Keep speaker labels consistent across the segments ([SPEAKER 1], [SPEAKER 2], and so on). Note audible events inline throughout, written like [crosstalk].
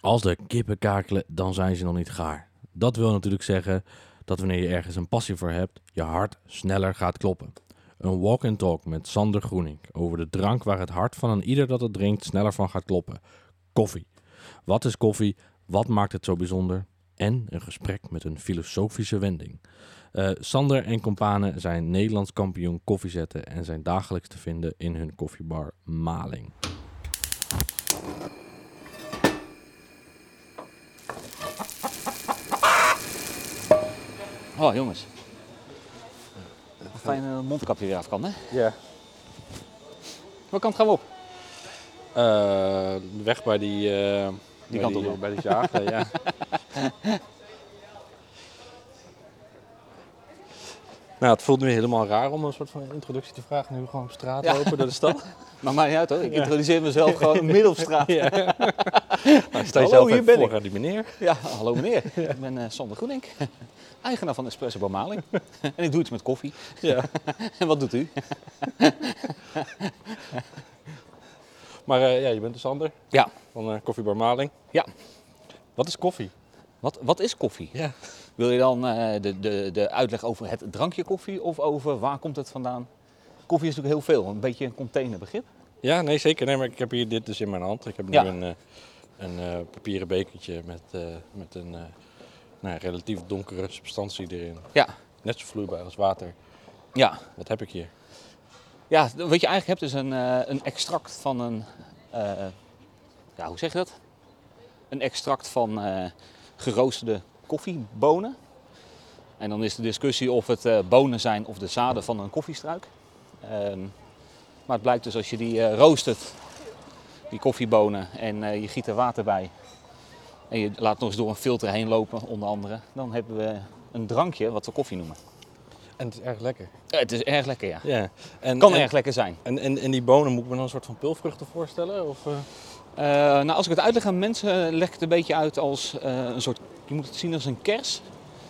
[SPEAKER 1] Als de kippen kakelen, dan zijn ze nog niet gaar. Dat wil natuurlijk zeggen dat wanneer je ergens een passie voor hebt, je hart sneller gaat kloppen. Een walk and talk met Sander Groening over de drank waar het hart van een ieder dat het drinkt sneller van gaat kloppen. Koffie. Wat is koffie? Wat maakt het zo bijzonder? En een gesprek met een filosofische wending. Eh, Sander en companen zijn Nederlands kampioen koffiezetten en zijn dagelijks te vinden in hun koffiebar Maling.
[SPEAKER 2] Oh jongens. Fijn dat het mondkapje weer af kan, hè?
[SPEAKER 1] Ja.
[SPEAKER 2] Waar kant gaan we op?
[SPEAKER 1] Eh, weg bij die, eh, bij
[SPEAKER 2] kant op
[SPEAKER 1] die, bij die zagen, ja. [laughs] Nou, het voelt nu helemaal raar om een soort van introductie te vragen. Nu we gewoon op straat
[SPEAKER 2] Ja.
[SPEAKER 1] lopen door de stad.
[SPEAKER 2] Maar maakt niet uit hoor, ik introduceer mezelf gewoon [laughs] midden op straat.
[SPEAKER 1] ja. [laughs] Nou, stel
[SPEAKER 2] Hallo,
[SPEAKER 1] jezelf
[SPEAKER 2] hier ben
[SPEAKER 1] voor
[SPEAKER 2] ik.
[SPEAKER 1] aan die meneer.
[SPEAKER 2] Ja, hallo meneer. Ik ben eh, Sander Groenink, eigenaar van Espresso Bamaling. [laughs] En ik doe iets met koffie.
[SPEAKER 1] Ja.
[SPEAKER 2] En [laughs] wat doet u? [laughs]
[SPEAKER 1] Maar eh, ja, je bent de Sander
[SPEAKER 2] Ja.
[SPEAKER 1] van Koffiebar Maling.
[SPEAKER 2] Ja.
[SPEAKER 1] Wat is koffie?
[SPEAKER 2] Wat, wat is koffie?
[SPEAKER 1] Ja.
[SPEAKER 2] Wil je dan eh, de, de, de uitleg over het drankje koffie of over waar komt het vandaan? Koffie is natuurlijk heel veel, een beetje een containerbegrip.
[SPEAKER 1] Ja, nee zeker. Nee, maar ik heb hier dit dus in mijn hand. Ik heb nu
[SPEAKER 2] Ja.
[SPEAKER 1] een, een papieren bekertje met, met een nou, relatief donkere substantie erin.
[SPEAKER 2] Ja.
[SPEAKER 1] Net zo vloeibaar als water.
[SPEAKER 2] Ja,
[SPEAKER 1] Wat heb ik hier?
[SPEAKER 2] Ja, wat je eigenlijk hebt is een, eh, een extract van een. eh, ja, hoe zeg je dat? Een extract van eh, geroosterde koffiebonen. En dan is de discussie of het bonen zijn of de zaden van een koffiestruik. Ehm, maar het blijkt dus als je die roostert, die koffiebonen, en je giet er water bij. En je laat nog eens door een filter heen lopen, onder andere. Dan hebben we een drankje wat we koffie noemen.
[SPEAKER 1] En het is erg lekker.
[SPEAKER 2] Het is erg lekker, ja.
[SPEAKER 1] Ja. En,
[SPEAKER 2] Kan
[SPEAKER 1] en,
[SPEAKER 2] erg lekker zijn.
[SPEAKER 1] En, en, en die bonen moet ik me dan een soort van pulvruchten voorstellen? Of, eh?
[SPEAKER 2] Eh, nou, als ik het uitleg aan mensen, leg ik het een beetje uit als eh, een soort. Je moet het zien als een kers.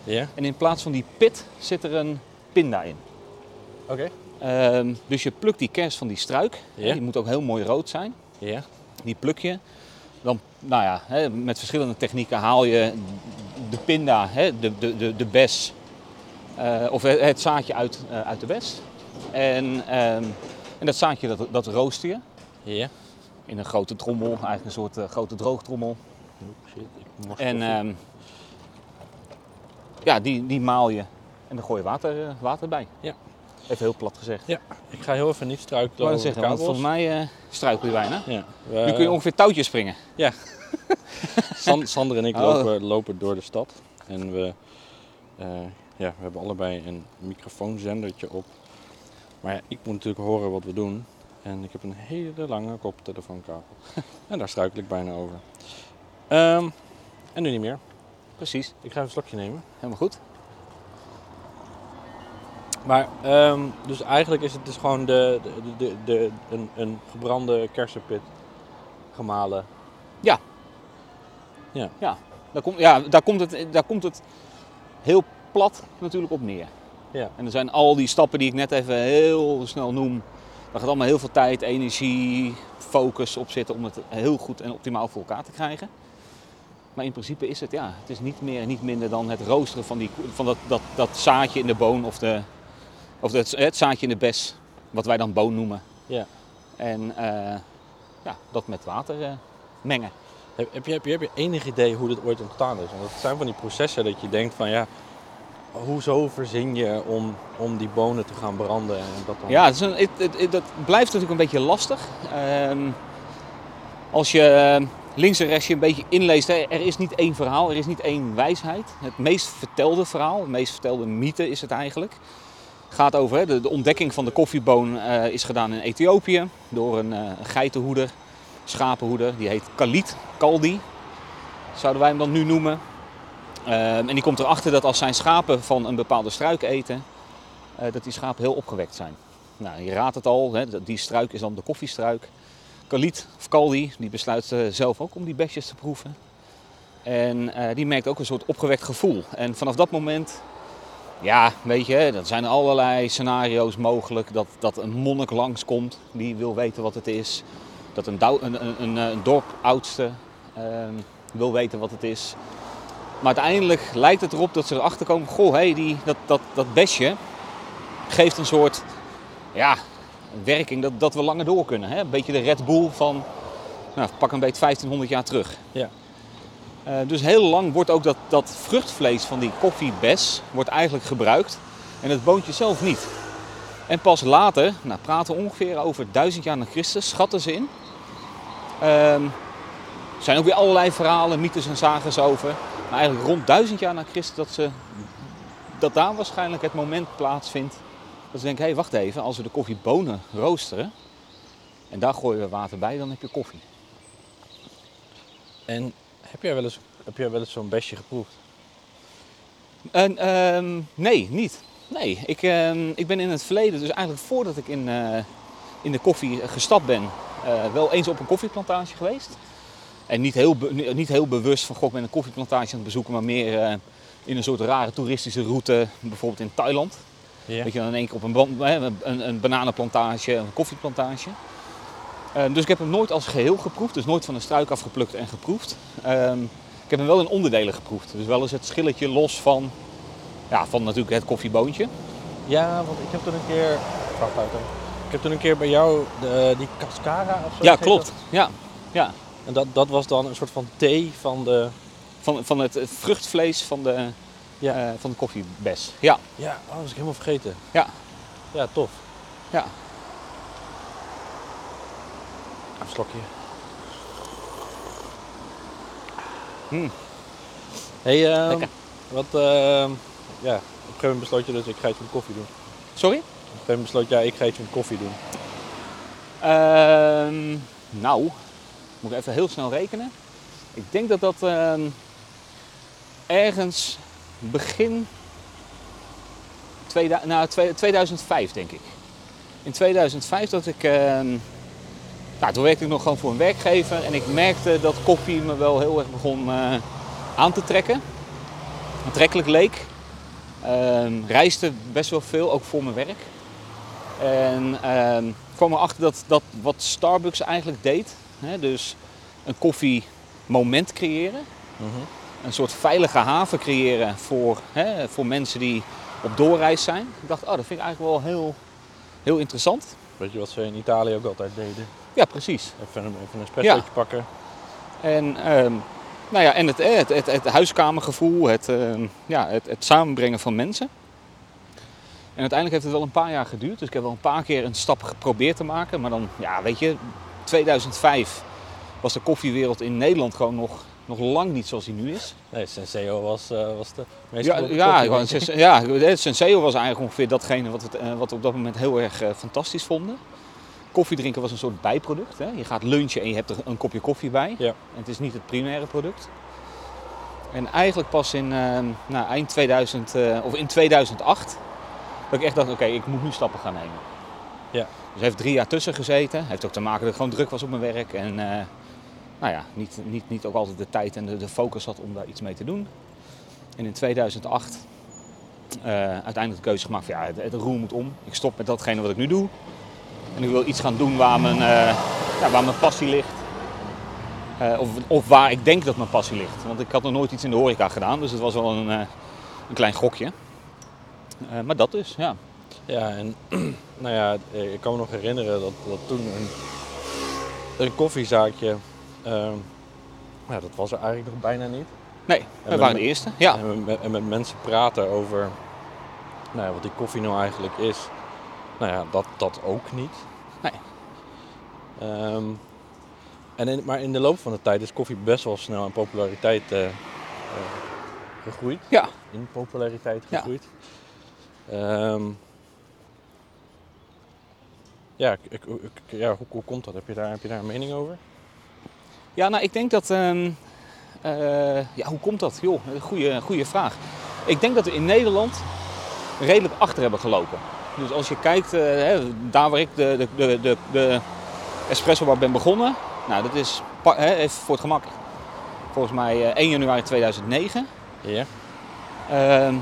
[SPEAKER 1] Ja.
[SPEAKER 2] En in plaats van die pit zit er een pinda in.
[SPEAKER 1] Oké.
[SPEAKER 2] Ehm, dus je plukt die kers van die struik.
[SPEAKER 1] Ja.
[SPEAKER 2] Die moet ook heel mooi rood zijn.
[SPEAKER 1] Ja.
[SPEAKER 2] Die pluk je. Dan, nou ja, hè, met verschillende technieken haal je de pinda, hè, de, de, de, de bes, eh, of het zaadje uit, eh, uit de bes. En, ehm, en dat zaadje dat, dat rooster je in een grote trommel, eigenlijk een soort eh, grote droogtrommel.
[SPEAKER 1] Oh, shit, ik mag
[SPEAKER 2] En ehm, ja, die, die maal je en dan gooi je water, water bij.
[SPEAKER 1] Ja.
[SPEAKER 2] Even heel plat gezegd.
[SPEAKER 1] Ja, ik ga heel even niet
[SPEAKER 2] Ik
[SPEAKER 1] struikelen over
[SPEAKER 2] zeggen, want
[SPEAKER 1] kabels.
[SPEAKER 2] volgens mij eh struikel je bijna.
[SPEAKER 1] Ja.
[SPEAKER 2] nu kun je ongeveer touwtjes springen. [laughs]
[SPEAKER 1] San- Sander en ik
[SPEAKER 2] Oh.
[SPEAKER 1] lopen, lopen door de stad. En we, eh, ja, we hebben allebei een microfoonzendertje op. Maar ja, ik moet natuurlijk horen wat we doen. En ik heb een hele lange koptelefoonkabel. [laughs] en daar struikel ik bijna over. Ehm, en nu niet meer.
[SPEAKER 2] Precies,
[SPEAKER 1] Ik ga even een slokje nemen.
[SPEAKER 2] helemaal goed.
[SPEAKER 1] Maar, ehm, dus eigenlijk is het dus gewoon de, de, de, de, een, een gebrande kersenpit gemalen.
[SPEAKER 2] Daar, komt ja, daar, komt het, daar komt het heel plat natuurlijk op neer.
[SPEAKER 1] Ja.
[SPEAKER 2] En er zijn al die stappen die ik net even heel snel noem. Daar gaat allemaal heel veel tijd, energie, focus op zitten om het heel goed en optimaal voor elkaar te krijgen. Maar in principe is het, ja, het is niet meer en niet minder dan het roosteren van, die, van dat, dat, dat zaadje in de boon of, de, of het, het zaadje in de bes, wat wij dan boon noemen.
[SPEAKER 1] Ja.
[SPEAKER 2] En eh, ja, dat met water eh, mengen.
[SPEAKER 1] Heb, heb, je, heb, je, heb je enig idee hoe dit ooit ontstaan is? Want het zijn van die processen dat je denkt van ja, hoezo verzin je om, om die bonen te gaan branden en dat dan...
[SPEAKER 2] Ja, het is een, dat blijft natuurlijk een beetje lastig. Ehm, als je eh, links en rechts je een beetje inleest, hè, er is niet één verhaal, er is niet één wijsheid. Het meest vertelde verhaal, het meest vertelde mythe is het eigenlijk. Gaat over de, de ontdekking van de koffieboon eh, is gedaan in Ethiopië door een, een geitenhoeder, schapenhoeder, die heet Khalid Kaldi, zouden wij hem dan nu noemen. Ehm, en die komt erachter dat als zijn schapen van een bepaalde struik eten, eh, dat die schapen heel opgewekt zijn. Nou, je raadt het al, hè, die struik is dan de koffiestruik. Khalid, of Kaldi, die besluit zelf ook om die besjes te proeven. En die merkt ook een soort opgewekt gevoel. En vanaf dat moment, ja, weet je, er zijn allerlei scenario's mogelijk. Dat, dat een monnik langskomt, die wil weten wat het is. Dat een, een, een, een dorpoudste ehm, wil weten wat het is. Maar uiteindelijk lijkt het erop dat ze erachter komen, goh, hey, die, dat, dat, dat besje geeft een soort ja, werking dat, dat we langer door kunnen. Hè? Een beetje de Red Bull van, nou, pak een beetje 1500 jaar terug.
[SPEAKER 1] Ja.
[SPEAKER 2] Uh, dus heel lang wordt ook dat, dat vruchtvlees van die koffiebes wordt eigenlijk gebruikt en het boontje zelf niet. En pas later, nou, praten ongeveer over duizend jaar na Christus, schatten ze in. Ehm, er zijn ook weer allerlei verhalen, mythes en zagen over. Maar eigenlijk rond duizend jaar na Christus dat, ze, dat daar waarschijnlijk het moment plaatsvindt. Dat ze denken, hé hey, wacht even, als we de koffiebonen roosteren en daar gooien we water bij, dan heb je koffie.
[SPEAKER 1] En heb jij wel eens, heb jij wel eens zo'n besje geproefd?
[SPEAKER 2] En, ehm, nee, niet. Nee, ik, ehm, ik ben in het verleden, dus eigenlijk voordat ik in, uh, in de koffie gestapt ben, uh, wel eens op een koffieplantage geweest. En niet heel, niet heel bewust van, god, ik ben een koffieplantage aan het bezoeken, maar meer uh, in een soort rare toeristische route, bijvoorbeeld in Thailand. Ja. Weet je, dan in één keer op een, een, een bananenplantage, een koffieplantage. Uh, dus ik heb hem nooit als geheel geproefd, dus nooit van een struik afgeplukt en geproefd. Uh, ik heb hem wel in onderdelen geproefd. Dus wel eens het schilletje los van, ja, van natuurlijk het koffieboontje.
[SPEAKER 1] Ja, want ik heb toen een keer. Ik heb toen een keer bij jou de, die cascara of zo.
[SPEAKER 2] Ja, klopt. Ja, ja.
[SPEAKER 1] En dat, dat was dan een soort van thee van de.
[SPEAKER 2] Van, van het vruchtvlees van de, ja. uh, van de koffiebes. Ja.
[SPEAKER 1] Ja, oh, dat was ik helemaal vergeten.
[SPEAKER 2] Ja.
[SPEAKER 1] Ja, tof.
[SPEAKER 2] Ja.
[SPEAKER 1] Een slokje.
[SPEAKER 2] Hmm.
[SPEAKER 1] Hey, uh, wat, uh, ja, op een gegeven moment besloot je dus, ik ga iets met koffie doen.
[SPEAKER 2] Sorry?
[SPEAKER 1] Op een gegeven moment besloot jij, ja, ik ga iets met koffie doen.
[SPEAKER 2] Uh, nou, moet ik even heel snel rekenen. Ik denk dat dat ehm, ergens begin tweeda nou, 2005 denk ik. In 2005 dat ik ehm, nou, toen werkte ik nog gewoon voor een werkgever en ik merkte dat koffie me wel heel erg begon uh, aan te trekken. Aantrekkelijk leek. Uh, reisde best wel veel, ook voor mijn werk. En uh, kwam erachter dat, dat wat Starbucks eigenlijk deed, hè, dus een koffiemoment creëren,
[SPEAKER 1] -hmm.
[SPEAKER 2] een soort veilige haven creëren voor, hè, voor mensen die op doorreis zijn. Ik dacht, oh, dat vind ik eigenlijk wel heel, heel interessant.
[SPEAKER 1] Weet je wat ze in Italië ook altijd deden?
[SPEAKER 2] Ja, precies.
[SPEAKER 1] Even een, even een espressootje ja. pakken.
[SPEAKER 2] En, um, nou ja, en het, het, het, het huiskamergevoel, het, uh, ja, het, het samenbrengen van mensen. En uiteindelijk heeft het wel een paar jaar geduurd. Dus ik heb wel een paar keer een stap geprobeerd te maken. Maar dan, ja, weet je, 2005 was de koffiewereld in Nederland gewoon nog, nog lang niet zoals die nu is.
[SPEAKER 1] Nee, Senseo was, uh, was de meest
[SPEAKER 2] ja, ja, ja, Senseo was eigenlijk ongeveer datgene wat, het, uh, wat we op dat moment heel erg uh, fantastisch vonden koffie drinken was een soort bijproduct. Hè? Je gaat lunchen en je hebt er een kopje koffie bij.
[SPEAKER 1] Ja.
[SPEAKER 2] En het is niet het primaire product. En eigenlijk pas in uh, nou, eind 2000 uh, of in 2008 dat ik echt dacht, oké, okay, ik moet nu stappen gaan nemen.
[SPEAKER 1] Ja.
[SPEAKER 2] Dus heeft drie jaar tussen gezeten. Heeft ook te maken dat ik gewoon druk was op mijn werk en uh, nou ja, niet, niet, niet ook altijd de tijd en de, de focus had om daar iets mee te doen. En in 2008 uiteindelijk de keuze gemaakt van ja, het, het roer moet om. Ik stop met datgene wat ik nu doe. En ik wil iets gaan doen waar mijn, uh, ja, waar mijn passie ligt. Uh, of, of, waar ik denk dat mijn passie ligt. Want ik had nog nooit iets in de horeca gedaan, dus het was wel een, uh, een klein gokje. maar dat dus, ja.
[SPEAKER 1] Ja, en [clears throat] nou ja, ik kan me nog herinneren dat, dat toen een, een koffiezaakje, ja, dat was er eigenlijk nog bijna niet.
[SPEAKER 2] Nee, we waren de eerste. Ja.
[SPEAKER 1] En met, en met mensen praten over nou ja, wat die koffie nou eigenlijk is. Nou ja, dat, dat ook niet. Um, en in, maar in de loop van de tijd is koffie best wel snel in populariteit uh, uh, gegroeid.
[SPEAKER 2] Ja.
[SPEAKER 1] In populariteit gegroeid. Ja. Um, ja, ik, ik, ja hoe, hoe, komt dat? Heb je, daar, heb je daar een mening over?
[SPEAKER 2] Ja, nou ik denk dat... Um, uh, ja, hoe komt dat? Joh, goede, goede vraag. Ik denk dat we in Nederland redelijk achter hebben gelopen. Dus als je kijkt, uh, hè, daar waar ik de, de, de, de espresso bar ben begonnen, nou dat is even voor het gemak volgens mij uh, 1 januari 2009.
[SPEAKER 1] Ja.
[SPEAKER 2] Uh,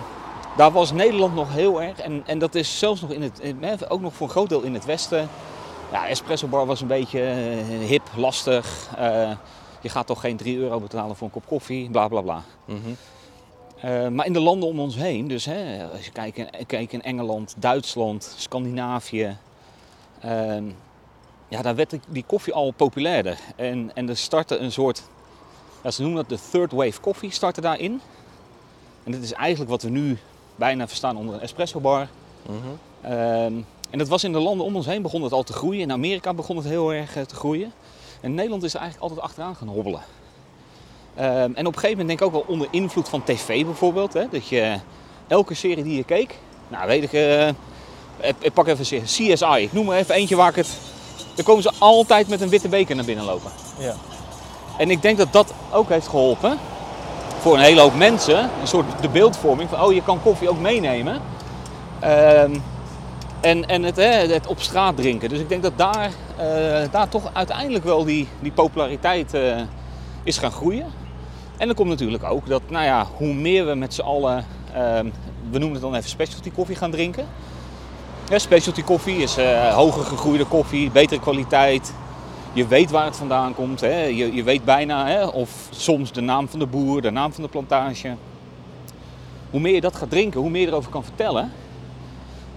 [SPEAKER 2] daar was Nederland nog heel erg, en, en dat is zelfs nog in het, in, ook nog voor een groot deel in het westen. Ja, espresso bar was een beetje uh, hip, lastig. Uh, je gaat toch geen 3 euro betalen voor een kop koffie, bla bla bla.
[SPEAKER 1] Mhm.
[SPEAKER 2] Eh, maar in de landen om ons heen, dus hè, als je kijkt in, kijkt in Engeland, Duitsland, Scandinavië, ehm, ja, daar werd die- koffie al populairder. En, en er startte een soort, ja, ze noemen dat de third wave koffie, startte daarin. En dit is eigenlijk wat we nu bijna verstaan onder een espresso bar.
[SPEAKER 1] Mhm.
[SPEAKER 2] Ehm, en dat was in de landen om ons heen begon het al te groeien. In Amerika begon het heel erg eh, te groeien. En Nederland is er eigenlijk altijd achteraan gaan hobbelen. Ehm, en op een gegeven moment denk ik ook wel onder invloed van tv bijvoorbeeld. Hè, dat je elke serie die je keek, nou weet ik, eh, ik, ik pak even CSI. Ik noem er even eentje waar ik het... Dan komen ze altijd met een witte beker naar binnen lopen.
[SPEAKER 1] Ja.
[SPEAKER 2] En ik denk dat dat ook heeft geholpen voor een hele hoop mensen. Een soort de beeldvorming van, oh je kan koffie ook meenemen. Ehm, en en het, hè, het op straat drinken. Dus ik denk dat daar, eh, daar toch uiteindelijk wel die, die populariteit eh, is gaan groeien. En dan komt natuurlijk ook dat, nou ja, hoe meer we met z'n allen, ehm, we noemen het dan even specialty koffie gaan drinken. Ja, specialty koffie is eh, hoger gegroeide koffie, betere kwaliteit. Je weet waar het vandaan komt. Hè? Je, je weet bijna, hè? of soms de naam van de boer, de naam van de plantage. Hoe meer je dat gaat drinken, hoe meer je erover kan vertellen.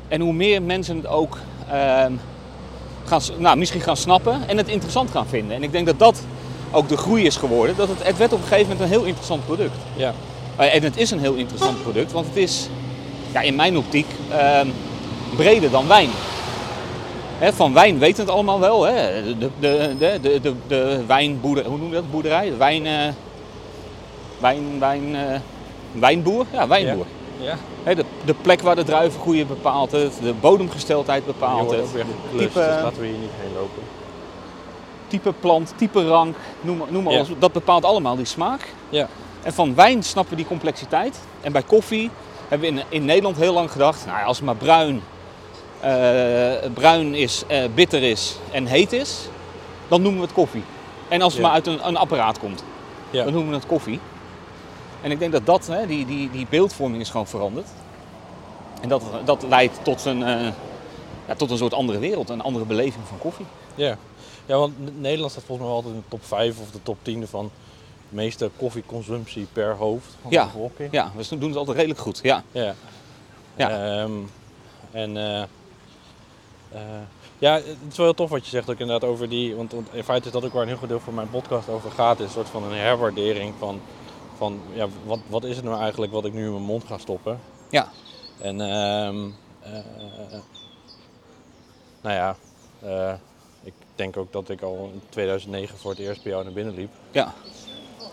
[SPEAKER 2] En hoe meer mensen het ook ehm, gaan, nou, misschien gaan snappen en het interessant gaan vinden. En ik denk dat dat ook de groei is geworden. Dat het, het werd op een gegeven moment een heel interessant product.
[SPEAKER 1] Ja.
[SPEAKER 2] Eh, En het is een heel interessant product, want het is ja, in mijn optiek ehm, breder dan wijn. Van wijn weten we het allemaal wel. Hè? De, de, de, de, de, de wijnboerder, hoe noem je dat? Boerderij? De wijn, eh, wijn, wijn, eh, wijnboer? Ja, wijnboer.
[SPEAKER 1] Ja.
[SPEAKER 2] De, de plek waar de druiven groeien bepaalt het, de bodemgesteldheid bepaalt het.
[SPEAKER 1] ook weer geklust,
[SPEAKER 2] Type-
[SPEAKER 1] dus laten we hier niet heen lopen.
[SPEAKER 2] Type plant, type rank, noem maar, noem maar
[SPEAKER 1] Ja.
[SPEAKER 2] op. Dat bepaalt allemaal die smaak.
[SPEAKER 1] Ja.
[SPEAKER 2] En van wijn snappen we die complexiteit. En bij koffie hebben we in, in Nederland heel lang gedacht, nou ja, als het maar bruin, bruin is, eh, bitter is en heet is, dan noemen we het koffie. En als het
[SPEAKER 1] Ja.
[SPEAKER 2] maar uit een, een apparaat komt,
[SPEAKER 1] Ja.
[SPEAKER 2] dan noemen we het koffie. En ik denk dat dat, hè, die, die, die beeldvorming is gewoon veranderd. En dat, dat leidt tot een, eh, ja, tot een soort andere wereld, een andere beleving van koffie.
[SPEAKER 1] Ja. ja, want Nederland staat volgens mij altijd in de top 5 of de top 10 van de meeste koffieconsumptie per hoofd van
[SPEAKER 2] Ja.
[SPEAKER 1] de bevolking.
[SPEAKER 2] Ja, we doen het altijd redelijk goed. Ja,
[SPEAKER 1] Ja.
[SPEAKER 2] Ja.
[SPEAKER 1] Ehm, en eh, eh, ja, het is wel heel tof wat je zegt ook inderdaad over die, want, want in feite is dat ook waar een heel groot deel van mijn podcast over gaat, is een soort van een herwaardering van, van ja, wat, wat is het nou eigenlijk wat ik nu in mijn mond ga stoppen.
[SPEAKER 2] ja,
[SPEAKER 1] En ehm, eh, nou ja, eh, ik denk ook dat ik al in 2009 voor het eerst bij jou naar binnen liep.
[SPEAKER 2] ja.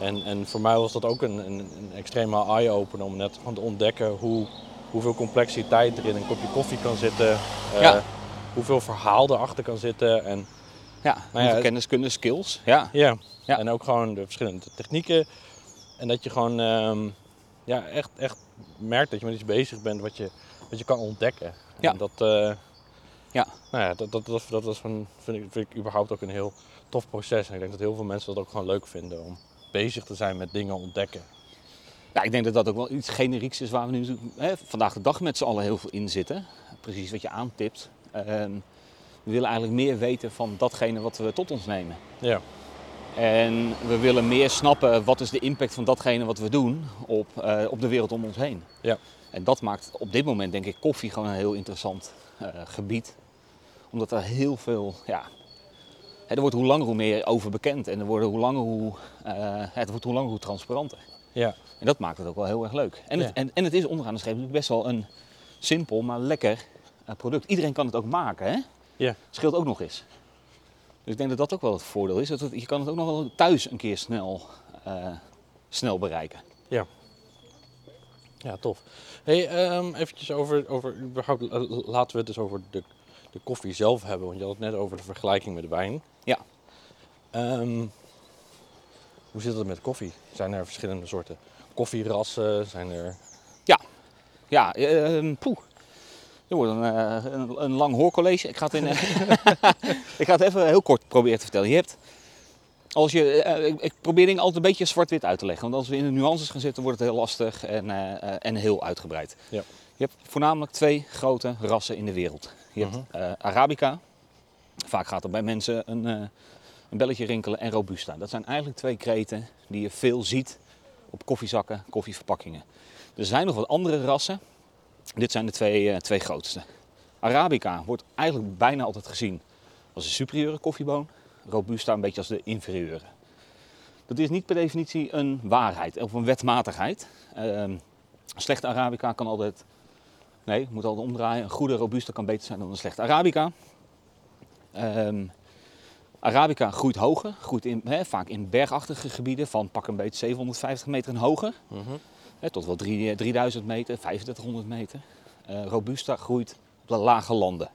[SPEAKER 1] En, en voor mij was dat ook een, een, een extreme eye-opener om net gewoon te ontdekken hoe, hoeveel complexiteit er in een kopje koffie kan zitten.
[SPEAKER 2] Ja.
[SPEAKER 1] Hoeveel verhaal erachter kan zitten. En,
[SPEAKER 2] ja.
[SPEAKER 1] Nou ja,
[SPEAKER 2] kennis, kunde, skills. Ja,
[SPEAKER 1] ja.
[SPEAKER 2] Ja.
[SPEAKER 1] en ook gewoon de verschillende technieken. En dat je gewoon ehm, ja, echt, echt merkt dat je met iets bezig bent wat je, wat je kan ontdekken.
[SPEAKER 2] Ja.
[SPEAKER 1] En dat, eh,
[SPEAKER 2] Ja.
[SPEAKER 1] Nou ja, dat, dat, dat, dat was van, vind, ik, vind ik überhaupt ook een heel tof proces. En ik denk dat heel veel mensen dat ook gewoon leuk vinden om bezig te zijn met dingen ontdekken.
[SPEAKER 2] Ja, ik denk dat dat ook wel iets generieks is waar we nu hè, vandaag de dag met z'n allen heel veel in zitten. Precies wat je aantipt. We willen eigenlijk meer weten van datgene wat we tot ons nemen.
[SPEAKER 1] Ja.
[SPEAKER 2] En we willen meer snappen wat is de impact van datgene wat we doen op, eh, op de wereld om ons heen.
[SPEAKER 1] Ja.
[SPEAKER 2] En dat maakt op dit moment denk ik koffie gewoon een heel interessant eh, gebied. Omdat er heel veel, ja, hè, er wordt hoe langer hoe meer over bekend. En er worden hoe langer hoe, eh, het wordt hoe langer hoe transparanter.
[SPEAKER 1] Ja.
[SPEAKER 2] En dat maakt het ook wel heel erg leuk. En, het, en, en het is onderaan de natuurlijk best wel een simpel, maar lekker product. Iedereen kan het ook maken, hè?
[SPEAKER 1] Ja.
[SPEAKER 2] Scheelt ook nog eens. Dus ik denk dat dat ook wel het voordeel is. Dat het- je kan het ook nog wel thuis een keer snel, eh, snel bereiken.
[SPEAKER 1] Ja, tof. Hey, ehm eventjes over, over überhaupt, eh, laten we het dus over de, de koffie zelf hebben. Want je had het net over de vergelijking met wijn.
[SPEAKER 2] Ja.
[SPEAKER 1] Ehm, hoe zit het met koffie? Zijn er verschillende soorten koffierassen? Zijn er...
[SPEAKER 2] Ja, eh, poeh. Er wordt een, eh, een, een lang hoorcollege. Ik ga, het in, eh, [laughs] ik ga het even heel kort proberen te vertellen. Je hebt, als je, eh, ik, ik probeer dingen altijd een beetje zwart-wit uit te leggen. Want als we in de nuances gaan zitten, wordt het heel lastig en, en heel uitgebreid.
[SPEAKER 1] Ja.
[SPEAKER 2] Je hebt voornamelijk twee grote rassen in de wereld. Je hebt
[SPEAKER 1] Mhm.
[SPEAKER 2] Arabica. Vaak gaat er bij mensen een, een belletje rinkelen en robusta. Dat zijn eigenlijk twee kreten die je veel ziet op koffiezakken, koffieverpakkingen. Er zijn nog wat andere rassen. Dit zijn de twee, eh, twee grootste. Arabica wordt eigenlijk bijna altijd gezien als een superieure koffieboon. Robusta een beetje als de inferieure. Dat is niet per definitie een waarheid of een wetmatigheid. Ehm, slechte Arabica kan altijd. Nee, ik moet altijd omdraaien. Een goede Robusta kan beter zijn dan een slechte Arabica. Ehm, Arabica groeit hoger, groeit in, vaak in bergachtige gebieden van pak een beetje 750 meter en hoger.
[SPEAKER 1] Mhm.
[SPEAKER 2] Tot wel drie- 3000 meter, 3500 meter. Eh, Robusta groeit op de lage landen.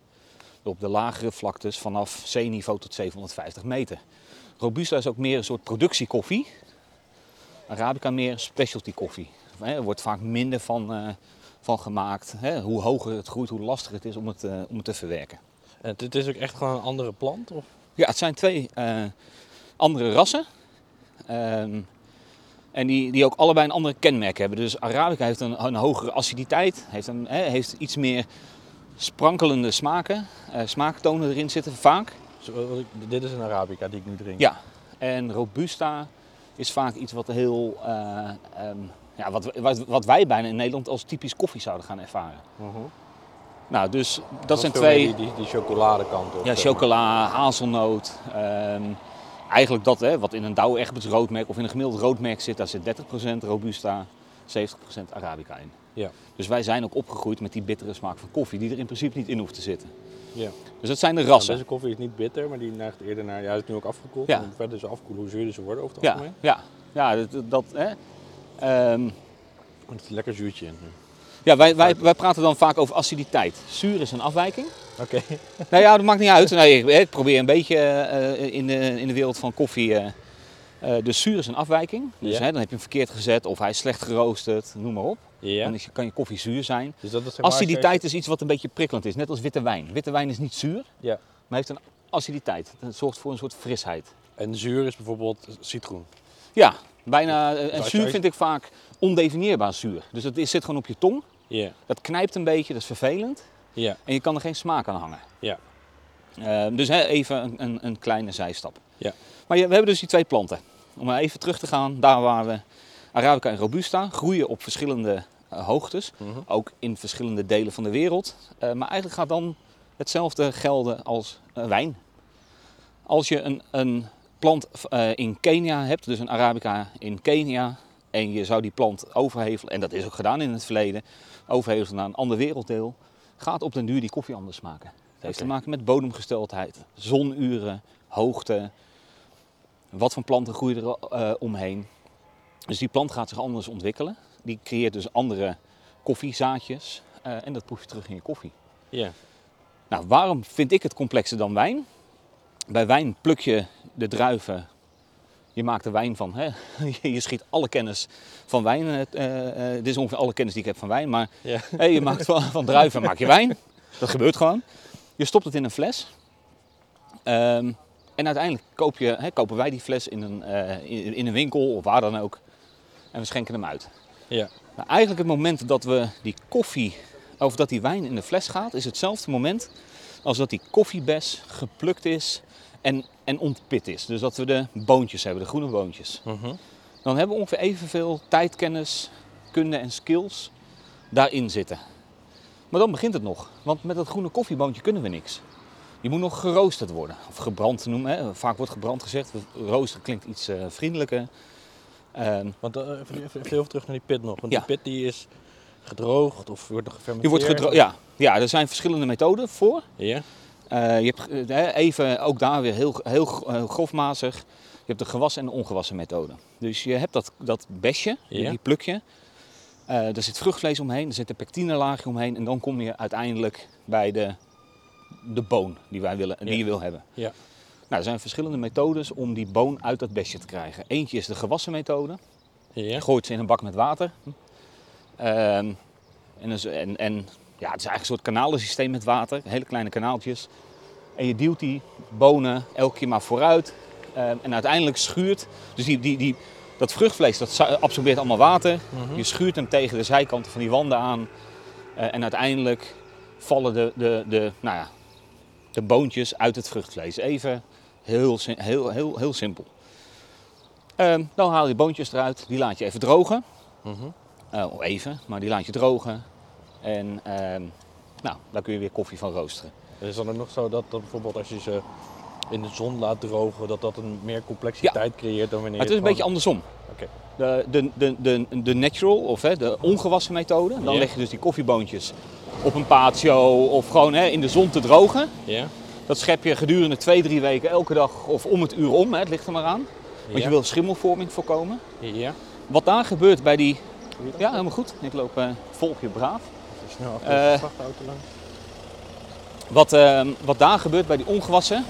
[SPEAKER 2] Op de lagere vlaktes vanaf zeeniveau tot 750 meter. Robusta is ook meer een soort productiekoffie. Arabica meer specialty koffie. Er wordt vaak minder van, eh, van gemaakt. Hè. Hoe hoger het groeit, hoe lastiger het is om het, eh, om het te verwerken.
[SPEAKER 1] En het, is ook echt gewoon een andere plant? Of?
[SPEAKER 2] Ja, het zijn twee eh, andere rassen. Ehm, en die, die ook allebei een andere kenmerk hebben. Dus Arabica heeft een, een hogere aciditeit, heeft, een, heeft iets meer sprankelende smaken, eh, smaaktonen erin zitten vaak.
[SPEAKER 1] Zo, wat ik- dit is een Arabica die ik nu drink.
[SPEAKER 2] Ja, en Robusta is vaak iets wat heel, eh, ehm, ja, wat, wat, wat wij bijna in Nederland als typisch koffie zouden gaan ervaren.
[SPEAKER 1] Mhm.
[SPEAKER 2] Nou, dus dat zijn twee.
[SPEAKER 1] Die, die, die chocoladekant op.
[SPEAKER 2] Ja, chocola, hazelnoot. ehm, eigenlijk dat hè, wat in een Douwe Egberts roodmerk of in een gemiddeld roodmerk zit, daar zit 30% Robusta, 70% Arabica in.
[SPEAKER 1] Ja.
[SPEAKER 2] Dus wij zijn ook opgegroeid met die bittere smaak van koffie, die er in principe niet in hoeft te zitten.
[SPEAKER 1] Ja.
[SPEAKER 2] Dus dat zijn de
[SPEAKER 1] Nou,
[SPEAKER 2] rassen.
[SPEAKER 1] deze koffie is niet bitter, maar die neigt eerder naar... Ja, hij is nu ook afgekoeld.
[SPEAKER 2] Ja.
[SPEAKER 1] Hoe verder ze afkoelen, hoe zuurder ze worden over het
[SPEAKER 2] Ja,
[SPEAKER 1] algemeen.
[SPEAKER 2] ja, ja, dat. dat hè. Ehm,
[SPEAKER 1] Er zit lekker zuurtje in nu.
[SPEAKER 2] ja, wij, wij, wij praten dan vaak over aciditeit. Zuur is een afwijking.
[SPEAKER 1] Oké. [laughs]
[SPEAKER 2] Nou ja, dat maakt niet uit. Nee, ik, ik probeer een beetje eh, in, de, in de wereld van koffie. eh eh, dus zuur is een afwijking. Dus hè, dan heb je hem verkeerd gezet of hij is slecht geroosterd, noem maar op. Dan kan je koffie zuur zijn.
[SPEAKER 1] Dus dat is
[SPEAKER 2] Aciditeit is iets wat een beetje prikkelend is, net als witte wijn. Witte wijn is niet zuur,
[SPEAKER 1] Ja.
[SPEAKER 2] maar heeft een aciditeit. Het zorgt voor een soort frisheid.
[SPEAKER 1] En zuur is bijvoorbeeld citroen.
[SPEAKER 2] Ja, bijna. eh, En zuur vind ik vaak ondefinieerbaar zuur. Dus het zit gewoon op je tong.
[SPEAKER 1] Ja.
[SPEAKER 2] Dat knijpt een beetje, dat is vervelend.
[SPEAKER 1] Ja.
[SPEAKER 2] En je kan er geen smaak aan hangen.
[SPEAKER 1] Ja.
[SPEAKER 2] Eh, dus hè, even een, een, een kleine zijstap.
[SPEAKER 1] Ja.
[SPEAKER 2] Maar we hebben dus die twee planten. Om even terug te gaan, daar waar we Arabica en Robusta groeien op verschillende eh, hoogtes.
[SPEAKER 1] Mhm.
[SPEAKER 2] Ook in verschillende delen van de wereld. Eh, maar eigenlijk gaat dan hetzelfde gelden als eh, wijn. Als je een, een plant in Kenia hebt, dus een Arabica in Kenia, en je zou die plant overhevelen, en dat is ook gedaan in het verleden, overhevelen naar een ander werelddeel, gaat op den duur die koffie anders smaken. Het heeft te maken met bodemgesteldheid, zonuren, hoogte, wat voor planten groeien er eh, omheen. Dus die plant gaat zich anders ontwikkelen. Die creëert dus andere koffiezaadjes eh, en dat proef je terug in je koffie.
[SPEAKER 1] Ja.
[SPEAKER 2] Nou, waarom vind ik het complexer dan wijn? Bij wijn pluk je de druiven. Je maakt er wijn van. Hè? [laughs] Je schiet alle kennis van wijn. eh, dit is ongeveer alle kennis die ik heb van wijn. Maar
[SPEAKER 1] Ja. [laughs]
[SPEAKER 2] je maakt van, van druiven maak je wijn. Dat gebeurt gewoon. Je stopt het in een fles. Ehm, en uiteindelijk koop je, hè, kopen wij die fles in een, in, in een winkel of waar dan ook. En we schenken hem uit.
[SPEAKER 1] Ja.
[SPEAKER 2] Nou, eigenlijk het moment dat we die koffie, of dat die wijn in de fles gaat, is hetzelfde moment als dat die koffiebes geplukt is en, en ontpit is. Dus dat we de boontjes hebben, de groene boontjes.
[SPEAKER 1] Mhm.
[SPEAKER 2] Dan hebben we ongeveer evenveel tijdkennis, kunde en skills daarin zitten. Maar dan begint het nog, want met dat groene koffieboontje kunnen we niks. Die moet nog geroosterd worden, of gebrand noemen. Hè. Vaak wordt gebrand gezegd, roosteren klinkt iets eh, vriendelijker. Ehm,
[SPEAKER 1] Want eh, even, even, even heel terug naar die pit nog. Want
[SPEAKER 2] Ja.
[SPEAKER 1] die pit die is gedroogd of wordt nog
[SPEAKER 2] die
[SPEAKER 1] gefermenteerd.
[SPEAKER 2] wordt gedro- ja, ja, er zijn verschillende methoden voor.
[SPEAKER 1] Ja.
[SPEAKER 2] Eh, je hebt eh, even ook daar weer heel, heel eh, grofmazig. Je hebt de gewassen en de ongewassen methode. Dus je hebt dat, dat besje,
[SPEAKER 1] Ja.
[SPEAKER 2] die pluk je. Eh, er zit vruchtvlees omheen, er zit een pectinelaagje omheen. En dan kom je uiteindelijk bij de, de boon die, wij willen, die
[SPEAKER 1] Ja.
[SPEAKER 2] je wil hebben.
[SPEAKER 1] Ja.
[SPEAKER 2] Nou, er zijn verschillende methodes om die boon uit dat besje te krijgen. Eentje is de gewassen methode. Je gooit ze in een bak met water. Ehm, en, dus- en, en ja, het is eigenlijk een soort kanalensysteem met water, hele kleine kanaaltjes. En je duwt die bonen elke keer maar vooruit. Ehm, en uiteindelijk schuurt, dus die, die, die, dat vruchtvlees dat absorbeert allemaal water.
[SPEAKER 1] Mhm.
[SPEAKER 2] Je schuurt hem tegen de zijkanten van die wanden aan. Eh, en uiteindelijk vallen de, de, de, nou ja, de boontjes uit het vruchtvlees. Even Heel, heel, heel, heel simpel. Ehm, dan haal je boontjes eruit, die laat je even drogen. Eh, of even, maar die laat je drogen. En ehm, nou, daar kun je weer koffie van roosteren.
[SPEAKER 1] En is dan ook nog zo dat, dat bijvoorbeeld als je ze in de zon laat drogen, dat dat een meer complexiteit creëert dan wanneer
[SPEAKER 2] Maar het is een beetje andersom.
[SPEAKER 1] Oké.
[SPEAKER 2] De, de, de, de, de natural of hè, de ongewassen methode. Dan leg je dus die koffieboontjes op een patio of gewoon hè, in de zon te drogen.
[SPEAKER 1] Ja?
[SPEAKER 2] Dat schep je gedurende twee, drie weken elke dag of om het uur om. Hè, het ligt er maar aan. Want je wil schimmelvorming voorkomen.
[SPEAKER 1] Ja?
[SPEAKER 2] Wat daar gebeurt bij die... Ja, helemaal goed. Ik loop eh volg je braaf.
[SPEAKER 1] Snel achter
[SPEAKER 2] Eh,
[SPEAKER 1] de vrachtauto langs.
[SPEAKER 2] Wat, eh, wat daar gebeurt bij die ongewassen,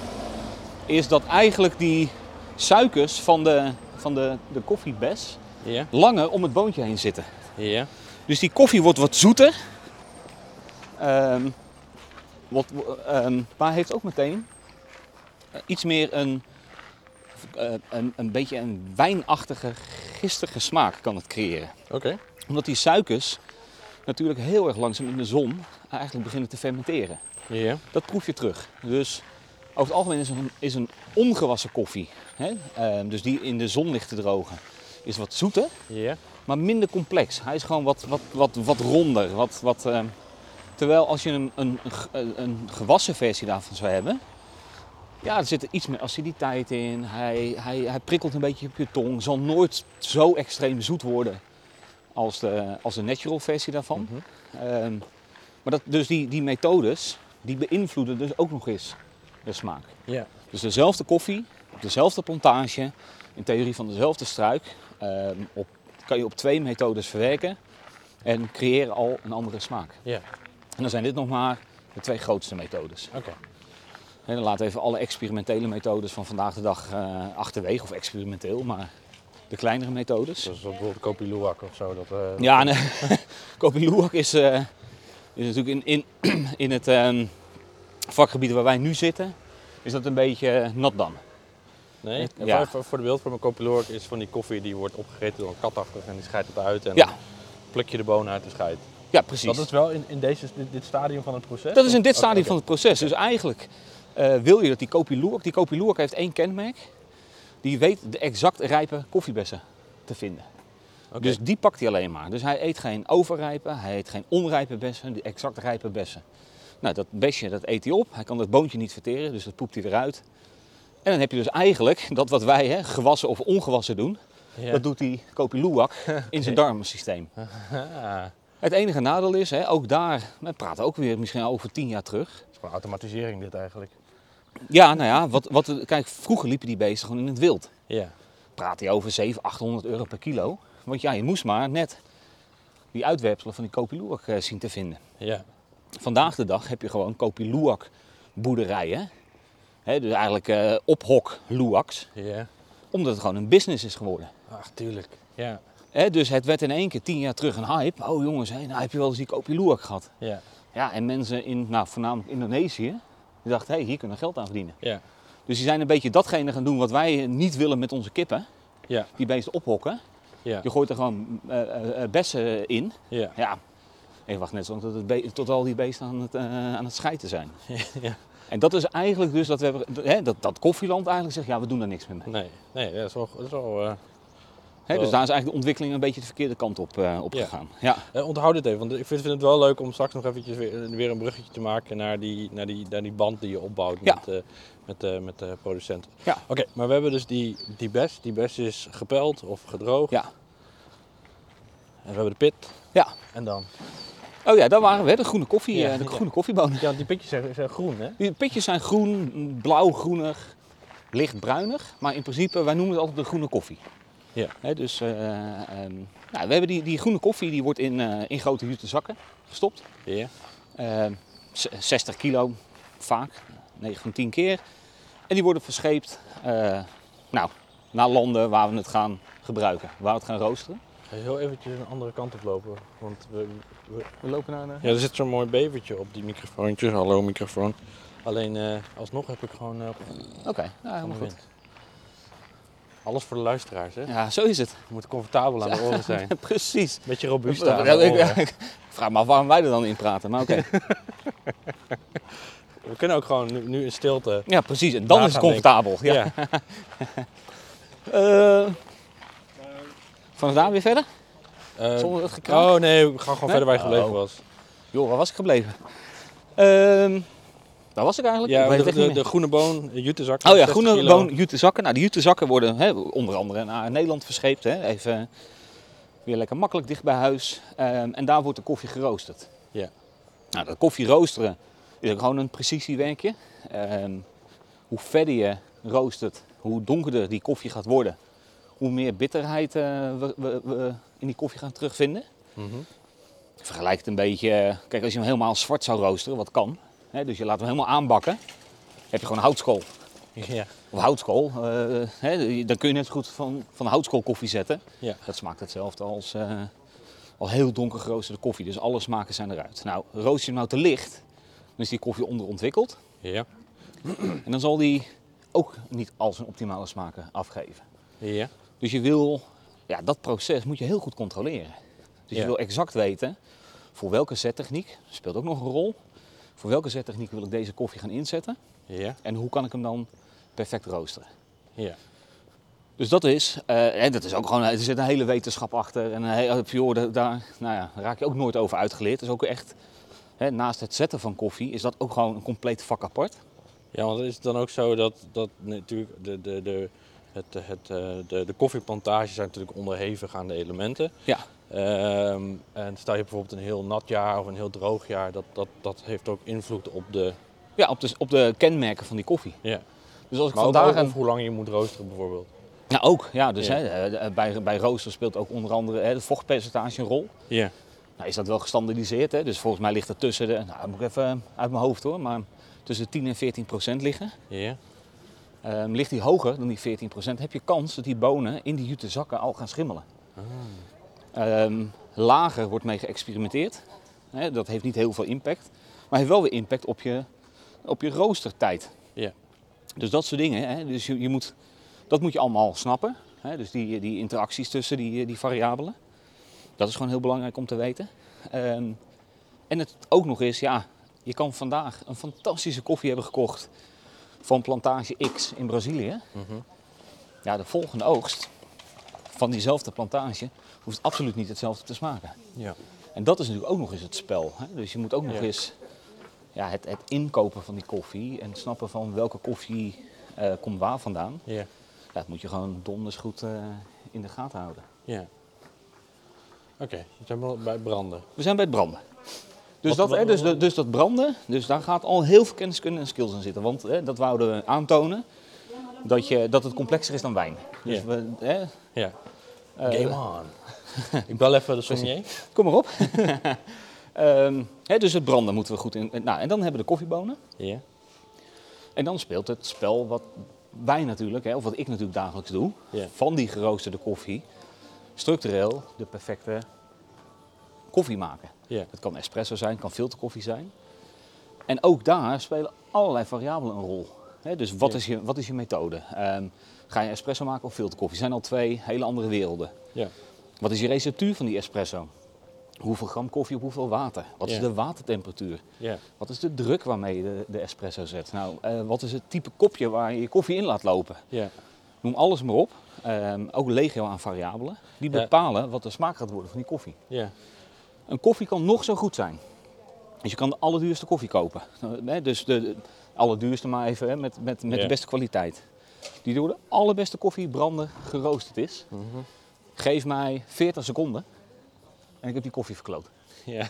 [SPEAKER 2] is dat eigenlijk die suikers van de, van de, de koffiebes
[SPEAKER 1] Ja?
[SPEAKER 2] langer om het boontje heen zitten.
[SPEAKER 1] Ja?
[SPEAKER 2] Dus die koffie wordt wat zoeter. Ehm, wat, ehm, maar heeft ook meteen eh, iets meer een, eh, een, een beetje een wijnachtige, gistige smaak kan het creëren.
[SPEAKER 1] Oké.
[SPEAKER 2] Omdat die suikers natuurlijk heel erg langzaam in de zon eigenlijk beginnen te fermenteren.
[SPEAKER 1] Ja?
[SPEAKER 2] Dat proef je terug. Dus over het algemeen is een, is een ongewassen koffie, hè? ehm, dus die in de zon ligt te drogen, is wat zoeter,
[SPEAKER 1] Ja?
[SPEAKER 2] maar minder complex. Hij is gewoon wat, wat, wat, wat ronder. Wat, wat, ehm, terwijl als je een, een, een ge- een gewassen versie daarvan zou hebben, ja, er zit er iets meer aciditeit in. Hij, hij, hij prikkelt een beetje op je tong. Zal nooit zo extreem zoet worden als de, als de natural versie daarvan.
[SPEAKER 1] Mhm.
[SPEAKER 2] Ehm, maar dat, dus die, die methodes, die beïnvloeden dus ook nog eens de smaak.
[SPEAKER 1] Ja.
[SPEAKER 2] Dus dezelfde koffie, op dezelfde plantage, in theorie van dezelfde struik, ehm, op, kan je op twee methodes verwerken en creëren al een andere smaak.
[SPEAKER 1] Ja.
[SPEAKER 2] En dan zijn dit nog maar de twee grootste methodes.
[SPEAKER 1] Oké.
[SPEAKER 2] En dan laten we even alle experimentele methodes van vandaag de dag eh, achterwege, of experimenteel, maar de kleinere methodes.
[SPEAKER 1] Zoals bijvoorbeeld Kopi Luwak of zo. Dat, eh,
[SPEAKER 2] Ja, nee. [laughs] Kopi Luwak is, eh, is natuurlijk in, in, [clears throat] in het ehm, vakgebied waar wij nu zitten, is dat een beetje eh, nat dan.
[SPEAKER 1] Nee? En
[SPEAKER 2] Ja.
[SPEAKER 1] voor, voor de beeld van mijn Kopi Luwak is van die koffie die wordt opgegeten door een katachtig en die scheidt het uit. En
[SPEAKER 2] Ja.
[SPEAKER 1] dan pluk je de bonen uit de scheid.
[SPEAKER 2] Ja, precies.
[SPEAKER 1] Dat is wel in, in deze, dit, dit stadium van het proces?
[SPEAKER 2] Dat is in dit stadium van het proces. Dus eigenlijk eh, wil je dat die Kopi Luwak, die Kopi Luwak heeft één kenmerk. Die weet de exact rijpe koffiebessen te vinden. Dus die pakt hij alleen maar. Dus hij eet geen overrijpe, hij eet geen onrijpe bessen, die exact rijpe bessen. Nou, dat besje dat eet hij op. Hij kan dat boontje niet verteren, dus dat poept hij eruit. En dan heb je dus eigenlijk dat wat wij hè, gewassen of ongewassen doen,
[SPEAKER 1] Ja.
[SPEAKER 2] dat doet die Kopi Luwak [laughs] in zijn darmensysteem. Het enige nadeel is, hè, ook daar, we praten ook weer misschien over tien jaar terug.
[SPEAKER 1] het is gewoon automatisering dit eigenlijk.
[SPEAKER 2] Ja, nou ja, wat, wat, kijk, vroeger liepen die beesten gewoon in het wild.
[SPEAKER 1] Ja.
[SPEAKER 2] Praat hij over 700, 800 euro per kilo. Want ja, je moest maar net die uitwerpselen van die Kopi Luwak eh, zien te vinden.
[SPEAKER 1] Ja.
[SPEAKER 2] Vandaag de dag heb je gewoon Kopi Luwak boerderijen. Hè, dus eigenlijk eh ophok Luwaks.
[SPEAKER 1] Ja.
[SPEAKER 2] Omdat het gewoon een business is geworden.
[SPEAKER 1] Ach, tuurlijk. Ja.
[SPEAKER 2] Hè, dus het werd in één keer tien jaar terug een hype. Oh jongens, nou heb je wel eens die Kopi Luwak gehad.
[SPEAKER 1] Ja.
[SPEAKER 2] Ja, en mensen in, nou, voornamelijk Indonesië, die dachten, hé, hey, hier kunnen we geld aan verdienen.
[SPEAKER 1] Ja.
[SPEAKER 2] Dus die zijn een beetje datgene gaan doen wat wij niet willen met onze kippen.
[SPEAKER 1] Ja.
[SPEAKER 2] Die beesten ophokken.
[SPEAKER 1] Ja.
[SPEAKER 2] Je gooit er gewoon eh, eh, eh, bessen in.
[SPEAKER 1] Ja.
[SPEAKER 2] Ja, ik wacht net zo tot, het tot al die beesten aan het, eh, aan het scheiden zijn. [laughs]
[SPEAKER 1] Ja.
[SPEAKER 2] En dat is eigenlijk dus dat, we hebben, hè, dat, dat koffieland eigenlijk zegt, ja, we doen daar niks meer mee.
[SPEAKER 1] Nee. Nee, dat is wel... Dat is wel
[SPEAKER 2] dus daar is eigenlijk de ontwikkeling een beetje de verkeerde kant op, eh, op
[SPEAKER 1] Ja.
[SPEAKER 2] gegaan. Ja.
[SPEAKER 1] Eh, onthoud dit even, want ik vind, vind het wel leuk om straks nog eventjes weer, weer een bruggetje te maken naar die, naar die, naar die band die je opbouwt
[SPEAKER 2] Ja.
[SPEAKER 1] met, eh, met, met de producenten.
[SPEAKER 2] Ja.
[SPEAKER 1] Oké, maar we hebben dus die, die bes. Die bes is gepeld of gedroogd.
[SPEAKER 2] ja.
[SPEAKER 1] En we hebben de pit.
[SPEAKER 2] Ja.
[SPEAKER 1] En dan?
[SPEAKER 2] Oh ja, daar waren we, de groene koffie,
[SPEAKER 1] Ja,
[SPEAKER 2] de groene koffiebonen.
[SPEAKER 1] Ja, die pitjes zijn, zijn groen, hè?
[SPEAKER 2] Die pitjes zijn groen, blauw-groenig, lichtbruinig. Maar in principe, wij noemen het altijd de groene koffie.
[SPEAKER 1] Ja.
[SPEAKER 2] Hè, dus eh, ehm, nou, we hebben die, die groene koffie, die wordt in, eh, in grote jute zakken gestopt.
[SPEAKER 1] Ja.
[SPEAKER 2] Ehm, z- 60 kilo vaak, 9 van 10 keer. En die worden verscheept eh, nou, naar landen waar we het gaan gebruiken, waar we het gaan roosteren.
[SPEAKER 1] Ga je heel eventjes een andere kant op lopen. Want we, we-
[SPEAKER 2] We lopen naar de...
[SPEAKER 1] ja, er zit zo'n mooi bevertje op die microfoontjes. Hallo microfoon. Alleen eh, alsnog heb ik gewoon eh,
[SPEAKER 2] Oké, nou, helemaal goed.
[SPEAKER 1] Alles voor de luisteraars, hè?
[SPEAKER 2] Ja, zo is het.
[SPEAKER 1] Je moet comfortabel aan de oren zijn. [laughs]
[SPEAKER 2] Precies.
[SPEAKER 1] Beetje robuust aan de
[SPEAKER 2] ik,
[SPEAKER 1] oren. [laughs]
[SPEAKER 2] ik vraag me af waarom wij er dan in praten, maar oké. [laughs]
[SPEAKER 1] We kunnen ook gewoon nu, nu in stilte.
[SPEAKER 2] Ja, precies. En dan is het comfortabel. Ja.
[SPEAKER 1] Ja.
[SPEAKER 2] Vanaf daar weer verder?
[SPEAKER 1] Eh,
[SPEAKER 2] Zonder het
[SPEAKER 1] oh nee, we gaan gewoon
[SPEAKER 2] Nee?
[SPEAKER 1] verder waar je gebleven
[SPEAKER 2] Oh.
[SPEAKER 1] was.
[SPEAKER 2] Joh, waar was ik gebleven? Ehm waar was ik eigenlijk?
[SPEAKER 1] Ja,
[SPEAKER 2] Ik
[SPEAKER 1] de, de, groene boon, jutezak.
[SPEAKER 2] Oh ja,
[SPEAKER 1] 60
[SPEAKER 2] groene
[SPEAKER 1] kilo.
[SPEAKER 2] boon jutezakken. Nou, die jutezakken worden hè, onder andere naar Nederland verscheept. Hè. Even weer lekker makkelijk dicht bij huis. Ehm, en daar wordt de koffie geroosterd.
[SPEAKER 1] Ja.
[SPEAKER 2] Nou, dat koffie roosteren is ook gewoon een precisiewerkje. Ehm, hoe verder je roostert, hoe donkerder die koffie gaat worden, hoe meer bitterheid eh, we, we- we in die koffie gaan terugvinden.
[SPEAKER 1] Mhm.
[SPEAKER 2] Vergelijk het een beetje, kijk als je hem helemaal zwart zou roosteren, wat kan. Hè, dus je laat hem helemaal aanbakken, heb je gewoon houtskool.
[SPEAKER 1] Ja.
[SPEAKER 2] Of houtskool, eh, hè, dan kun je net goed van, van houtskool koffie zetten.
[SPEAKER 1] Ja.
[SPEAKER 2] Dat smaakt hetzelfde als, eh, als heel donker geroosterde koffie. Dus alle smaken zijn eruit. Nou, roost je hem nou te licht, dan is die koffie onderontwikkeld.
[SPEAKER 1] Ja.
[SPEAKER 2] En dan zal die ook niet al zijn optimale smaken afgeven.
[SPEAKER 1] Ja.
[SPEAKER 2] Dus je wil, ja, dat proces moet je heel goed controleren. Dus
[SPEAKER 1] Ja.
[SPEAKER 2] je wil exact weten voor welke zettechniek, speelt ook nog een rol. Voor welke zettechniek wil ik deze koffie gaan inzetten
[SPEAKER 1] Ja.
[SPEAKER 2] en hoe kan ik hem dan perfect roosteren.
[SPEAKER 1] Ja.
[SPEAKER 2] Dus dat is, eh, en dat is ook gewoon, er zit een hele wetenschap achter. En een hele, joh, daar, nou ja, daar raak je ook nooit over uitgeleerd. Het is ook echt, hè, naast het zetten van koffie, is dat ook gewoon een compleet vak apart.
[SPEAKER 1] Ja, want is het dan ook zo dat, dat natuurlijk de, de, de, het, het, eh, de, de koffieplantages zijn natuurlijk onderhevig aan de elementen.
[SPEAKER 2] Ja.
[SPEAKER 1] Ehm, en stel je bijvoorbeeld een heel nat jaar of een heel droog jaar, dat, dat, dat heeft ook invloed op de...
[SPEAKER 2] Ja, op de, op de kenmerken van die koffie.
[SPEAKER 1] Ja.
[SPEAKER 2] Dus als ik
[SPEAKER 1] Maar
[SPEAKER 2] vandaag
[SPEAKER 1] ook of hoe lang je moet roosteren bijvoorbeeld.
[SPEAKER 2] Ja, ook. Ja, dus
[SPEAKER 1] Ja.
[SPEAKER 2] Hè, eh, bij, bij rooster speelt ook onder andere hè, het vochtpercentage een rol.
[SPEAKER 1] Ja.
[SPEAKER 2] Nou, is dat wel gestandardiseerd, hè? dus volgens mij ligt het tussen de, nou, dat moet ik even uit mijn hoofd hoor, maar tussen 10 en 14 procent liggen.
[SPEAKER 1] Ja.
[SPEAKER 2] Ehm, ligt die hoger dan die 14 procent, heb je kans dat die bonen in die jute zakken al gaan schimmelen. Ehm, lager wordt mee geëxperimenteerd. Dat heeft niet heel veel impact, maar heeft wel weer impact op je, op je roostertijd.
[SPEAKER 1] Ja.
[SPEAKER 2] Dus dat soort dingen. Dus je, je moet, dat moet je allemaal snappen. Dus die, die interacties tussen die, die variabelen. Dat is gewoon heel belangrijk om te weten. Ehm, en het ook nog eens, ja, je kan vandaag een fantastische koffie hebben gekocht van plantage X in Brazilië.
[SPEAKER 1] Mhm.
[SPEAKER 2] Ja, de volgende oogst van diezelfde plantage hoeft absoluut niet hetzelfde te smaken.
[SPEAKER 1] Ja.
[SPEAKER 2] En dat is natuurlijk ook nog eens het spel. Hè? Dus je moet ook nog
[SPEAKER 1] Ja.
[SPEAKER 2] eens ja, het, het inkopen van die koffie en snappen van welke koffie eh, komt waar vandaan.
[SPEAKER 1] Ja.
[SPEAKER 2] Ja, dat moet je gewoon donders goed eh, in de gaten houden.
[SPEAKER 1] Ja. Oké, we zijn bij branden.
[SPEAKER 2] We zijn bij het branden. Dus,
[SPEAKER 1] Wat-
[SPEAKER 2] dat, hè, dus, dus dat branden, dus daar gaat al heel veel kenniskunde en skills in zitten. Want hè, dat wouden we aantonen, dat, je, dat het complexer is dan wijn. Dus
[SPEAKER 1] Ja.
[SPEAKER 2] we, hè,
[SPEAKER 1] Ja.
[SPEAKER 2] Eh,
[SPEAKER 1] Game on. [laughs] Ik bel even de sommelier.
[SPEAKER 2] Kom maar op. [laughs] Ehm, hè, dus het branden moeten we goed in. Nou, en dan hebben we de koffiebonen.
[SPEAKER 1] Ja.
[SPEAKER 2] En dan speelt het spel wat wij natuurlijk, hè, of wat ik natuurlijk dagelijks doe, van die geroosterde koffie, structureel de perfecte koffie maken.
[SPEAKER 1] Ja.
[SPEAKER 2] Het kan espresso zijn, het kan filterkoffie zijn. En ook daar spelen allerlei variabelen een rol. Hè, dus wat, is je, wat is je methode? Ehm, ga je espresso maken of filterkoffie? zijn al twee hele andere werelden.
[SPEAKER 1] Ja.
[SPEAKER 2] Wat is je receptuur van die espresso? Hoeveel gram koffie op hoeveel water? Wat is
[SPEAKER 1] Ja.
[SPEAKER 2] de watertemperatuur?
[SPEAKER 1] Ja.
[SPEAKER 2] Wat is de druk waarmee je de, de espresso zet? Nou, eh, wat is het type kopje waar je je koffie in laat lopen?
[SPEAKER 1] Ja.
[SPEAKER 2] Noem alles maar op. Ehm, ook legio aan variabelen. Die bepalen wat de smaak gaat worden van die koffie.
[SPEAKER 1] Ja.
[SPEAKER 2] Een koffie kan nog zo goed zijn. Dus je kan de allerduurste koffie kopen. Hè, Dus de, de allerduurste maar even hè, met, met, met de beste kwaliteit. Die door de allerbeste koffie branden geroosterd is. Geef mij 40 seconden en ik heb die koffie verkloot.
[SPEAKER 1] Ja. ja,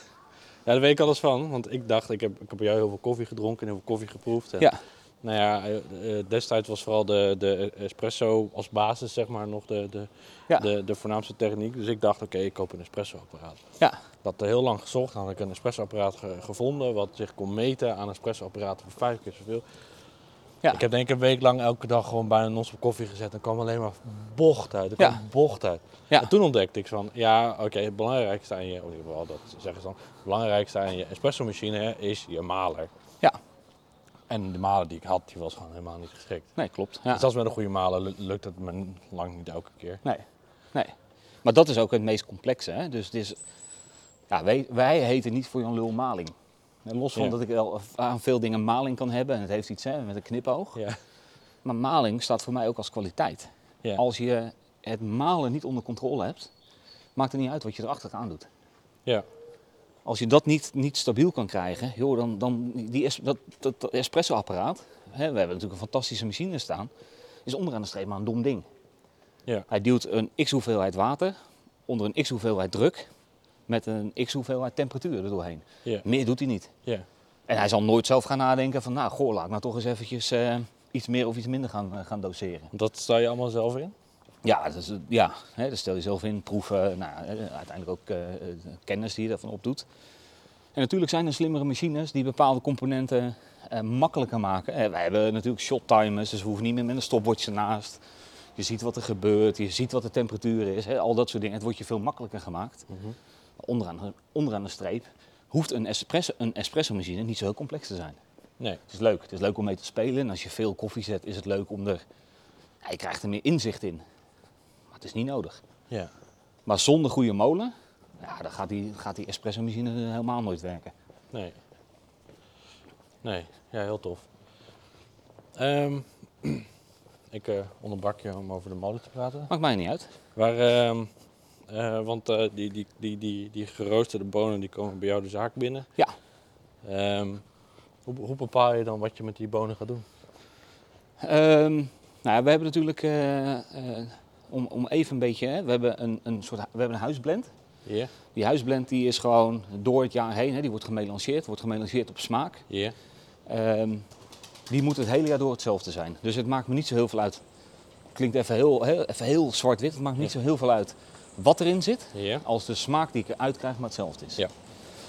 [SPEAKER 1] daar weet ik alles van. Want ik dacht, ik heb, ik heb bij jou heel veel koffie gedronken en heel veel koffie geproefd. En,
[SPEAKER 2] Ja.
[SPEAKER 1] Nou ja, eh, eh, destijds was vooral de, de espresso als basis, zeg maar, nog de, de,
[SPEAKER 2] Ja.
[SPEAKER 1] de, de voornaamste techniek. Dus ik dacht, oké, ik koop een espresso-apparaat.
[SPEAKER 2] Ja.
[SPEAKER 1] Dat heel lang gezocht, dan had ik een espresso-apparaat ge- gevonden wat zich kon meten aan espresso-apparaten voor vijf keer zoveel.
[SPEAKER 2] Ja.
[SPEAKER 1] Ik heb denk ik een week lang elke dag gewoon bijna non-stop koffie gezet en kwam alleen maar bocht uit. Er
[SPEAKER 2] Ja.
[SPEAKER 1] kwam bocht uit.
[SPEAKER 2] Ja.
[SPEAKER 1] En toen ontdekte ik van, ja, oké, het belangrijkste aan je, of in ieder geval dat zeggen ze dan, het belangrijkste aan je espresso-machine is je maler.
[SPEAKER 2] Ja.
[SPEAKER 1] En de maler die ik had, die was gewoon helemaal niet geschikt.
[SPEAKER 2] Nee, klopt. Ja.
[SPEAKER 1] Dus zelfs met een goede maler lu- lukt het me lang niet elke keer.
[SPEAKER 2] Nee, nee. Maar dat is ook het meest complexe. Hè? Dus het is, ja, wij, wij heten niet voor Jan Lul maling. En Los van
[SPEAKER 1] Ja.
[SPEAKER 2] dat ik wel aan veel dingen maling kan hebben. En het heeft iets hè, met een knipoog.
[SPEAKER 1] Ja.
[SPEAKER 2] Maar maling staat voor mij ook als kwaliteit.
[SPEAKER 1] Ja.
[SPEAKER 2] Als je het malen niet onder controle hebt, maakt het niet uit wat je erachteraan doet.
[SPEAKER 1] Ja.
[SPEAKER 2] Als je dat niet, niet stabiel kan krijgen, joh, dan, dan die es, dat, dat, dat espresso-apparaat, hè, we hebben natuurlijk een fantastische machine staan, is onderaan de streep maar een dom ding.
[SPEAKER 1] Ja.
[SPEAKER 2] Hij duwt een x hoeveelheid water onder een x hoeveelheid druk met een x hoeveelheid temperatuur er doorheen. Meer doet hij niet. En hij zal nooit zelf gaan nadenken van, nou, goh, laat ik nou toch eens eventjes eh, iets meer of iets minder gaan, eh, gaan doseren.
[SPEAKER 1] Dat sta je allemaal zelf in?
[SPEAKER 2] Ja, dat is, ja hè, daar stel je zelf in, proeven, nou, uiteindelijk ook kennis die je daarvan opdoet. En natuurlijk zijn er slimmere machines die bepaalde componenten makkelijker maken. Wij hebben natuurlijk shot timers, dus we hoeven niet meer met een stopwatch ernaast. Je ziet wat er gebeurt, je ziet wat de temperatuur is, hè, al dat soort dingen. Het wordt je veel makkelijker gemaakt. De- onderaan de streep hoeft een espresso, een espresso machine niet zo heel complex te zijn.
[SPEAKER 1] Nee.
[SPEAKER 2] Het is leuk, het is leuk om mee te spelen. En als je veel koffie zet, is het leuk om er... Ja, je krijgt er meer inzicht in. Maar het is niet nodig.
[SPEAKER 1] Ja.
[SPEAKER 2] Maar zonder goede molen, ja, dan gaat die, gaat die espresso machine helemaal nooit werken.
[SPEAKER 1] Nee. Nee, ja, heel tof. Ehm, [clears throat] ik eh, onderbrak je om over de molen te praten.
[SPEAKER 2] Maakt mij niet uit.
[SPEAKER 1] Waar, ehm, eh, want eh, die, die, die, die, die geroosterde bonen die komen bij jou de zaak binnen.
[SPEAKER 2] Ja.
[SPEAKER 1] Ehm, hoe, hoe bepaal je dan wat je met die bonen gaat doen?
[SPEAKER 2] Ehm, nou, we hebben natuurlijk, eh, eh, om, om even een beetje, hè, we hebben een, een soort, we hebben een huisblend.
[SPEAKER 1] Ja,
[SPEAKER 2] Die huisblend die is gewoon door het jaar heen, hè, die wordt gemelanceerd, wordt gemelanceerd op smaak.
[SPEAKER 1] ja,
[SPEAKER 2] Ehm, die moet het hele jaar door hetzelfde zijn. Dus het maakt me niet zo heel veel uit. Klinkt even heel, heel, even heel zwart-wit. Het maakt niet
[SPEAKER 1] Ja.
[SPEAKER 2] zo heel veel uit wat erin zit.
[SPEAKER 1] ja.
[SPEAKER 2] Als de smaak die ik eruit krijg maar hetzelfde is.
[SPEAKER 1] Ja.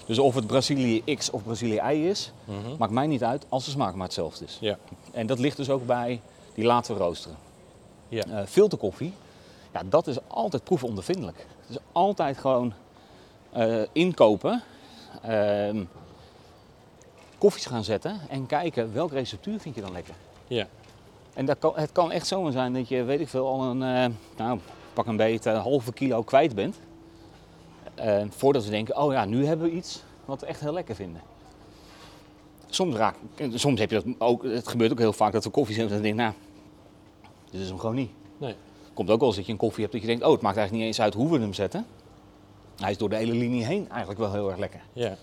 [SPEAKER 2] Dus of het Brazilië X of Brazilië Y is,
[SPEAKER 1] Mhm.
[SPEAKER 2] maakt mij niet uit als de smaak maar hetzelfde is.
[SPEAKER 1] Ja.
[SPEAKER 2] En dat ligt dus ook bij die laten roosteren.
[SPEAKER 1] Ja.
[SPEAKER 2] Eh, filterkoffie, ja, dat is altijd proefondervindelijk. Het is altijd gewoon eh, inkopen, ehm, koffies gaan zetten en kijken welke receptuur vind je dan lekker.
[SPEAKER 1] Ja.
[SPEAKER 2] En dat kan, het kan echt zomaar zijn dat je, weet ik veel, al een, eh, nou, pak een beet, een halve kilo kwijt bent. Eh, voordat we denken, oh ja, nu hebben we iets wat we echt heel lekker vinden. Soms, raak, soms heb je dat ook, het gebeurt ook heel vaak dat we koffie zetten en dan denk ik, nou, dit is hem gewoon niet.
[SPEAKER 1] Nee.
[SPEAKER 2] Komt ook wel eens dat je een koffie hebt dat je denkt, oh, het maakt eigenlijk niet eens uit hoe we hem zetten. Hij is door de hele linie heen eigenlijk wel heel erg lekker.
[SPEAKER 1] Ja.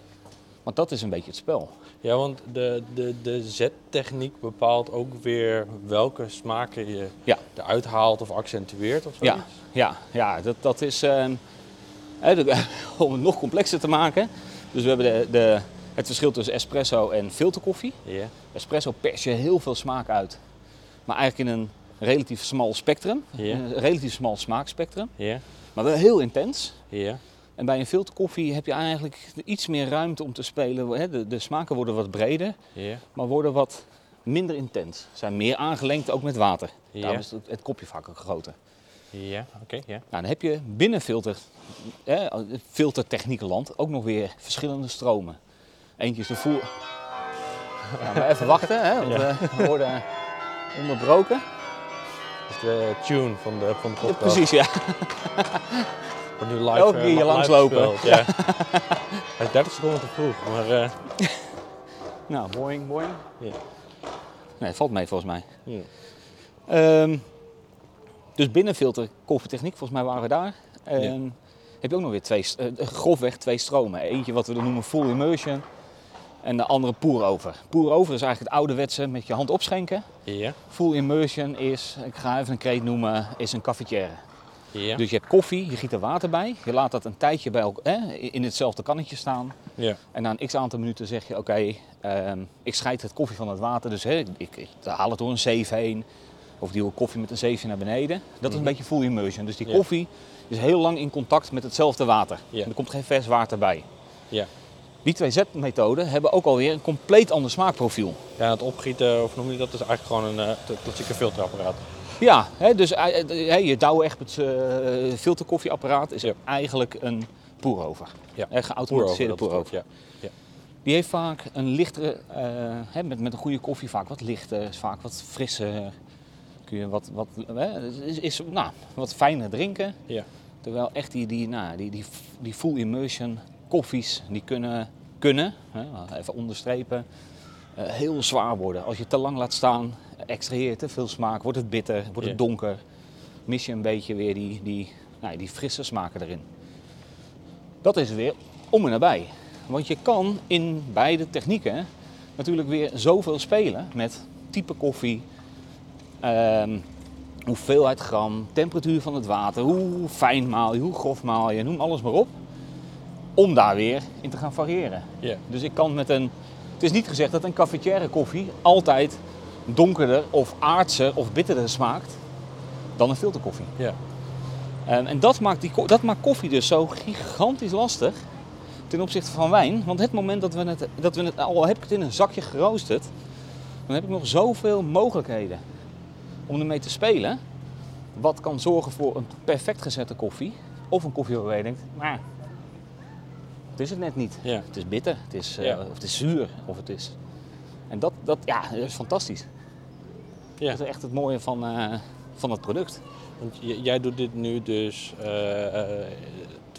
[SPEAKER 2] Want dat is een beetje het spel.
[SPEAKER 1] Ja, want de, de, de zettechniek bepaalt ook weer welke smaken je
[SPEAKER 2] Ja.
[SPEAKER 1] eruit haalt of accentueert of
[SPEAKER 2] Ja,
[SPEAKER 1] zoiets.
[SPEAKER 2] ja, ja dat, dat is de- [laughs] om het nog complexer te maken. Dus we hebben de, de, het verschil tussen espresso en filterkoffie.
[SPEAKER 1] Ja.
[SPEAKER 2] Espresso pers je heel veel smaak uit, maar eigenlijk in een relatief smal spectrum,
[SPEAKER 1] Ja.
[SPEAKER 2] een relatief smal smaakspectrum,
[SPEAKER 1] Ja.
[SPEAKER 2] maar wel heel intens. En bij een filterkoffie heb je eigenlijk iets meer ruimte om te spelen. De, de smaken worden wat breder, maar worden wat minder intens. Zijn meer aangelengd ook met water.
[SPEAKER 1] Ja.
[SPEAKER 2] Daarom is het, het kopje vaak ook groter.
[SPEAKER 1] Ja. Oké, ja.
[SPEAKER 2] Nou, dan heb je binnen filter, filtertechniekenland ook nog weer verschillende stromen. Eentje is de voer. Ja, maar even wachten, hè, want
[SPEAKER 1] Ja.
[SPEAKER 2] we worden onderbroken.
[SPEAKER 1] Dat is de tune van de, van de
[SPEAKER 2] Ja, precies, ja.
[SPEAKER 1] Wordt nu live,
[SPEAKER 2] Elke
[SPEAKER 1] eh,
[SPEAKER 2] keer hier langslopen.
[SPEAKER 1] Ja. [laughs] Hij is 30 seconden te vroeg, maar eh,
[SPEAKER 2] Nou, boing, boing. Nee, het valt mee volgens mij. Ehm, dus binnen filter koffietechniek, volgens mij waren we daar. Ehm, Heb je ook nog weer twee, eh, grofweg twee stromen. Eentje wat we dan noemen full immersion en de andere pour over. Pour over is eigenlijk het ouderwetse met je hand opschenken.
[SPEAKER 1] Ja.
[SPEAKER 2] Full immersion is, ik ga even een kreet noemen, is een cafetière.
[SPEAKER 1] Ja.
[SPEAKER 2] Dus je hebt koffie, je giet er water bij. Je laat dat een tijdje bij hè, in hetzelfde kannetje staan.
[SPEAKER 1] Ja.
[SPEAKER 2] En na een x aantal minuten zeg je, oké, ehm, ik scheid het koffie van het water. Dus hè, ik, ik haal het door een zeef heen. Of duw koffie met een zeefje naar beneden. Dat is een
[SPEAKER 1] Mhm.
[SPEAKER 2] beetje full immersion. Dus die
[SPEAKER 1] Ja.
[SPEAKER 2] koffie is heel lang in contact met hetzelfde water. En er komt geen vers water bij.
[SPEAKER 1] Ja.
[SPEAKER 2] Die twee zetmethoden hebben ook alweer een compleet ander smaakprofiel.
[SPEAKER 1] Ja, het opgieten, of noem je dat, is eigenlijk gewoon een uh, klassieke filterapparaat.
[SPEAKER 2] Ja, hè, dus eh, eh, hè, je Douwe Egberts eh filterkoffieapparaat is
[SPEAKER 1] Ja.
[SPEAKER 2] eigenlijk een pour-over.
[SPEAKER 1] Ja.
[SPEAKER 2] Een geautomatiseerde pour-over.
[SPEAKER 1] het, Ja.
[SPEAKER 2] Die heeft vaak een lichtere, eh, hè, met, met een goede koffie vaak wat lichter, is vaak wat frisser. Kun je wat, wat, hè, is, is nou, wat fijner drinken.
[SPEAKER 1] Ja.
[SPEAKER 2] Terwijl echt die, die, nou, die, die, die full immersion koffies, die kunnen kunnen, hè, even onderstrepen, eh, heel zwaar worden. Als je te lang laat staan, extraheer je te veel smaak, wordt het bitter, wordt het donker. Mis je een beetje weer die, die, nou, die frisse smaken erin. Dat is weer om en nabij. Want je kan in beide technieken natuurlijk weer zoveel spelen met type koffie, ehm, hoeveelheid gram, temperatuur van het water, hoe fijn maal je, hoe grof maal je, noem alles maar op. Om daar weer in te gaan variëren. Dus ik kan met een. Het is niet gezegd dat een cafetière koffie altijd donkerder of aardser of bitterder smaakt dan een filterkoffie.
[SPEAKER 1] Ja.
[SPEAKER 2] Ehm, en dat maakt, die, dat maakt koffie dus zo gigantisch lastig ten opzichte van wijn. Want het moment dat we het, dat we het al heb ik het in een zakje geroosterd, dan heb ik nog zoveel mogelijkheden om ermee te spelen. Wat kan zorgen voor een perfect gezette koffie. Of een koffie waarvan je denkt, maar het is het net niet.
[SPEAKER 1] Ja.
[SPEAKER 2] Het is bitter, het is, eh,
[SPEAKER 1] Ja.
[SPEAKER 2] of het is zuur, of het is... En dat, dat, ja, dat is fantastisch.
[SPEAKER 1] Ja.
[SPEAKER 2] Dat is echt het mooie van, eh, van het product.
[SPEAKER 1] Want jij doet dit nu dus eh, eh,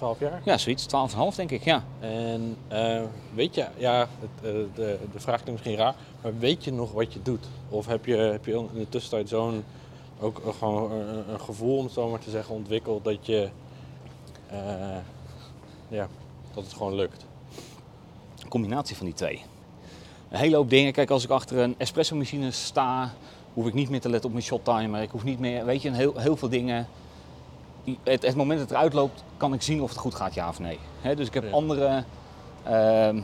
[SPEAKER 1] 12 jaar.
[SPEAKER 2] Ja, zoiets, 12,5 denk ik, ja.
[SPEAKER 1] En eh, weet je, ja, het, eh, de, de vraag klinkt misschien raar, maar weet je nog wat je doet? Of heb je, heb je in de tussentijd zo'n ook eh, gewoon een, een gevoel, om het zo maar te zeggen, ontwikkeld dat je, eh, ja, dat het gewoon lukt?
[SPEAKER 2] Een combinatie van die twee. Een hele hoop dingen. Kijk, als ik achter een espresso machine sta, hoef ik niet meer te letten op mijn shot timer. Ik hoef niet meer, weet je, een heel, heel veel dingen. Het, het moment dat het eruit loopt, kan ik zien of het goed gaat, ja of nee. Dus ik heb
[SPEAKER 1] Ja.
[SPEAKER 2] andere, ehm,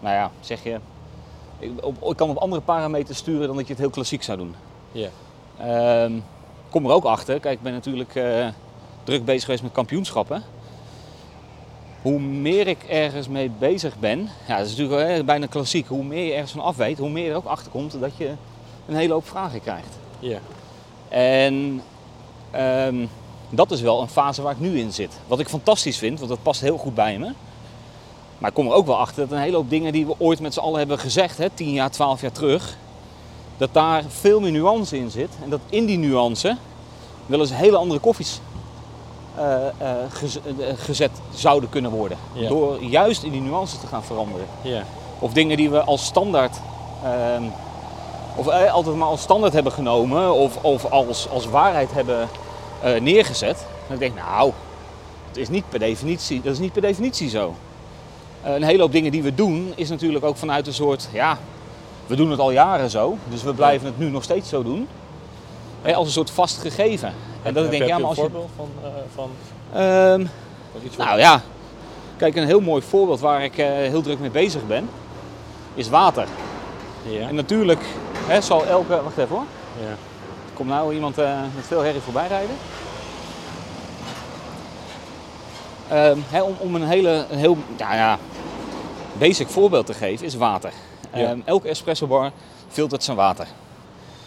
[SPEAKER 2] nou ja, zeg je, ik, op, ik kan op andere parameters sturen dan dat je het heel klassiek zou doen.
[SPEAKER 1] Ja,
[SPEAKER 2] Ehm, kom er ook achter. Kijk, ik ben natuurlijk eh, druk bezig geweest met kampioenschappen. Hoe meer ik ergens mee bezig ben, ja, dat is natuurlijk eh, bijna klassiek. Hoe meer je ergens van af weet, hoe meer je er ook achter komt dat je een hele hoop vragen krijgt.
[SPEAKER 1] ja,
[SPEAKER 2] En ehm, dat is wel een fase waar ik nu in zit. Wat ik fantastisch vind, want dat past heel goed bij me. Maar ik kom er ook wel achter dat een hele hoop dingen die we ooit met z'n allen hebben gezegd, hè, 10 jaar, 12 jaar terug, dat daar veel meer nuance in zit. En dat in die nuance wel eens hele andere koffies eh, eh, gez- eh, gezet zouden kunnen worden.
[SPEAKER 1] Ja.
[SPEAKER 2] Door juist in die nuances te gaan veranderen.
[SPEAKER 1] ja,
[SPEAKER 2] Of dingen die we als standaard, ehm, of eh, altijd maar als standaard hebben genomen of, of als, als waarheid hebben eh, neergezet. Dan denk ik, nou, het is niet per definitie, dat is niet per definitie zo. Eh, een hele hoop dingen die we doen is natuurlijk ook vanuit een soort, ja, we doen het al jaren zo, dus we blijven het nu nog steeds zo doen. Hè, als een soort vast gegeven. En dat ik denk, ja, maar
[SPEAKER 1] een
[SPEAKER 2] als je...
[SPEAKER 1] voorbeeld van, eh, van,
[SPEAKER 2] Ehm, nou ja, kijk, een heel mooi voorbeeld waar ik eh, heel druk mee bezig ben, is water.
[SPEAKER 1] ja,
[SPEAKER 2] En natuurlijk hè, zal elke. Wacht even hoor.
[SPEAKER 1] ja,
[SPEAKER 2] Komt nou iemand eh, met veel herrie voorbij rijden? Ehm, om, om een, hele, een heel ja, ja, basic voorbeeld te geven, is water.
[SPEAKER 1] Ja.
[SPEAKER 2] Ehm, elke espresso bar filtert zijn water.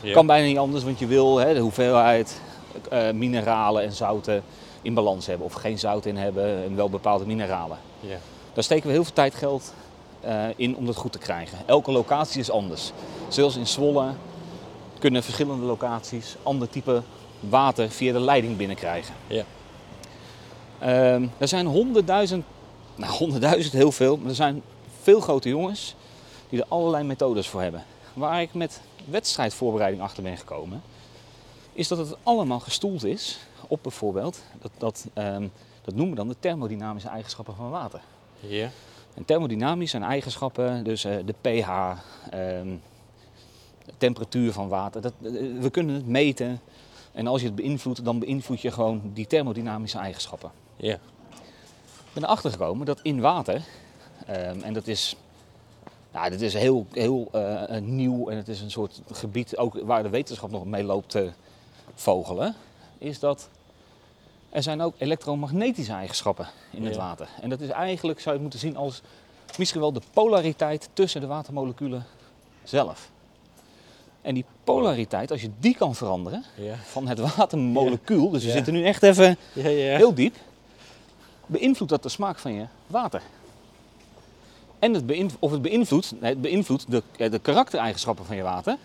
[SPEAKER 1] ja.
[SPEAKER 2] Kan bijna niet anders, want je wil de hoeveelheid eh, mineralen en zouten in balans hebben. Of geen zout in hebben en wel bepaalde mineralen.
[SPEAKER 1] ja,
[SPEAKER 2] Daar steken we heel veel tijd geld in om dat goed te krijgen. Elke locatie is anders. Zelfs in Zwolle kunnen verschillende locaties ander type water via de leiding binnenkrijgen.
[SPEAKER 1] Ja.
[SPEAKER 2] Ehm, er zijn honderdduizend, nou honderdduizend heel veel, maar er zijn veel grote jongens die er allerlei methodes voor hebben. Waar ik met wedstrijdvoorbereiding achter ben gekomen, is dat het allemaal gestoeld is op bijvoorbeeld, dat, dat, ehm, dat noemen we dan de thermodynamische eigenschappen van water.
[SPEAKER 1] ja,
[SPEAKER 2] En thermodynamisch zijn eigenschappen, dus eh, de pH, ehm, de temperatuur van water. Dat, eh, we kunnen het meten. En als je het beïnvloedt, dan beïnvloed je gewoon die thermodynamische eigenschappen.
[SPEAKER 1] ja,
[SPEAKER 2] Ik ben erachter gekomen dat in water, ehm, en dat is, ja, dit is heel, heel eh, nieuw en het is een soort gebied ook waar de wetenschap nog mee loopt te vogelen, is dat er zijn ook elektromagnetische eigenschappen in het water. En dat is eigenlijk, zou je het moeten zien als misschien wel de polariteit tussen de watermoleculen zelf. En die polariteit, als je die kan veranderen
[SPEAKER 1] ja,
[SPEAKER 2] van het watermolecuul, dus we zitten nu echt even heel diep, beïnvloedt dat de smaak van je water. En het beïnvloedt, of het beïnvloedt, het beïnvloedt de, eh, de karaktereigenschappen van je water.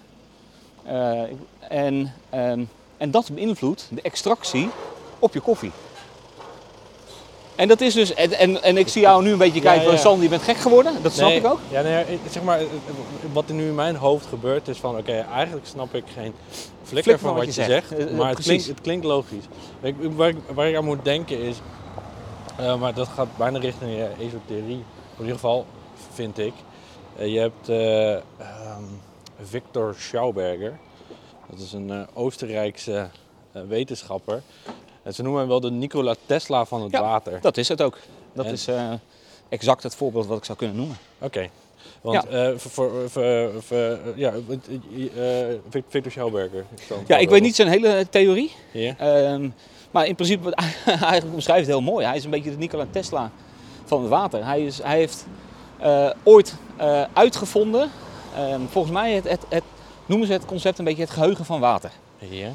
[SPEAKER 2] Eh, en, ehm, en dat beïnvloedt de extractie op je koffie. En dat is dus, en, en, en ik zie jou nu een beetje kijken
[SPEAKER 1] Ja,
[SPEAKER 2] van
[SPEAKER 1] ja.
[SPEAKER 2] Sander, je bent gek geworden. Dat snap
[SPEAKER 1] Nee,
[SPEAKER 2] ik ook.
[SPEAKER 1] Ja, nee, zeg maar, eh, wat er nu in mijn hoofd gebeurt is van, oké, eigenlijk snap ik geen flikker van wat je zegt,
[SPEAKER 2] Eh, eh,
[SPEAKER 1] maar het klinkt, het klinkt logisch. Ik, waar, ik, waar ik aan moet denken is, eh, maar dat gaat bijna richting eh, esoterie, in ieder geval vind ik. Eh, je hebt eh, ehm, Victor Schauberger, dat is een eh, Oostenrijkse eh, wetenschapper. En ze noemen hem wel de Nikola Tesla van het
[SPEAKER 2] Ja.
[SPEAKER 1] water.
[SPEAKER 2] Dat is het ook. Dat
[SPEAKER 1] En-
[SPEAKER 2] is eh, exact het voorbeeld wat ik zou kunnen noemen.
[SPEAKER 1] Oké. Want eh, voor, voor, voor, ja, eh, Vic- Victor Schauberger.
[SPEAKER 2] Ja, ik weet niet zijn hele theorie.
[SPEAKER 1] Ja.
[SPEAKER 2] Ehm, maar in principe, [laughs] eigenlijk omschrijft het heel mooi. Hij is een beetje de Nikola Tesla van het water. Hij, is, hij heeft ooit uitgevonden, ehm, volgens mij het, het, het, noemen ze het concept een beetje het geheugen van water.
[SPEAKER 1] Ja.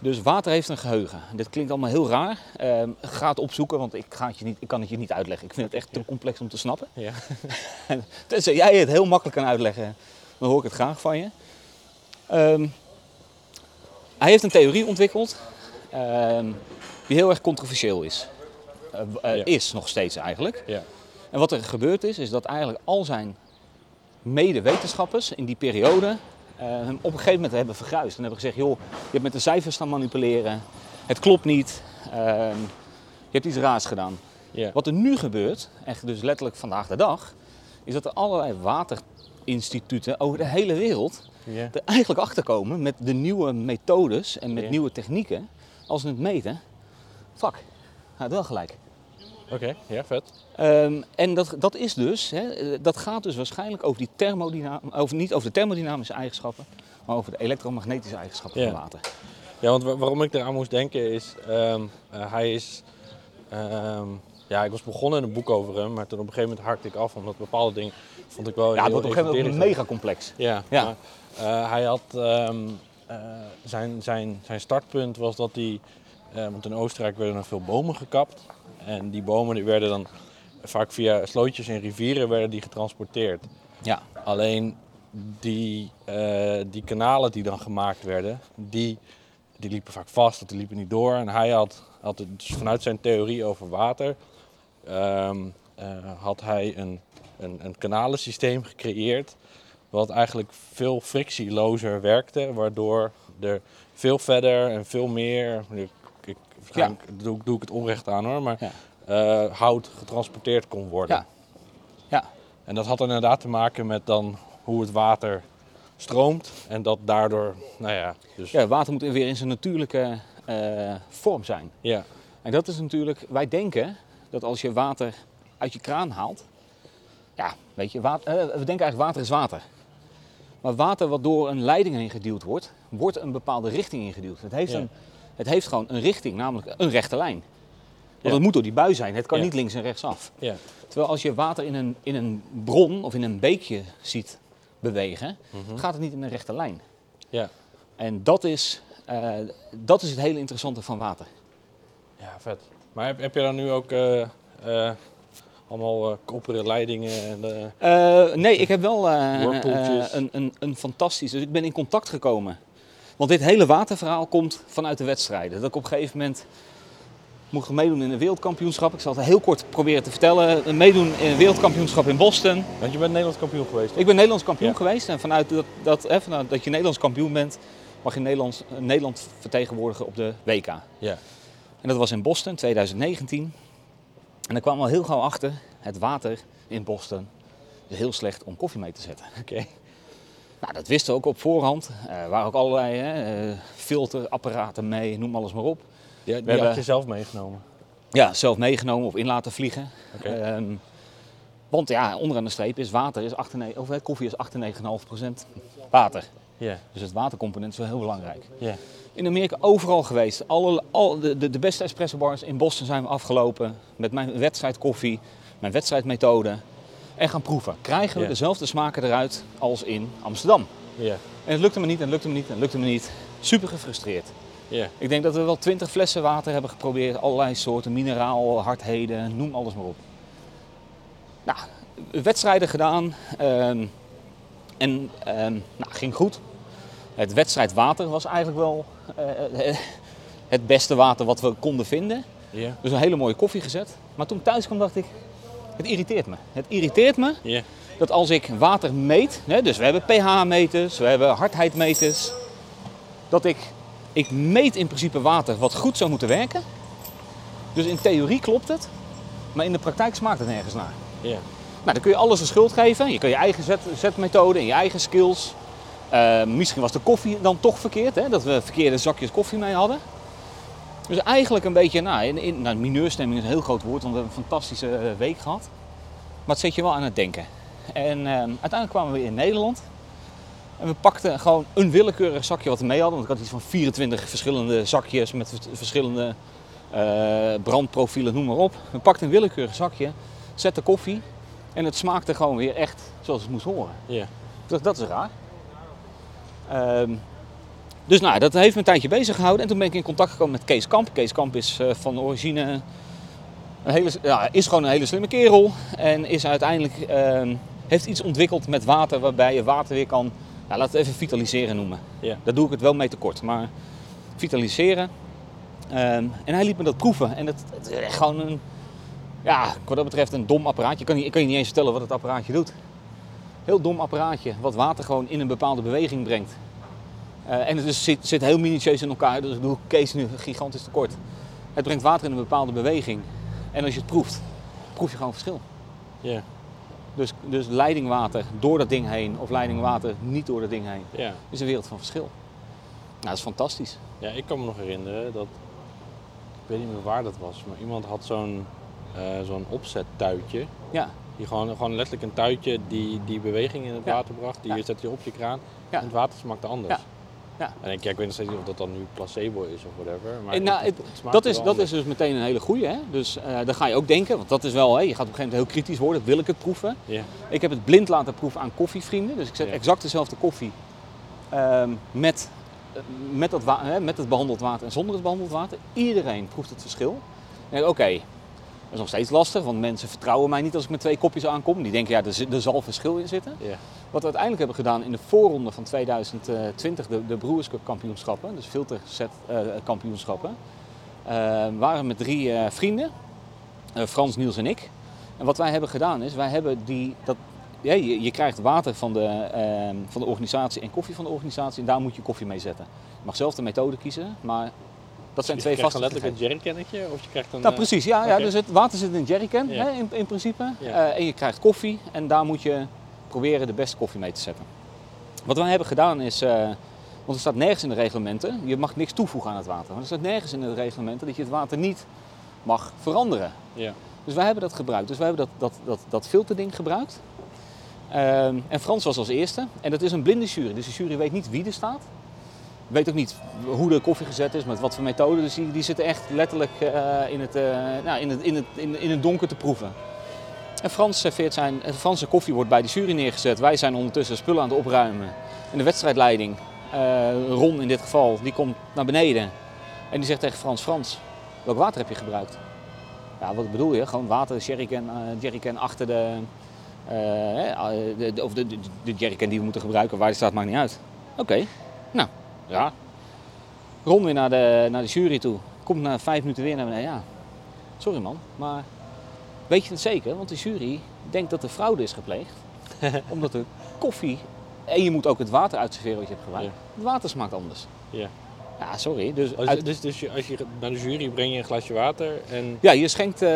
[SPEAKER 2] Dus water heeft een geheugen. Dit klinkt allemaal heel raar. Ehm, ga het opzoeken, want ik, ga het je niet, ik kan het je niet uitleggen. Ik vind het echt te complex om te snappen.
[SPEAKER 1] Ja. [laughs]
[SPEAKER 2] Tenzij jij het heel makkelijk kan uitleggen, dan hoor ik het graag van je. Ehm, hij heeft een theorie ontwikkeld ehm, die heel erg controversieel is. Eh, eh,
[SPEAKER 1] Ja.
[SPEAKER 2] Is nog steeds eigenlijk.
[SPEAKER 1] Ja.
[SPEAKER 2] En wat er gebeurd is, is dat eigenlijk al zijn medewetenschappers in die periode hem op een gegeven moment hebben verguisd. En hebben gezegd, joh, je hebt met de cijfers staan manipuleren. Het klopt niet. Ehm, je hebt iets raars gedaan. Wat er nu gebeurt, echt dus letterlijk vandaag de dag, is dat er allerlei waterinstituten over de hele wereld er eigenlijk achter komen met de nieuwe methodes en met nieuwe technieken. Als ze het meten, fuck, hij had wel gelijk.
[SPEAKER 1] Oké, ja, vet.
[SPEAKER 2] Ehm, en dat, dat is dus, hè, dat gaat dus waarschijnlijk over die thermodynam over, niet over de thermodynamische eigenschappen, maar over de elektromagnetische eigenschappen van water.
[SPEAKER 1] Ja, want wa- waarom ik eraan moest denken is, ehm, eh, hij is, ehm, ja, ik was begonnen in een boek over hem, maar toen op een gegeven moment hakte ik af, omdat bepaalde dingen vond ik wel
[SPEAKER 2] Ja, het
[SPEAKER 1] heel
[SPEAKER 2] wordt op een gegeven moment mega complex.
[SPEAKER 1] Ja,
[SPEAKER 2] Ja.
[SPEAKER 1] maar, eh, hij had eh, zijn, zijn, zijn startpunt was dat hij, want in Oostenrijk werden er veel bomen gekapt en die bomen die werden dan vaak via slootjes en rivieren werden die getransporteerd.
[SPEAKER 2] Ja,
[SPEAKER 1] Alleen die, eh, die kanalen die dan gemaakt werden, die, die liepen vaak vast, of die liepen niet door. En hij had, had het, dus vanuit zijn theorie over water, ehm, eh, had hij een, een, een kanalensysteem gecreëerd. Wat eigenlijk veel frictielozer werkte, waardoor er veel verder en veel meer, waarschijnlijk doe, doe ik het onrecht aan hoor, maar
[SPEAKER 2] Ja.
[SPEAKER 1] eh, hout getransporteerd kon worden.
[SPEAKER 2] ja, ja.
[SPEAKER 1] En dat had inderdaad te maken met dan hoe het water stroomt en dat daardoor, nou ja, dus
[SPEAKER 2] ja water moet weer in zijn natuurlijke eh, vorm zijn.
[SPEAKER 1] ja,
[SPEAKER 2] En dat is natuurlijk, wij denken dat als je water uit je kraan haalt, ja, weet je, water, eh, we denken eigenlijk water is water. Maar water wat door een leiding heen geduwd wordt, wordt een bepaalde richting ingeduwd. Het heeft,
[SPEAKER 1] Ja.
[SPEAKER 2] een, het heeft gewoon een richting, namelijk een rechte lijn. Want het moet door die bui zijn, het kan niet links en rechts af.
[SPEAKER 1] ja,
[SPEAKER 2] Terwijl als je water in een, in een bron of in een beekje ziet bewegen,
[SPEAKER 1] Mhm.
[SPEAKER 2] gaat het niet in een rechte lijn.
[SPEAKER 1] ja,
[SPEAKER 2] En dat is, eh, dat is het hele interessante van water.
[SPEAKER 1] ja, vet. Maar heb, heb je dan nu ook eh, eh, allemaal koperen leidingen en
[SPEAKER 2] nee, ik heb wel een, een, een fantastisch. Dus ik ben in contact gekomen. Want dit hele waterverhaal komt vanuit de wedstrijden. Dat ik op een gegeven moment mocht meedoen in een wereldkampioenschap. Ik zal het heel kort proberen te vertellen. Meedoen in een wereldkampioenschap in Boston.
[SPEAKER 1] want je bent Nederlands kampioen geweest.
[SPEAKER 2] Ik ben Nederlands kampioen
[SPEAKER 1] Ja.
[SPEAKER 2] geweest. En vanuit dat, dat, hè, vanuit dat je Nederlands kampioen bent, mag je Nederlands, eh, Nederland vertegenwoordigen op de WK.
[SPEAKER 1] Ja,
[SPEAKER 2] En dat was in Boston 2019. En daar kwam al heel gauw achter, het water in Boston is heel slecht om koffie mee te zetten.
[SPEAKER 1] oké.
[SPEAKER 2] Nou, dat wisten we ook op voorhand. Er waren ook allerlei hè, eh, filterapparaten mee, noem alles maar op.
[SPEAKER 1] Ja, die
[SPEAKER 2] hebben-
[SPEAKER 1] had je zelf meegenomen.
[SPEAKER 2] Ja, zelf meegenomen of in laten vliegen. Ehm, want ja, onderaan de streep is water, is 98, of, hè, koffie is 98,5% water. Dus het watercomponent is wel heel belangrijk. In Amerika overal geweest. Alle, al, de, de, de beste espresso bars in Boston zijn we afgelopen. Met mijn wedstrijdkoffie, mijn wedstrijdmethode. En gaan proeven. Krijgen we dezelfde smaken eruit als in Amsterdam.
[SPEAKER 1] ja,
[SPEAKER 2] En het lukte me niet, en het lukte me niet, en het lukte me niet. Super gefrustreerd.
[SPEAKER 1] ja.
[SPEAKER 2] Ik denk dat we wel twintig flessen water hebben geprobeerd. Allerlei soorten, mineraal, hardheden, noem alles maar op. Nou, wedstrijden gedaan. ehm, en ehm, nou, ging goed. Het wedstrijdwater was eigenlijk wel eh, eh, het beste water wat we konden vinden.
[SPEAKER 1] ja.
[SPEAKER 2] Dus een hele mooie koffie gezet. Maar toen thuis kwam dacht ik, het irriteert me. Het irriteert me dat als ik water meet, hè, dus we hebben pH-meters, we hebben hardheidmeters, dat ik, ik meet in principe water wat goed zou moeten werken. Dus in theorie klopt het, maar in de praktijk smaakt het nergens naar. Nou, dan kun je alles een schuld geven. Je kan je eigen zet, zetmethode en je eigen skills. Eh, misschien was de koffie dan toch verkeerd, hè? dat we verkeerde zakjes koffie mee hadden. Dus eigenlijk een beetje, nou, in, in, nou, mineurstemming is een heel groot woord, want we hebben een fantastische eh, week gehad. Maar het zet je wel aan het denken. En eh, uiteindelijk kwamen we weer in Nederland. En we pakten gewoon een willekeurig zakje wat we mee hadden. Want ik had iets van 24 verschillende zakjes met vers- verschillende eh, brandprofielen, noem maar op. We pakten een willekeurig zakje, zetten koffie en het smaakte gewoon weer echt zoals het moest horen.
[SPEAKER 1] Ja.
[SPEAKER 2] Dat, dat is raar. Ehm, dus nou, dat heeft me een tijdje bezig gehouden. En toen ben ik in contact gekomen met Kees Kamp. Kees Kamp is eh, van origine een hele, ja, is gewoon een hele slimme kerel. En is uiteindelijk, ehm, heeft iets ontwikkeld met water waarbij je water weer kan, nou, laten we het even vitaliseren noemen.
[SPEAKER 1] Ja.
[SPEAKER 2] Daar doe ik het wel mee tekort. Maar vitaliseren. Ehm, en hij liet me dat proeven. En het is echt gewoon een, ja, wat dat betreft een dom apparaatje. Ik kan, niet, ik kan je niet eens vertellen wat het apparaatje doet. Heel dom apparaatje, wat water gewoon in een bepaalde beweging brengt. Eh, en het zit, zit heel minutieus in elkaar, dus ik doe Kees nu gigantisch tekort. Het brengt water in een bepaalde beweging. En als je het proeft, proef je gewoon verschil.
[SPEAKER 1] Ja.
[SPEAKER 2] Dus, dus leidingwater door dat ding heen of leidingwater niet door dat ding heen,
[SPEAKER 1] Ja.
[SPEAKER 2] is een wereld van verschil. Nou, dat is fantastisch.
[SPEAKER 1] Ja, ik kan me nog herinneren dat, ik weet niet meer waar dat was, maar iemand had zo'n eh, zo'n opzettuitje.
[SPEAKER 2] Ja,
[SPEAKER 1] Die gewoon, gewoon letterlijk een tuitje die, die beweging in het
[SPEAKER 2] Ja.
[SPEAKER 1] water bracht. Die
[SPEAKER 2] Ja.
[SPEAKER 1] zet je op je kraan
[SPEAKER 2] Ja.
[SPEAKER 1] en het water smaakte anders.
[SPEAKER 2] Ja.
[SPEAKER 1] En ik denk, ja, ik weet nog steeds niet of dat dan nu placebo is of whatever. Maar
[SPEAKER 2] En nou,
[SPEAKER 1] het,
[SPEAKER 2] het- dat is, dat is dus meteen een hele goeie. Hè? Dus eh daar ga je ook denken, want dat is wel, hè, je gaat op een gegeven moment heel kritisch worden. Wil ik het proeven? Ik heb het blind laten proeven aan koffievrienden. Dus ik zet exact dezelfde koffie ehm, met, eh, met, dat met het behandeld water en zonder het behandeld water. Iedereen proeft het verschil. Oké, dat is nog steeds lastig, want mensen vertrouwen mij niet als ik met twee kopjes aankom. Die denken, ja, er, er zal verschil in zitten.
[SPEAKER 1] Ja.
[SPEAKER 2] Wat we uiteindelijk hebben gedaan in de voorronde van 2020, de, de Brewers Cup kampioenschappen, dus filterset eh, kampioenschappen, eh, waren we met drie eh, vrienden, Frans, Niels en ik. En wat wij hebben gedaan is, wij hebben die, dat, ja, je, je krijgt water van de, van de organisatie en koffie van de organisatie en daar moet je koffie mee zetten. Je mag zelf de methode kiezen, maar dat zijn
[SPEAKER 1] Je
[SPEAKER 2] twee vaste
[SPEAKER 1] letterlijk een jerrycannetje of je krijgt een...
[SPEAKER 2] Nou,
[SPEAKER 1] eh,
[SPEAKER 2] precies. Ja, ja,
[SPEAKER 1] oké.
[SPEAKER 2] dus het water zit in een jerrycan
[SPEAKER 1] Ja.
[SPEAKER 2] hè, in, in principe.
[SPEAKER 1] Ja.
[SPEAKER 2] Eh, en je krijgt koffie en daar moet je proberen de beste koffie mee te zetten. Wat wij hebben gedaan is, eh, want er staat nergens in de reglementen, je mag niks toevoegen aan het water. Maar er staat nergens in de reglementen dat je het water niet mag veranderen.
[SPEAKER 1] Ja.
[SPEAKER 2] Dus wij hebben dat gebruikt. Dus wij hebben dat, dat, dat, dat filterding gebruikt. Ehm, en Frans was als eerste. En dat is een blinde jury. Dus de jury weet niet wie er staat. Weet ook niet hoe de koffie gezet is, met wat voor methode. Dus die, zitten echt letterlijk eh, in, het, eh, nou, in, het, in, het, in, het donker te proeven. En Frans serveert zijn, eh, Franse koffie wordt bij de jury neergezet. Wij zijn ondertussen spullen aan het opruimen. En de wedstrijdleiding, Ron in dit geval, die komt naar beneden. En die zegt tegen Frans, Frans, welk water heb je gebruikt? Ja, wat bedoel je? Gewoon water, jerrycan, jerrycan achter de, de, of de, de, de jerrycan die we moeten gebruiken, waar die staat, maakt niet uit. Oké, nou, ja. Ron weer naar de, naar de jury toe. Komt na vijf minuten weer naar beneden. Ja, sorry man, maar weet je het zeker? Want de jury denkt dat er fraude is gepleegd. [laughs] omdat de koffie, en je moet ook het water uitserveren wat je hebt gebruikt. Het water smaakt anders.
[SPEAKER 1] Ja.
[SPEAKER 2] Ja, sorry. Dus
[SPEAKER 1] Als,
[SPEAKER 2] uit-
[SPEAKER 1] dus, dus je, als je naar de jury breng je een glasje water en...
[SPEAKER 2] Ja, je schenkt eh,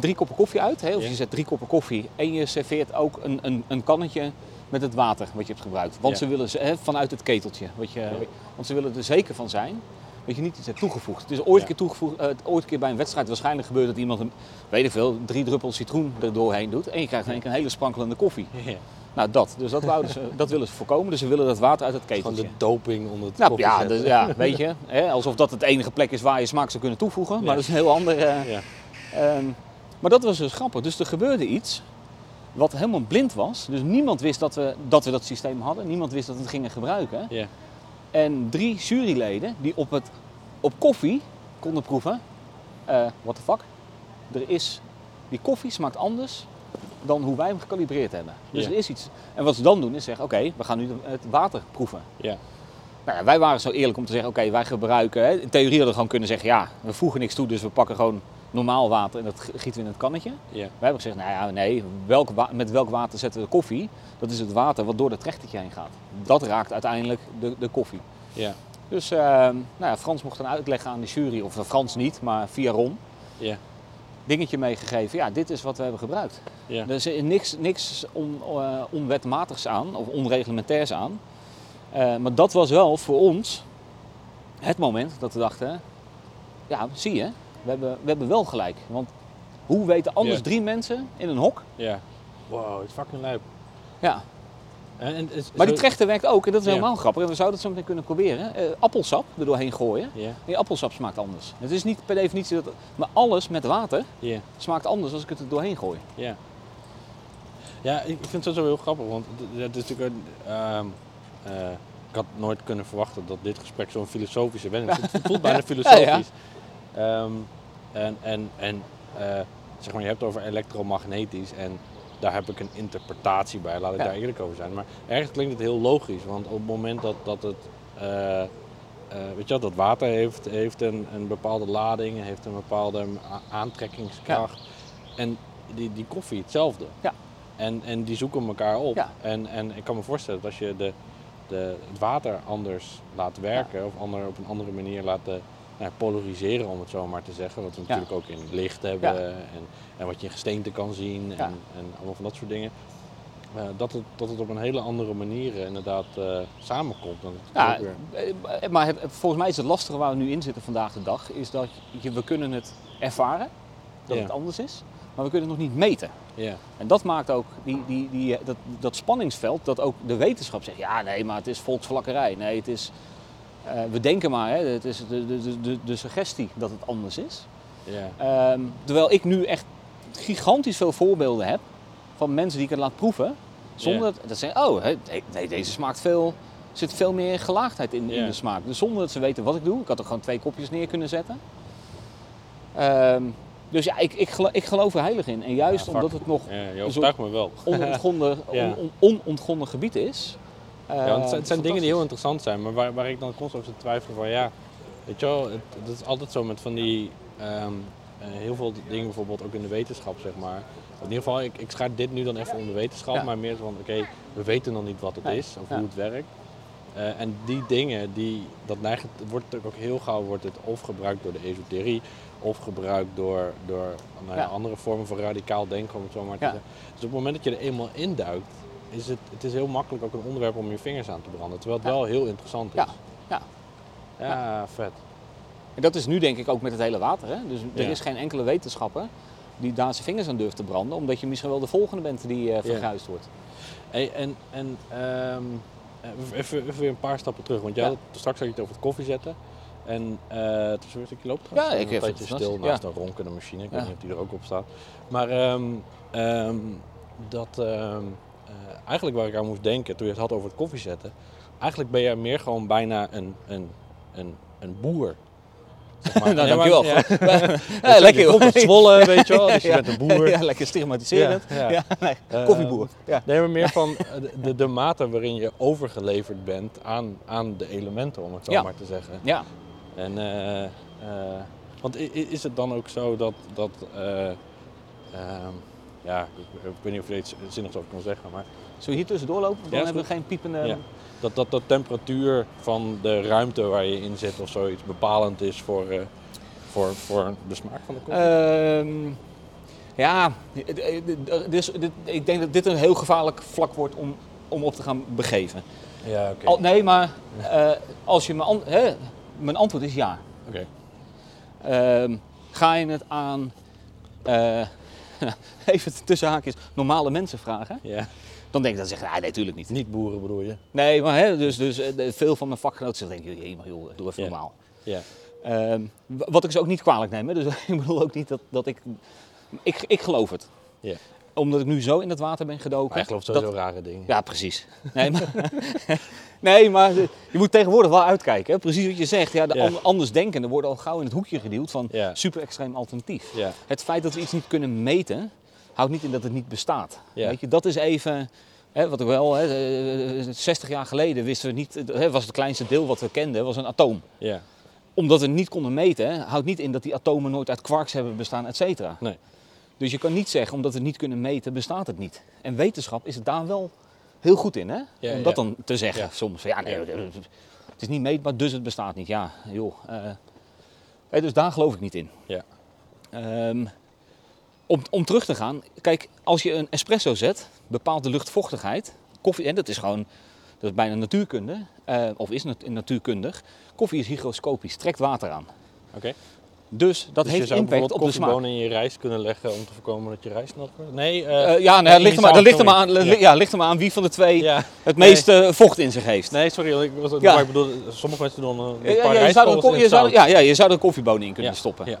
[SPEAKER 2] drie koppen koffie uit, hè, of
[SPEAKER 1] Ja.
[SPEAKER 2] je zet drie koppen koffie en je serveert ook een, een, een kannetje met het water wat je hebt gebruikt. Want
[SPEAKER 1] Ja.
[SPEAKER 2] ze willen ze, hè, vanuit het keteltje, wat je, want ze willen er zeker van zijn dat je niet iets hebt toegevoegd. Het is ooit, een keer toegevoegd, eh, ooit een keer bij een wedstrijd waarschijnlijk gebeurt dat iemand, een, weet ik veel, drie druppels citroen er doorheen doet en je krijgt een hele sprankelende koffie. Nou dat, dus dat, wouden ze, dat willen ze voorkomen, dus ze willen dat water uit het
[SPEAKER 1] Gewoon
[SPEAKER 2] keteltje.
[SPEAKER 1] de doping onder het
[SPEAKER 2] Nou ja, dus, ja, weet je, hè, alsof dat het enige plek is waar je smaak zou kunnen toevoegen, maar dat is een heel ander... eh,
[SPEAKER 1] Ja.
[SPEAKER 2] Ehm, maar dat was dus grappig. Dus er gebeurde iets wat helemaal blind was. Dus niemand wist dat we dat, we dat systeem hadden. Niemand wist dat we het gingen gebruiken.
[SPEAKER 1] Ja.
[SPEAKER 2] En drie juryleden die op, het, op koffie konden proeven. eh what the fuck? Er is, die koffie smaakt anders dan hoe wij hem gekalibreerd hebben. Dus er is iets. En wat ze dan doen is zeggen, oké, we gaan nu het water proeven.
[SPEAKER 1] Ja.
[SPEAKER 2] Nou ja, wij waren zo eerlijk om te zeggen, oké, wij gebruiken... Hè, in theorie hadden we gewoon kunnen zeggen, ja, we voegen niks toe, dus we pakken gewoon normaal water en dat gieten we in het kannetje.
[SPEAKER 1] Ja.
[SPEAKER 2] Wij hebben gezegd, nou ja, nee, welk met welk water zetten we de koffie? Dat is het water wat door het trechtertje heen gaat. Dat raakt uiteindelijk de, de koffie.
[SPEAKER 1] Ja.
[SPEAKER 2] Dus eh, nou ja, Frans mocht dan uitleggen aan de jury, of eh, Frans niet, maar via Ron,
[SPEAKER 1] Ja.
[SPEAKER 2] dingetje meegegeven. Ja, dit is wat we hebben gebruikt.
[SPEAKER 1] Ja.
[SPEAKER 2] Er is niks, niks on, eh, onwetmatigs aan, of onreglementairs aan. Eh, maar dat was wel voor ons het moment dat we dachten, ja, zie je, we hebben, we hebben wel gelijk. Want hoe weten anders
[SPEAKER 1] Ja.
[SPEAKER 2] drie mensen in een hok?
[SPEAKER 1] Ja. Wow, het is fucking lijp.
[SPEAKER 2] Ja,
[SPEAKER 1] En, en,
[SPEAKER 2] maar die
[SPEAKER 1] zo-
[SPEAKER 2] trechter werkt ook, en dat is
[SPEAKER 1] Ja.
[SPEAKER 2] helemaal grappig. En we zouden het zo meteen kunnen proberen. Eh, appelsap er doorheen gooien.
[SPEAKER 1] Ja.
[SPEAKER 2] Nee, appelsap smaakt anders. Het is niet per definitie dat. Maar alles met water
[SPEAKER 1] Ja.
[SPEAKER 2] smaakt anders als ik het er doorheen gooi.
[SPEAKER 1] Ja. Ja, ik vind het sowieso heel grappig, want het- het is natuurlijk een, ehm, eh, ik had nooit kunnen verwachten dat dit gesprek zo'n filosofische wending. Het voelt bijna [laughs] filosofisch. Ehm, en en, en eh, zeg maar, je hebt het over elektromagnetisch en daar heb ik een interpretatie bij, laat ik
[SPEAKER 2] Ja.
[SPEAKER 1] daar eerlijk over zijn. Maar ergens klinkt het heel logisch, want op het moment dat, dat het, eh, eh, weet je dat water heeft, heeft een, een bepaalde lading, heeft een bepaalde aantrekkingskracht. En die, die koffie hetzelfde.
[SPEAKER 2] Ja.
[SPEAKER 1] En, en die zoeken elkaar op.
[SPEAKER 2] Ja.
[SPEAKER 1] En, en ik kan me voorstellen dat als je de, de, het water anders laat werken, of ander, op een andere manier laat polariseren, om het zo maar te zeggen. Wat we natuurlijk ook in licht hebben en, en wat je in gesteente kan zien en, en allemaal van dat soort dingen. Dat, het, dat het op een hele andere manier eh, inderdaad eh, samenkomt. Dan
[SPEAKER 2] Ja, eh, maar het, volgens mij is het lastige waar we nu in zitten vandaag de dag, is dat je, we kunnen het ervaren, dat
[SPEAKER 1] Ja.
[SPEAKER 2] het anders is, maar we kunnen het nog niet meten.
[SPEAKER 1] ja.
[SPEAKER 2] En dat maakt ook die, die, die, dat, dat spanningsveld, dat ook de wetenschap zegt, ja nee, maar het is volksvlakkerij. Nee, het is, we denken maar, hè, het is de, de, de- de, suggestie dat het anders is.
[SPEAKER 1] Ja.
[SPEAKER 2] Ehm, terwijl ik nu echt gigantisch veel voorbeelden heb van mensen die ik het laat proeven. Zonder
[SPEAKER 1] Ja.
[SPEAKER 2] dat, dat ze zeggen, oh, nee, deze smaakt veel, er zit veel meer gelaagdheid in, in de smaak. Dus zonder dat ze weten wat ik doe. Ik had er gewoon twee kopjes neer kunnen zetten. Ehm, dus ja, ik, ik, gelo- ik geloof er heilig in. En juist omdat het nog
[SPEAKER 1] Ja, je me wel.
[SPEAKER 2] onontgonnen, [laughs]
[SPEAKER 1] Ja.
[SPEAKER 2] on- on- onontgonnen gebied is.
[SPEAKER 1] Ja, want het zijn, het zijn dingen die heel interessant zijn, maar waar, waar ik dan constant over twijfelen van ja, weet je wel, het, het is altijd zo met van die, ehm, eh, heel veel dingen bijvoorbeeld ook in de wetenschap zeg maar. In ieder geval, ik, ik schaar dit nu dan even onder wetenschap,
[SPEAKER 2] Ja.
[SPEAKER 1] maar meer van oké, we weten nog niet wat het
[SPEAKER 2] Nee.
[SPEAKER 1] is of
[SPEAKER 2] Ja.
[SPEAKER 1] hoe het werkt. Eh, en die dingen, die, dat neigt, het wordt natuurlijk ook heel gauw wordt het of gebruikt door de esoterie, of gebruikt door, door nou ja, andere vormen van radicaal denken, om het zo maar te zeggen. Dus op het moment dat je er eenmaal induikt, is het, het is heel makkelijk ook een onderwerp om je vingers aan te branden. Terwijl het
[SPEAKER 2] Ja.
[SPEAKER 1] wel heel interessant is.
[SPEAKER 2] Ja, ja.
[SPEAKER 1] Ja, vet.
[SPEAKER 2] En dat is nu denk ik ook met het hele water. Hè? Dus er
[SPEAKER 1] Ja.
[SPEAKER 2] is geen enkele wetenschapper die daar zijn vingers aan durft te branden. Omdat je misschien wel de volgende bent die eh verguisd wordt.
[SPEAKER 1] Hey, en en ehm, even, even weer een paar stappen terug. Want jij
[SPEAKER 2] Ja.
[SPEAKER 1] had, straks had je het over het koffie zetten. En eh het is lopen trouwens.
[SPEAKER 2] Ja, ik
[SPEAKER 1] een tijdje
[SPEAKER 2] het
[SPEAKER 1] stil naast een ronkende machine. Ik
[SPEAKER 2] Ja.
[SPEAKER 1] weet niet of die er ook op staat. Maar ehm, ehm, dat, eigenlijk waar ik aan moest denken toen je het had over het koffie zetten. Eigenlijk ben je meer gewoon bijna een, een, een, een boer. Zeg maar. [laughs]
[SPEAKER 2] nou,
[SPEAKER 1] Ja, maar-
[SPEAKER 2] dankjewel.
[SPEAKER 1] ja. [laughs]
[SPEAKER 2] Ja,
[SPEAKER 1] Je
[SPEAKER 2] lekker
[SPEAKER 1] komt
[SPEAKER 2] joh.
[SPEAKER 1] uit Zwolle, [laughs] weet je wel. Dus je bent een boer.
[SPEAKER 2] Ja, lekker stigmatiserend.
[SPEAKER 1] Ja,
[SPEAKER 2] nee,
[SPEAKER 1] Eh,
[SPEAKER 2] koffieboer. Ja.
[SPEAKER 1] Nee, maar meer van eh, de, de mate waarin je overgeleverd bent aan, aan de elementen, om het zo maar te zeggen.
[SPEAKER 2] ja.
[SPEAKER 1] En, eh, eh, want is het dan ook zo dat, dat eh, ehm, ja, ik, ik weet niet of je er iets zinnigs over kan zeggen, maar
[SPEAKER 2] Zullen we hier tussendoor lopen? Dan hebben we geen piepende...
[SPEAKER 1] Ja. dat, dat de temperatuur van de ruimte waar je in zit of zoiets bepalend is voor, eh, voor, voor de smaak van de koffie.
[SPEAKER 2] Ehm, ja, dus, dit- ik denk dat dit een heel gevaarlijk vlak wordt om, om op te gaan begeven.
[SPEAKER 1] ja, oké.
[SPEAKER 2] Nee, maar eh, als je mijn, an- hè, mijn antwoord is ja.
[SPEAKER 1] Oké.
[SPEAKER 2] Ehm, ga je het aan, eh, [laughs] even tussen haakjes, normale mensen vragen?
[SPEAKER 1] Ja.
[SPEAKER 2] Dan denk ik dat ze zeggen, nee, natuurlijk niet.
[SPEAKER 1] Niet boeren bedoel je?
[SPEAKER 2] Nee, maar hè, dus, dus eh, veel van mijn vakgenoten zeggen, denk ik, "Jee, maar joh, doe even
[SPEAKER 1] Ja.
[SPEAKER 2] normaal.
[SPEAKER 1] Ja.
[SPEAKER 2] Ehm, wat ik ze ook niet kwalijk neem, hè. dus [laughs] ik bedoel ook niet dat, dat ik, ik... Ik geloof het.
[SPEAKER 1] Ja.
[SPEAKER 2] Omdat ik nu zo in het water ben gedoken.
[SPEAKER 1] Maar ik geloof
[SPEAKER 2] dat-
[SPEAKER 1] sowieso rare dingen.
[SPEAKER 2] Ja, precies. Nee, maar, [laughs] nee, maar je moet tegenwoordig wel uitkijken. Hè? Precies wat je zegt. Ja, de
[SPEAKER 1] Ja.
[SPEAKER 2] an- andersdenkenden worden al gauw in het hoekje geduwd van
[SPEAKER 1] Ja.
[SPEAKER 2] super extreem alternatief.
[SPEAKER 1] Ja.
[SPEAKER 2] Het feit dat we iets niet kunnen meten, houdt niet in dat het niet bestaat. Weet je, dat is even, hè, wat ik wel, hè, eh, 60 jaar geleden wisten we niet, hè, was het kleinste deel wat we kenden, was een atoom.
[SPEAKER 1] Ja.
[SPEAKER 2] omdat we het niet konden meten, houdt niet in dat die atomen nooit uit quarks hebben bestaan, et cetera.
[SPEAKER 1] Nee.
[SPEAKER 2] Dus je kan niet zeggen, omdat we het niet kunnen meten, bestaat het niet. En wetenschap is het daar wel heel goed in, hè?
[SPEAKER 1] Ja,
[SPEAKER 2] Om dat dan te zeggen soms. Ja, nee,
[SPEAKER 1] Ja.
[SPEAKER 2] het is niet meetbaar, dus het bestaat niet. Ja, joh. eh. Hè, dus daar geloof ik niet in.
[SPEAKER 1] Ja.
[SPEAKER 2] Ehm, om, om terug te gaan, kijk, als je een espresso zet, bepaalt de luchtvochtigheid. Koffie, en dat is gewoon, dat is bijna natuurkunde, eh, of is nat- natuurkundig. Koffie is hygroscopisch, trekt water aan.
[SPEAKER 1] Oké.
[SPEAKER 2] Dus dat
[SPEAKER 1] Dus je
[SPEAKER 2] heeft
[SPEAKER 1] zou
[SPEAKER 2] impact op de smaak.
[SPEAKER 1] koffiebonen in je rijst kunnen leggen om te voorkomen dat je rijst nat wordt? Nee, eh,
[SPEAKER 2] Eh, ja, nou,
[SPEAKER 1] nee,
[SPEAKER 2] ligt er maar, dat ligt er maar aan, ja, ligt er maar aan wie van de twee
[SPEAKER 1] Ja.
[SPEAKER 2] het meeste vocht in zich heeft.
[SPEAKER 1] Nee, sorry, ik, was,
[SPEAKER 2] Ja.
[SPEAKER 1] maar ik bedoel, sommige mensen doen een, een
[SPEAKER 2] Ja,
[SPEAKER 1] paar
[SPEAKER 2] ja, je zou er, je zou, ja, ja, je zou er koffiebonen in kunnen stoppen.
[SPEAKER 1] Ja,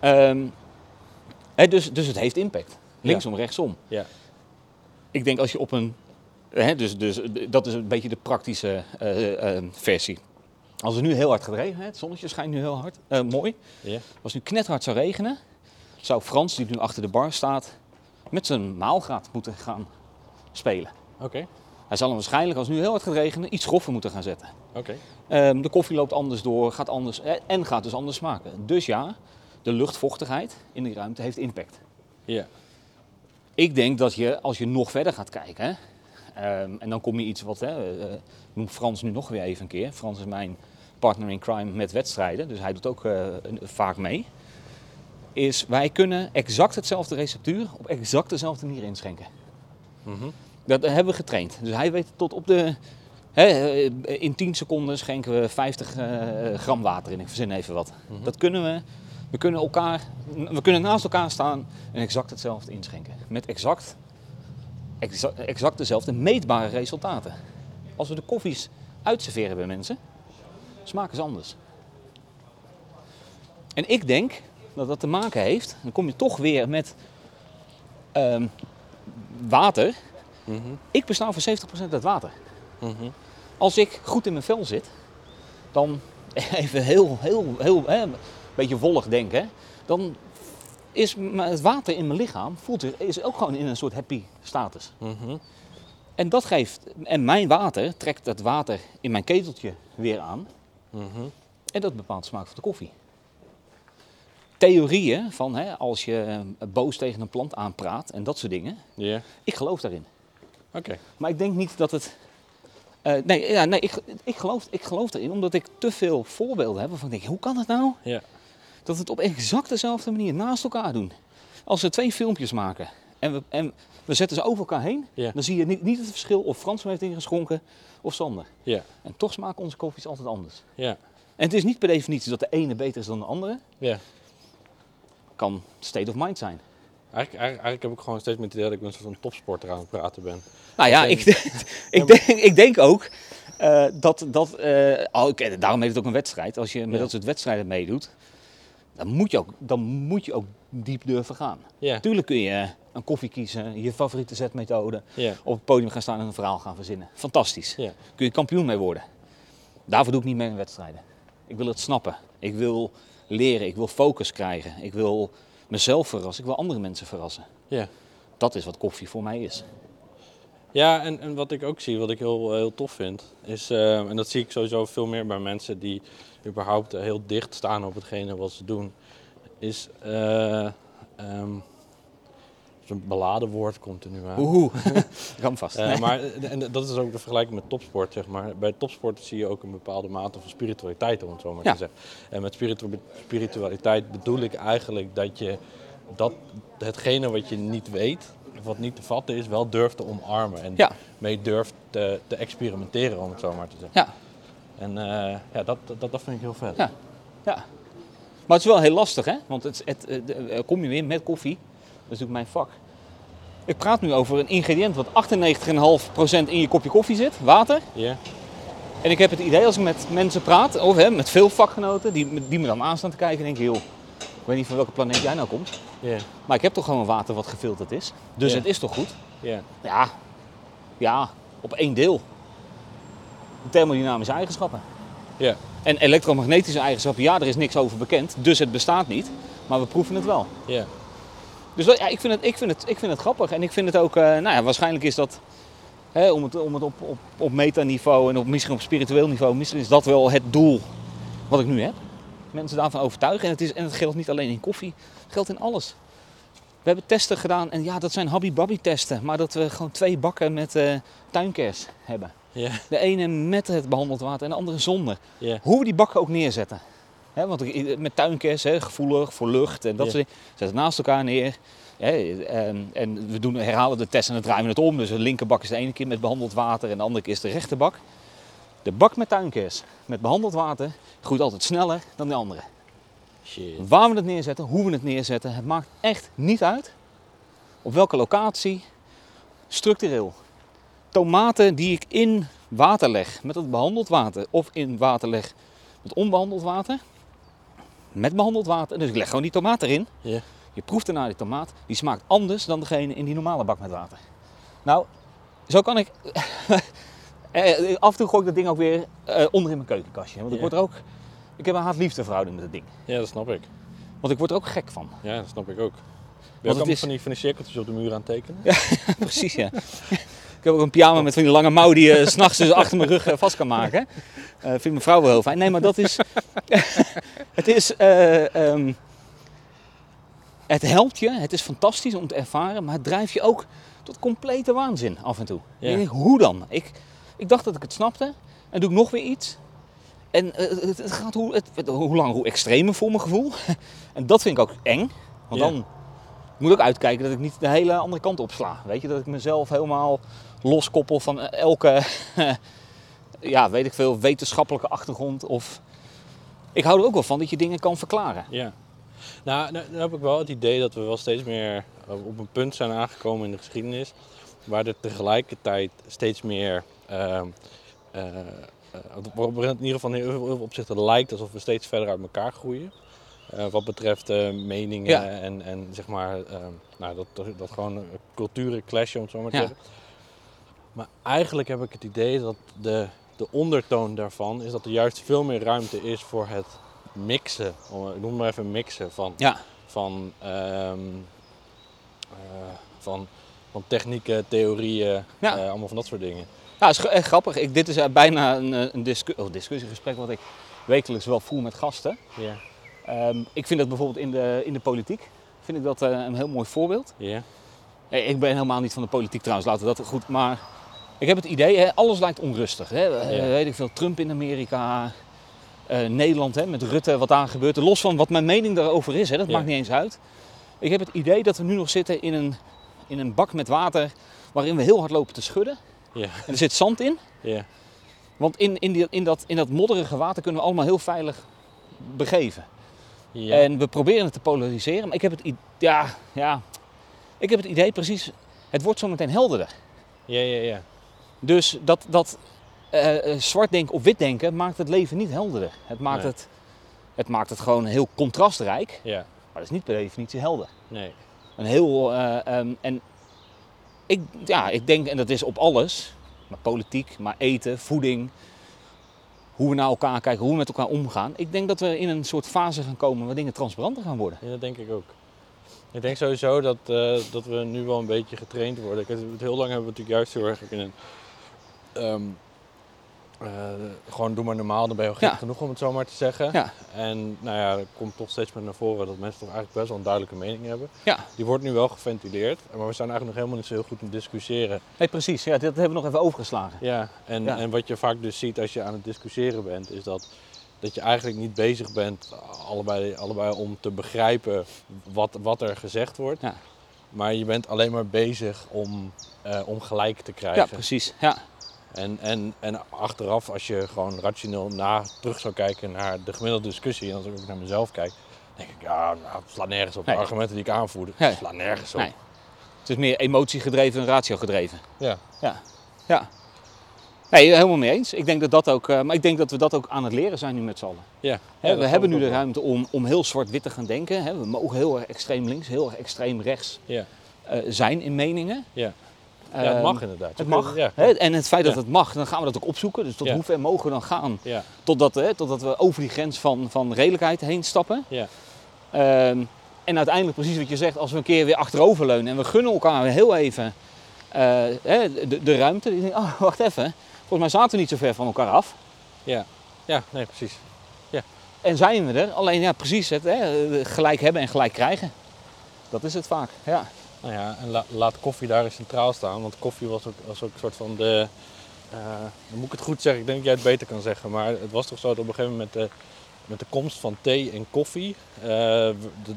[SPEAKER 2] Ehm, dus, dus het heeft impact. Linksom, rechtsom.
[SPEAKER 1] ja.
[SPEAKER 2] Ik denk als je op een. Hè, dus, dus dat is een beetje de praktische eh, eh, versie. Als het nu heel hard gaat regenen, het zonnetje schijnt nu heel hard, eh, mooi.
[SPEAKER 1] Ja.
[SPEAKER 2] Als het nu knethard zou regenen, zou Frans, die nu achter de bar staat, met zijn maalgraad moeten gaan spelen.
[SPEAKER 1] Oké,
[SPEAKER 2] Hij zal hem waarschijnlijk, als het nu heel hard gaat regenen, iets groffer moeten gaan zetten.
[SPEAKER 1] oké.
[SPEAKER 2] Ehm, de koffie loopt anders door, gaat anders eh, en gaat dus anders smaken. Dus ja, de luchtvochtigheid in die ruimte heeft impact.
[SPEAKER 1] Ja.
[SPEAKER 2] Ik denk dat je, als je nog verder gaat kijken, ehm, en dan kom je iets wat, hè, eh, noem Frans nu nog weer even een keer. Frans is mijn partner in crime met wedstrijden, dus hij doet ook eh, vaak mee. Is wij kunnen exact hetzelfde receptuur op exact dezelfde manier inschenken.
[SPEAKER 1] Mhm.
[SPEAKER 2] Dat hebben we getraind. Dus hij weet tot op de. Hè, eh, in 10 seconden schenken we 50 eh, gram water in. Ik verzin even wat.
[SPEAKER 1] Mhm.
[SPEAKER 2] Dat kunnen we. We kunnen, elkaar, we kunnen naast elkaar staan en exact hetzelfde inschenken. Met exact, exact, exact dezelfde meetbare resultaten. Als we de koffies uitserveren bij mensen, smaken ze anders. En ik denk dat dat te maken heeft, dan kom je toch weer met ehm, water.
[SPEAKER 1] Mhm.
[SPEAKER 2] Ik besta voor 70% uit water.
[SPEAKER 1] Mhm.
[SPEAKER 2] Als ik goed in mijn vel zit, dan [laughs] even heel, heel, heel, hè, een beetje wollig denken, dan is het water in mijn lichaam voelt, zich- is ook gewoon in een soort happy status.
[SPEAKER 1] Mhm.
[SPEAKER 2] En dat geeft, en mijn water trekt het water in mijn keteltje weer aan
[SPEAKER 1] Mhm.
[SPEAKER 2] en dat bepaalt de smaak van de koffie. Theorieën van hè, als je eh, boos tegen een plant aanpraat en dat soort dingen,
[SPEAKER 1] Ja.
[SPEAKER 2] ik geloof daarin.
[SPEAKER 1] Oké.
[SPEAKER 2] Maar ik denk niet dat het. eh, nee, ja, nee ik, ik, geloof, ik geloof erin, omdat ik te veel voorbeelden heb waarvan ik denk: hoe kan het nou?
[SPEAKER 1] Ja.
[SPEAKER 2] Dat we het op exact dezelfde manier naast elkaar doen. Als we twee filmpjes maken en we, en we zetten ze over elkaar heen,
[SPEAKER 1] Ja.
[SPEAKER 2] dan zie je niet, niet het verschil of Frans heeft ingeschonken of Sander.
[SPEAKER 1] Ja.
[SPEAKER 2] En toch smaken onze koffies altijd anders.
[SPEAKER 1] Ja.
[SPEAKER 2] En het is niet per definitie dat de ene beter is dan de andere.
[SPEAKER 1] Ja.
[SPEAKER 2] Kan state of mind zijn.
[SPEAKER 1] Eigenlijk, eigenlijk, eigenlijk heb ik gewoon steeds met het idee dat ik met een soort van topsporter aan het praten ben.
[SPEAKER 2] Nou ja,
[SPEAKER 1] Ik
[SPEAKER 2] ik, [laughs] ik, denk, ik denk ook eh, dat, dat eh, oh, daarom heet het ook een wedstrijd. Als je met
[SPEAKER 1] Ja.
[SPEAKER 2] dat soort wedstrijden meedoet, dan moet, je ook, dan moet je ook diep durven gaan.
[SPEAKER 1] Ja.
[SPEAKER 2] Natuurlijk kun je een koffie kiezen, je favoriete zetmethode,
[SPEAKER 1] Ja.
[SPEAKER 2] op het podium gaan staan en een verhaal gaan verzinnen. Fantastisch.
[SPEAKER 1] Ja.
[SPEAKER 2] Kun je kampioen mee worden. Daarvoor doe ik niet mee in wedstrijden. Ik wil het snappen. Ik wil leren. Ik wil focus krijgen. Ik wil mezelf verrassen. Ik wil andere mensen verrassen.
[SPEAKER 1] Ja.
[SPEAKER 2] Dat is wat koffie voor mij is.
[SPEAKER 1] Ja, en, en wat ik ook zie, wat ik heel, heel tof vind, is, eh, en dat zie ik sowieso veel meer bij mensen die überhaupt heel dicht staan op hetgene wat ze doen, is, eh zo'n beladen woord komt er nu aan.
[SPEAKER 2] Oeh, [laughs] [laughs] ram vast.
[SPEAKER 1] Eh, maar eh, en dat is ook de vergelijking met topsport, zeg maar. Bij topsport zie je ook een bepaalde mate van spiritualiteit, om het zo maar
[SPEAKER 2] Ja.
[SPEAKER 1] te zeggen. En met spiritu- spiritualiteit bedoel ik eigenlijk dat je dat, hetgene wat je niet weet, of wat niet te vatten is, wel durft te omarmen. En
[SPEAKER 2] Ja.
[SPEAKER 1] mee durft te, te experimenteren, om het zo maar te zeggen.
[SPEAKER 2] Ja,
[SPEAKER 1] En eh, ja, dat, dat, dat vind ik heel vet.
[SPEAKER 2] ja, ja. Maar het is wel heel lastig, hè? Want het, het, kom je weer met koffie, dat is natuurlijk mijn vak. Ik praat nu over een ingrediënt wat 98,5% in je kopje koffie zit, water.
[SPEAKER 1] Ja?
[SPEAKER 2] En ik heb het idee als ik met mensen praat, of hè, met veel vakgenoten, die, die me dan aanstaan te kijken, denk ik, joh, ik weet niet van welke planeet jij nou komt.
[SPEAKER 1] Ja.
[SPEAKER 2] Maar ik heb toch gewoon water wat gefilterd is. Dus
[SPEAKER 1] Ja.
[SPEAKER 2] het is toch goed?
[SPEAKER 1] Ja.
[SPEAKER 2] Ja, ja, op één deel. Thermodynamische eigenschappen.
[SPEAKER 1] Ja.
[SPEAKER 2] En elektromagnetische eigenschappen, ja, er is niks over bekend, dus het bestaat niet. Maar we proeven het wel.
[SPEAKER 1] Ja.
[SPEAKER 2] Dus dat- ja, ik, vind het, ik, vind het, ik vind het grappig. En ik vind het ook, eh, nou ja, waarschijnlijk is dat, hè, om het, om het op, op, op metaniveau en op, misschien op spiritueel niveau, misschien is dat wel het doel wat ik nu heb. mensen daarvan overtuigen. En het, is, en het geldt niet alleen in koffie, het geldt in alles. We hebben testen gedaan en ja, dat zijn habby testen. Maar dat we gewoon twee bakken met eh tuinkers hebben. De ene met het behandeld water en de andere zonder. Hoe we die bakken ook neerzetten. Want met tuinkers, gevoelig voor lucht en dat
[SPEAKER 1] Ja.
[SPEAKER 2] soort dingen. Zetten het naast elkaar neer. En, en we doen, herhalen de test en dan draaien we het om. Dus de linkerbak is de ene keer met behandeld water en de andere keer is de rechterbak. De bak met tuinkers met behandeld water groeit altijd sneller dan de andere.
[SPEAKER 1] Shit.
[SPEAKER 2] Waar we het neerzetten, hoe we het neerzetten, het maakt echt niet uit. Op welke locatie, structureel. Tomaten die ik in water leg met het behandeld water of in water leg met onbehandeld water. Met behandeld water, dus ik leg gewoon die tomaat erin.
[SPEAKER 1] Ja.
[SPEAKER 2] Je proeft ernaar die tomaat, die smaakt anders dan degene in die normale bak met water. Nou, zo kan ik. [laughs] Eh, Af en toe gooi ik dat ding ook weer eh, onder in mijn keukenkastje. Want ik
[SPEAKER 1] Ja.
[SPEAKER 2] word er ook. Ik heb een haat-liefde verhouding met het ding.
[SPEAKER 1] ja, dat snap ik.
[SPEAKER 2] Want ik word er ook gek van.
[SPEAKER 1] Ja, dat snap ik ook. Ben je ook
[SPEAKER 2] is-
[SPEAKER 1] van die, van die cirkeltjes op de muur aan het tekenen? [laughs]
[SPEAKER 2] Precies, ja. Ik heb ook een pyjama met van die lange mouw die je s s'nachts dus achter mijn rug eh, vast kan maken. Eh vindt mijn vrouw wel heel fijn. Nee, maar dat is... [laughs] het is... eh, ehm, het helpt je, het is fantastisch om te ervaren, maar het drijft je ook tot complete waanzin af en toe.
[SPEAKER 1] Ja.
[SPEAKER 2] Ik denk, hoe dan? Ik, ik dacht dat ik het snapte en doe ik nog weer iets. En eh, het, het gaat hoe, het, hoe langer hoe extremer voor mijn gevoel. [laughs] en dat vind ik ook eng. Want
[SPEAKER 1] Ja.
[SPEAKER 2] dan moet ik ook uitkijken dat ik niet de hele andere kant op sla. Weet je, dat ik mezelf helemaal loskoppel van elke, [laughs] ja, weet ik veel, wetenschappelijke achtergrond. Of ik hou er ook wel van dat je dingen kan verklaren.
[SPEAKER 1] Ja. Nou, nou, nou heb ik wel het idee dat we wel steeds meer eh, op een punt zijn aangekomen in de geschiedenis. Waar er tegelijkertijd steeds meer. het in ieder geval in heel veel opzichten lijkt alsof we steeds verder uit elkaar groeien. Wat betreft meningen
[SPEAKER 2] Ja.
[SPEAKER 1] en, en zeg maar, ehm, nou, dat, dat, dat gewoon culturen clashen, om het zo maar te
[SPEAKER 2] Ja.
[SPEAKER 1] zeggen. Maar eigenlijk heb ik het idee dat de, de ondertoon daarvan is dat er juist veel meer ruimte is voor het mixen. Ik noem maar even mixen van,
[SPEAKER 2] Ja,
[SPEAKER 1] van, ehm, eh, van, van technieken, theorieën,
[SPEAKER 2] Ja.
[SPEAKER 1] eh, allemaal van dat soort dingen.
[SPEAKER 2] ja is echt grappig. Ik, dit is eh, bijna een, een discu- oh, discussiegesprek wat ik wekelijks wel voer met gasten.
[SPEAKER 1] Ja.
[SPEAKER 2] Ehm, ik vind dat bijvoorbeeld in de, in de politiek vind ik dat, een heel mooi voorbeeld.
[SPEAKER 1] Ja.
[SPEAKER 2] Ik ben helemaal niet van de politiek trouwens, laten we dat goed. Maar ik heb het idee, hè, alles lijkt onrustig. Hè. Eh,
[SPEAKER 1] Ja.
[SPEAKER 2] Weet ik veel, Trump in Amerika, eh, Nederland hè, met Rutte, wat daar gebeurt. Los van wat mijn mening daarover is, hè, dat
[SPEAKER 1] Ja.
[SPEAKER 2] maakt niet eens uit. Ik heb het idee dat we nu nog zitten in een, in een bak met water waarin we heel hard lopen te schudden.
[SPEAKER 1] Ja.
[SPEAKER 2] En er zit zand in.
[SPEAKER 1] Ja.
[SPEAKER 2] Want in, in, die, in, dat, in dat modderige water kunnen we allemaal heel veilig begeven.
[SPEAKER 1] Ja.
[SPEAKER 2] En we proberen het te polariseren. Maar ik heb het, i- ja, ja, ik heb het idee precies, het wordt zo meteen helderder.
[SPEAKER 1] ja, ja, ja.
[SPEAKER 2] Dus dat, dat eh, eh, zwart denken of wit denken maakt het leven niet helderder. Het maakt,
[SPEAKER 1] Nee.
[SPEAKER 2] het, het maakt het gewoon heel contrastrijk,
[SPEAKER 1] Ja.
[SPEAKER 2] maar dat is niet per definitie helder.
[SPEAKER 1] Nee.
[SPEAKER 2] Een heel, eh, ehm, en ik, ja, ik denk, en dat is op alles, maar politiek, maar eten, voeding, hoe we naar elkaar kijken, hoe we met elkaar omgaan. Ik denk dat we in een soort fase gaan komen waar dingen transparanter gaan worden.
[SPEAKER 1] Ja, dat denk ik ook. Ik denk sowieso dat, dat we nu wel een beetje getraind worden. Kijk, het- heel lang hebben we natuurlijk juist heel erg in een... ehm, eh, gewoon doe maar normaal, dan ben je al gek
[SPEAKER 2] Ja.
[SPEAKER 1] genoeg om het zo maar te zeggen.
[SPEAKER 2] Ja.
[SPEAKER 1] En nou ja, er komt toch steeds meer naar voren dat mensen toch eigenlijk best wel een duidelijke mening hebben.
[SPEAKER 2] Ja,
[SPEAKER 1] Die wordt nu wel geventileerd, maar we zijn eigenlijk nog helemaal niet zo heel goed in discussiëren.
[SPEAKER 2] nee, precies. Ja, dat hebben we nog even overgeslagen.
[SPEAKER 1] Ja, en,
[SPEAKER 2] Ja.
[SPEAKER 1] en wat je vaak dus ziet als je aan het discussiëren bent, is dat, dat je eigenlijk niet bezig bent, allebei, allebei om te begrijpen wat, wat er gezegd wordt.
[SPEAKER 2] Ja.
[SPEAKER 1] Maar je bent alleen maar bezig om, eh, om gelijk te
[SPEAKER 2] Ja,
[SPEAKER 1] krijgen.
[SPEAKER 2] precies. Ja,
[SPEAKER 1] en, en, en achteraf, als je gewoon rationeel na terug zou kijken naar de gemiddelde discussie, en als ik ook naar mezelf kijk, denk ik, ja, nou, het slaat nergens op.
[SPEAKER 2] Nee.
[SPEAKER 1] De argumenten die ik aanvoerde,
[SPEAKER 2] Nee.
[SPEAKER 1] het slaat nergens op.
[SPEAKER 2] Nee. het is meer emotiegedreven dan ratio-gedreven.
[SPEAKER 1] Ja.
[SPEAKER 2] Ja, ja. Nee, helemaal mee eens. Ik denk dat dat ook, eh, maar ik denk dat we dat ook aan het leren zijn nu met z'n allen.
[SPEAKER 1] Ja.
[SPEAKER 2] We hebben nu de ruimte om, om heel zwart-wit te gaan denken. We mogen heel erg extreem links, heel erg extreem rechts
[SPEAKER 1] Ja.
[SPEAKER 2] eh, zijn in meningen.
[SPEAKER 1] Ja. Ja, het
[SPEAKER 2] Ehm,
[SPEAKER 1] mag inderdaad.
[SPEAKER 2] Het mag.
[SPEAKER 1] kunt- Ja.
[SPEAKER 2] Hè? En het feit dat
[SPEAKER 1] Ja.
[SPEAKER 2] het mag, dan gaan we dat ook opzoeken. Dus tot
[SPEAKER 1] Ja.
[SPEAKER 2] hoe ver mogen we dan gaan? Totdat, hè, totdat we over die grens van, van redelijkheid heen stappen.
[SPEAKER 1] Ja.
[SPEAKER 2] Ehm, en uiteindelijk precies wat je zegt, als we een keer weer achteroverleunen en we gunnen elkaar weer heel even eh, hè, de, de ruimte. Die denken, oh, wacht even, volgens mij zaten we niet zo ver van elkaar af.
[SPEAKER 1] Ja, ja nee, precies. Ja.
[SPEAKER 2] En zijn we er. Alleen ja, precies het. Hè, gelijk hebben en gelijk krijgen. Dat is het vaak. Ja.
[SPEAKER 1] Nou ja, en la- laat koffie daar eens centraal staan. Want koffie was ook, was ook een soort van de... eh, dan moet ik het goed zeggen, ik denk dat jij het beter kan zeggen. Maar het was toch zo dat op een gegeven moment met de, met de komst van thee en koffie... eh,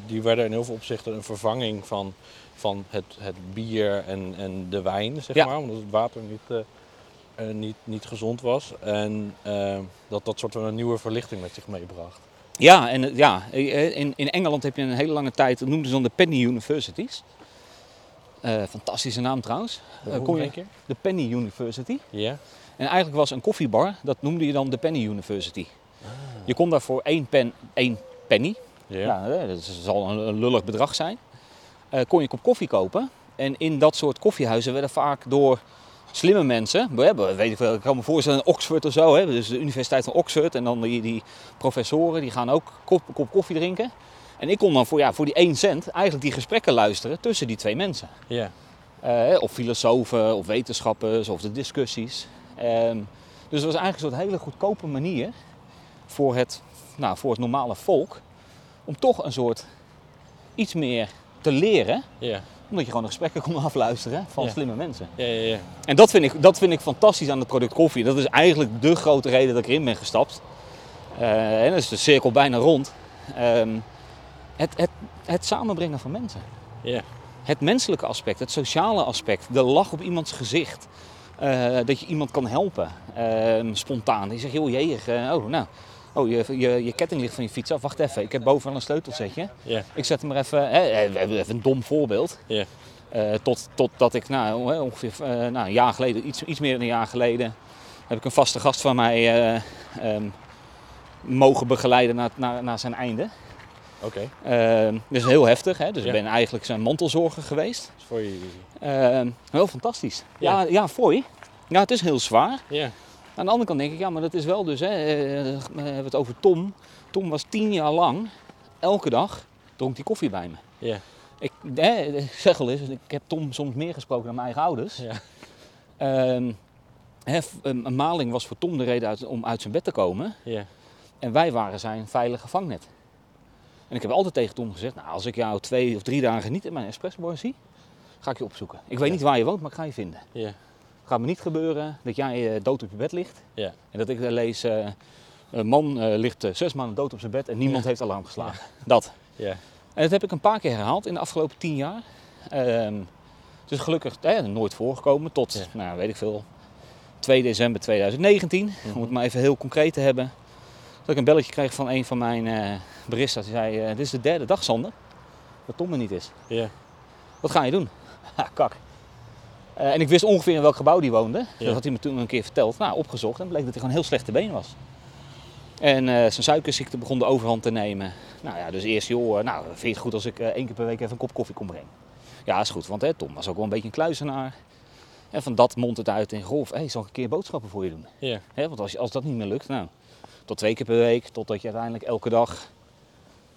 [SPEAKER 1] die werden in heel veel opzichten een vervanging van, van het, het bier en, en de wijn, zeg
[SPEAKER 2] Ja.
[SPEAKER 1] maar. Omdat het water niet, eh, niet, niet gezond was. En eh, dat dat soort van een nieuwe verlichting met zich meebracht.
[SPEAKER 2] Ja, en ja, in, in Engeland heb je een hele lange tijd, dat noemden ze dan de Penny Universities. Eh, fantastische naam trouwens. Eh, kon je, de Penny University.
[SPEAKER 1] Ja.
[SPEAKER 2] En eigenlijk was een koffiebar, dat noemde je dan de Penny University. Je kon daar voor één, pen, één penny,
[SPEAKER 1] Ja.
[SPEAKER 2] eh, dat zal een, een lullig bedrag zijn, kon je een kop koffie kopen. En in dat soort koffiehuizen werden vaak door slimme mensen, we hebben, weet ik, wel, ik kan me voorstellen Oxford of zo, hè, dus de Universiteit van Oxford en dan die, die professoren, die gaan ook kop, kop koffie drinken. En ik kon dan voor, ja, voor die 1 cent eigenlijk die gesprekken luisteren tussen die twee mensen.
[SPEAKER 1] Ja.
[SPEAKER 2] Eh, of filosofen, of wetenschappers, of de discussies. Ehm, dus het was eigenlijk een soort hele goedkope manier voor het, nou, voor het normale volk om toch een soort iets meer te leren,
[SPEAKER 1] Ja.
[SPEAKER 2] omdat je gewoon de gesprekken kon afluisteren van
[SPEAKER 1] Ja.
[SPEAKER 2] slimme mensen.
[SPEAKER 1] Ja, ja, ja.
[SPEAKER 2] En dat vind, ik, dat vind ik fantastisch aan het product koffie. Dat is eigenlijk de grote reden dat ik erin ben gestapt. Eh, en dan is de cirkel bijna rond. Ehm, het, het, het samenbrengen van mensen.
[SPEAKER 1] Ja.
[SPEAKER 2] Het menselijke aspect, het sociale aspect, de lach op iemands gezicht. eh, dat je iemand kan helpen, ehm, spontaan. Je zegt, joh, jee, eh, oh, nou, oh, je, je, je ketting ligt van je fiets af. Wacht even, ik heb boven wel een sleutelsetje.
[SPEAKER 1] Ja.
[SPEAKER 2] Ik zet hem er even, hè, eh, even een dom voorbeeld.
[SPEAKER 1] Ja.
[SPEAKER 2] Tot, totdat ik nou, ongeveer nou, een jaar geleden, iets, iets meer dan een jaar geleden, heb ik een vaste gast van mij eh, ehm, mogen begeleiden naar, naar, naar zijn einde.
[SPEAKER 1] Oké.
[SPEAKER 2] Ehm, dus heel heftig, hè? dus
[SPEAKER 1] Ja.
[SPEAKER 2] ik ben eigenlijk zijn mantelzorger geweest.
[SPEAKER 1] Dat is voor je.
[SPEAKER 2] Ehm, heel fantastisch.
[SPEAKER 1] Ja.
[SPEAKER 2] Ja, ja, voor je. Ja, het is heel zwaar.
[SPEAKER 1] Ja.
[SPEAKER 2] Aan de andere kant denk ik, ja, maar dat is wel dus, hè, eh, we hebben het over Tom. Tom was tien jaar lang, elke dag, dronk hij koffie bij me.
[SPEAKER 1] Ja.
[SPEAKER 2] Ik, zeg al eens, ik heb Tom soms meer gesproken dan mijn eigen ouders.
[SPEAKER 1] Ja.
[SPEAKER 2] Ehm, een een maling was voor Tom de reden uit, om uit zijn bed te komen.
[SPEAKER 1] Ja.
[SPEAKER 2] En wij waren zijn veilige vangnet. En ik heb altijd tegen Tom gezegd, nou, als ik jou twee of drie dagen niet in mijn espressobar zie, ga ik je opzoeken. Ik weet
[SPEAKER 1] Ja.
[SPEAKER 2] niet waar je woont, maar ik ga je vinden.
[SPEAKER 1] Ja.
[SPEAKER 2] Het gaat me niet gebeuren dat jij eh, dood op je bed ligt.
[SPEAKER 1] Ja.
[SPEAKER 2] En dat ik dan lees, eh, een man eh, ligt eh, zes maanden dood op zijn bed en niemand heeft alarm geslagen. Dat.
[SPEAKER 1] Ja.
[SPEAKER 2] En dat heb ik een paar keer herhaald in de afgelopen tien jaar. Ehm, het is gelukkig eh, nooit voorgekomen tot,
[SPEAKER 1] Ja.
[SPEAKER 2] nou weet ik veel, 2 december 2019.
[SPEAKER 1] Mhm.
[SPEAKER 2] Om het maar even heel concreet te hebben. Dat ik een belletje kreeg van een van mijn baristas. Die zei, eh, dit is de derde dag Sander, dat Tom er niet is.
[SPEAKER 1] Ja.
[SPEAKER 2] Wat ga je doen? [laughs] Ha, kak. Eh, en ik wist ongeveer in welk gebouw die woonde.
[SPEAKER 1] Ja.
[SPEAKER 2] Dat had hij me toen een keer verteld. Nou, opgezocht en bleek dat hij gewoon heel slecht te been was. En zijn suikerziekte begon de overhand te nemen. Nou ja, dus eerst joh, nou vind je het goed als ik één keer per week even een kop koffie kom brengen? Ja, is goed, want hè, Tom was ook wel een beetje een kluizenaar. En van dat mond het uit in golf, hé, zal ik een keer boodschappen voor je doen?
[SPEAKER 1] Ja.
[SPEAKER 2] Hè, want als, als dat niet meer lukt, nou, tot twee keer per week, totdat je uiteindelijk elke dag,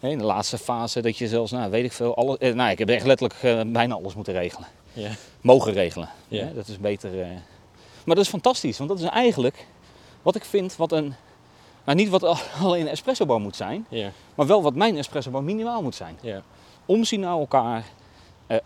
[SPEAKER 2] in de laatste fase, dat je zelfs, nou weet ik veel, alles, eh, nou ik heb echt letterlijk eh, bijna alles moeten regelen. Mogen regelen. Hè, dat is beter. eh. Maar dat is fantastisch, want dat is eigenlijk wat ik vind wat een, nou niet wat al- [laughs] alleen een espressobar moet zijn, maar wel wat mijn espressobar minimaal moet zijn. Omzien naar elkaar,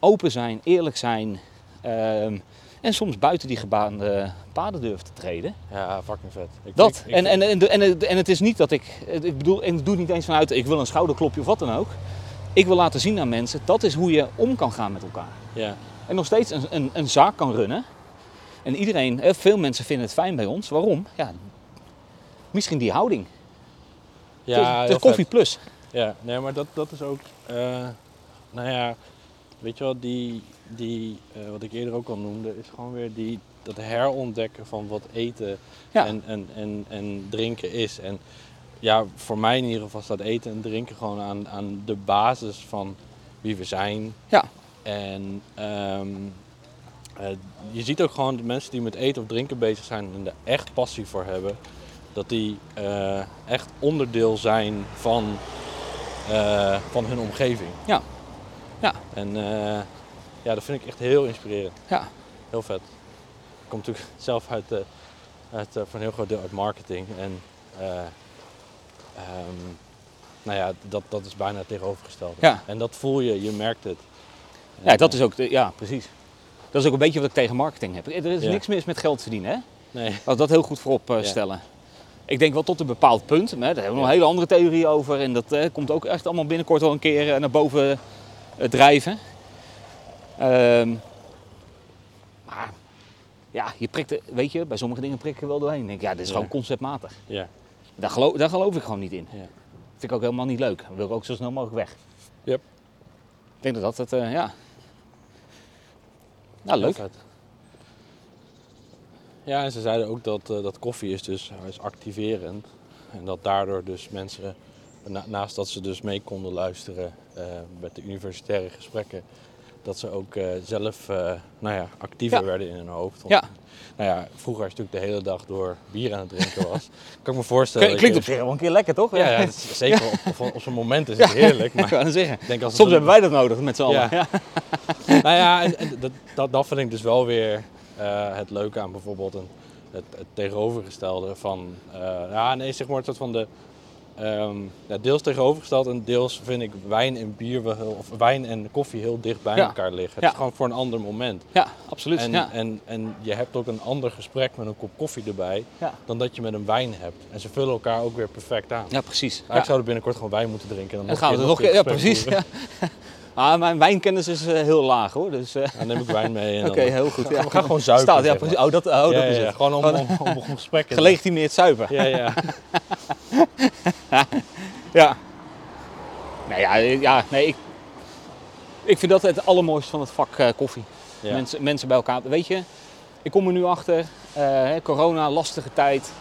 [SPEAKER 2] open zijn, eerlijk zijn ehm, en soms buiten die gebaande paden durven te treden.
[SPEAKER 1] Ja, fucking vet. Ik-
[SPEAKER 2] Dat.
[SPEAKER 1] ik- ik-
[SPEAKER 2] en, en, en, en, en het is niet dat ik, ik bedoel, en ik doe het niet eens vanuit, ik wil een schouderklopje of wat dan ook. Ik wil laten zien aan mensen, dat is hoe je om kan gaan met elkaar.
[SPEAKER 1] Ja.
[SPEAKER 2] En nog steeds een, een, een zaak kan runnen. En iedereen, eh, veel mensen vinden het fijn bij ons. Waarom? Ja, misschien die houding.
[SPEAKER 1] Ja,
[SPEAKER 2] het het is koffie
[SPEAKER 1] vet.
[SPEAKER 2] plus.
[SPEAKER 1] Ja, nee, maar dat, dat is ook, eh, nou ja, weet je wel, die, die eh, wat ik eerder ook al noemde, is gewoon weer die, dat herontdekken van wat eten
[SPEAKER 2] Ja.
[SPEAKER 1] en, en, en, en drinken is. En ja, voor mij in ieder geval staat eten en drinken gewoon aan, aan de basis van wie we zijn.
[SPEAKER 2] Ja.
[SPEAKER 1] En ehm, eh, je ziet ook gewoon de mensen die met eten of drinken bezig zijn en er echt passie voor hebben, dat die eh, echt onderdeel zijn van, van hun omgeving.
[SPEAKER 2] Ja. Ja.
[SPEAKER 1] En ja, dat vind ik echt heel inspirerend.
[SPEAKER 2] Ja.
[SPEAKER 1] Heel vet. Ik kom natuurlijk [laughs] zelf uit, de, uit eh, voor een heel groot deel uit marketing. En eh, ehm, Nou ja, dat, dat is bijna het tegenovergestelde.
[SPEAKER 2] Ja.
[SPEAKER 1] En dat voel je, je merkt het.
[SPEAKER 2] Ja, dat is ook, de- ja, precies. Dat is ook een beetje wat ik tegen marketing heb. Er is
[SPEAKER 1] Ja.
[SPEAKER 2] niks mis met geld verdienen, hè?
[SPEAKER 1] Nee.
[SPEAKER 2] We dat heel goed voorop eh, stellen. Ik denk wel tot een bepaald punt. Maar daar hebben we nog hele andere theorieën over. En dat eh, komt ook echt allemaal binnenkort wel een keer eh, naar boven eh, drijven. Ehm, maar ja, je prikt, er- weet je, bij sommige dingen prik je wel doorheen. Ik denk, ja, dit is
[SPEAKER 1] Ja.
[SPEAKER 2] gewoon conceptmatig.
[SPEAKER 1] Ja.
[SPEAKER 2] Daar geloof, daar geloof ik gewoon niet in.
[SPEAKER 1] Ja.
[SPEAKER 2] Vind ik ook helemaal niet leuk. Dan wil ik ook zo snel mogelijk weg.
[SPEAKER 1] Yep.
[SPEAKER 2] Ik denk dat dat het, eh, ja. Nou, leuk.
[SPEAKER 1] Ja, en ze zeiden ook dat, eh, dat koffie is dus is activerend. En dat daardoor dus mensen, na- naast dat ze dus mee konden luisteren eh, met de universitaire gesprekken, dat ze ook eh, zelf eh, nou ja, actiever
[SPEAKER 2] Ja.
[SPEAKER 1] werden in hun hoofd. Want,
[SPEAKER 2] Ja.
[SPEAKER 1] Nou ja, vroeger als je natuurlijk de hele dag door bier aan het drinken was, [laughs] kan ik me voorstellen.
[SPEAKER 2] Klinkt
[SPEAKER 1] dat
[SPEAKER 2] op zich wel een keer lekker, toch?
[SPEAKER 1] Ja, ja, het is- zeker op, op, op zo'n moment is het [laughs] heerlijk.
[SPEAKER 2] ik
[SPEAKER 1] Maar
[SPEAKER 2] net zeggen.
[SPEAKER 1] ik denk als
[SPEAKER 2] Soms
[SPEAKER 1] een-
[SPEAKER 2] hebben wij dat nodig met z'n allen. [laughs]
[SPEAKER 1] Nou ja, en, en dat, dat, dat vind ik dus wel weer eh, het leuke aan bijvoorbeeld een, het, het tegenovergestelde van, ja nee zeg maar het soort van de, ehm, ja, deels tegenovergesteld en deels vind ik wijn en bier wel heel, of wijn en koffie heel dicht bij
[SPEAKER 2] Ja.
[SPEAKER 1] elkaar liggen. Het
[SPEAKER 2] Ja.
[SPEAKER 1] is gewoon voor een ander moment.
[SPEAKER 2] Ja, absoluut.
[SPEAKER 1] En, en, en je hebt ook een ander gesprek met een kop koffie erbij dan dat je met een wijn hebt. En ze vullen elkaar ook weer perfect aan.
[SPEAKER 2] ja, precies.
[SPEAKER 1] Eigenlijk
[SPEAKER 2] Ja.
[SPEAKER 1] zouden we binnenkort gewoon wijn moeten drinken. En
[SPEAKER 2] Dan gaan we er nog keer. [laughs] Ja, precies. Ah, mijn wijnkennis is eh, heel laag hoor. Dus, eh,
[SPEAKER 1] Dan neem ik wijn mee.
[SPEAKER 2] Oké, heel goed. [laughs] Ja.
[SPEAKER 1] We gaan gewoon zuipen.
[SPEAKER 2] Staat, ja, precies. Oh, dat, oh,
[SPEAKER 1] ja,
[SPEAKER 2] dat
[SPEAKER 1] ja,
[SPEAKER 2] is het.
[SPEAKER 1] Gewoon om, om, om, om gesprekken. [laughs]
[SPEAKER 2] Gelegitimeerd zuipen.
[SPEAKER 1] Ja, ja. [laughs]
[SPEAKER 2] Ja. Nee, ja, ja nee, ik, ik vind dat het allermooiste van het vak eh, koffie.
[SPEAKER 1] ja.
[SPEAKER 2] Mensen, mensen bij elkaar. Weet je, ik kom er nu achter. eh, corona, lastige tijd.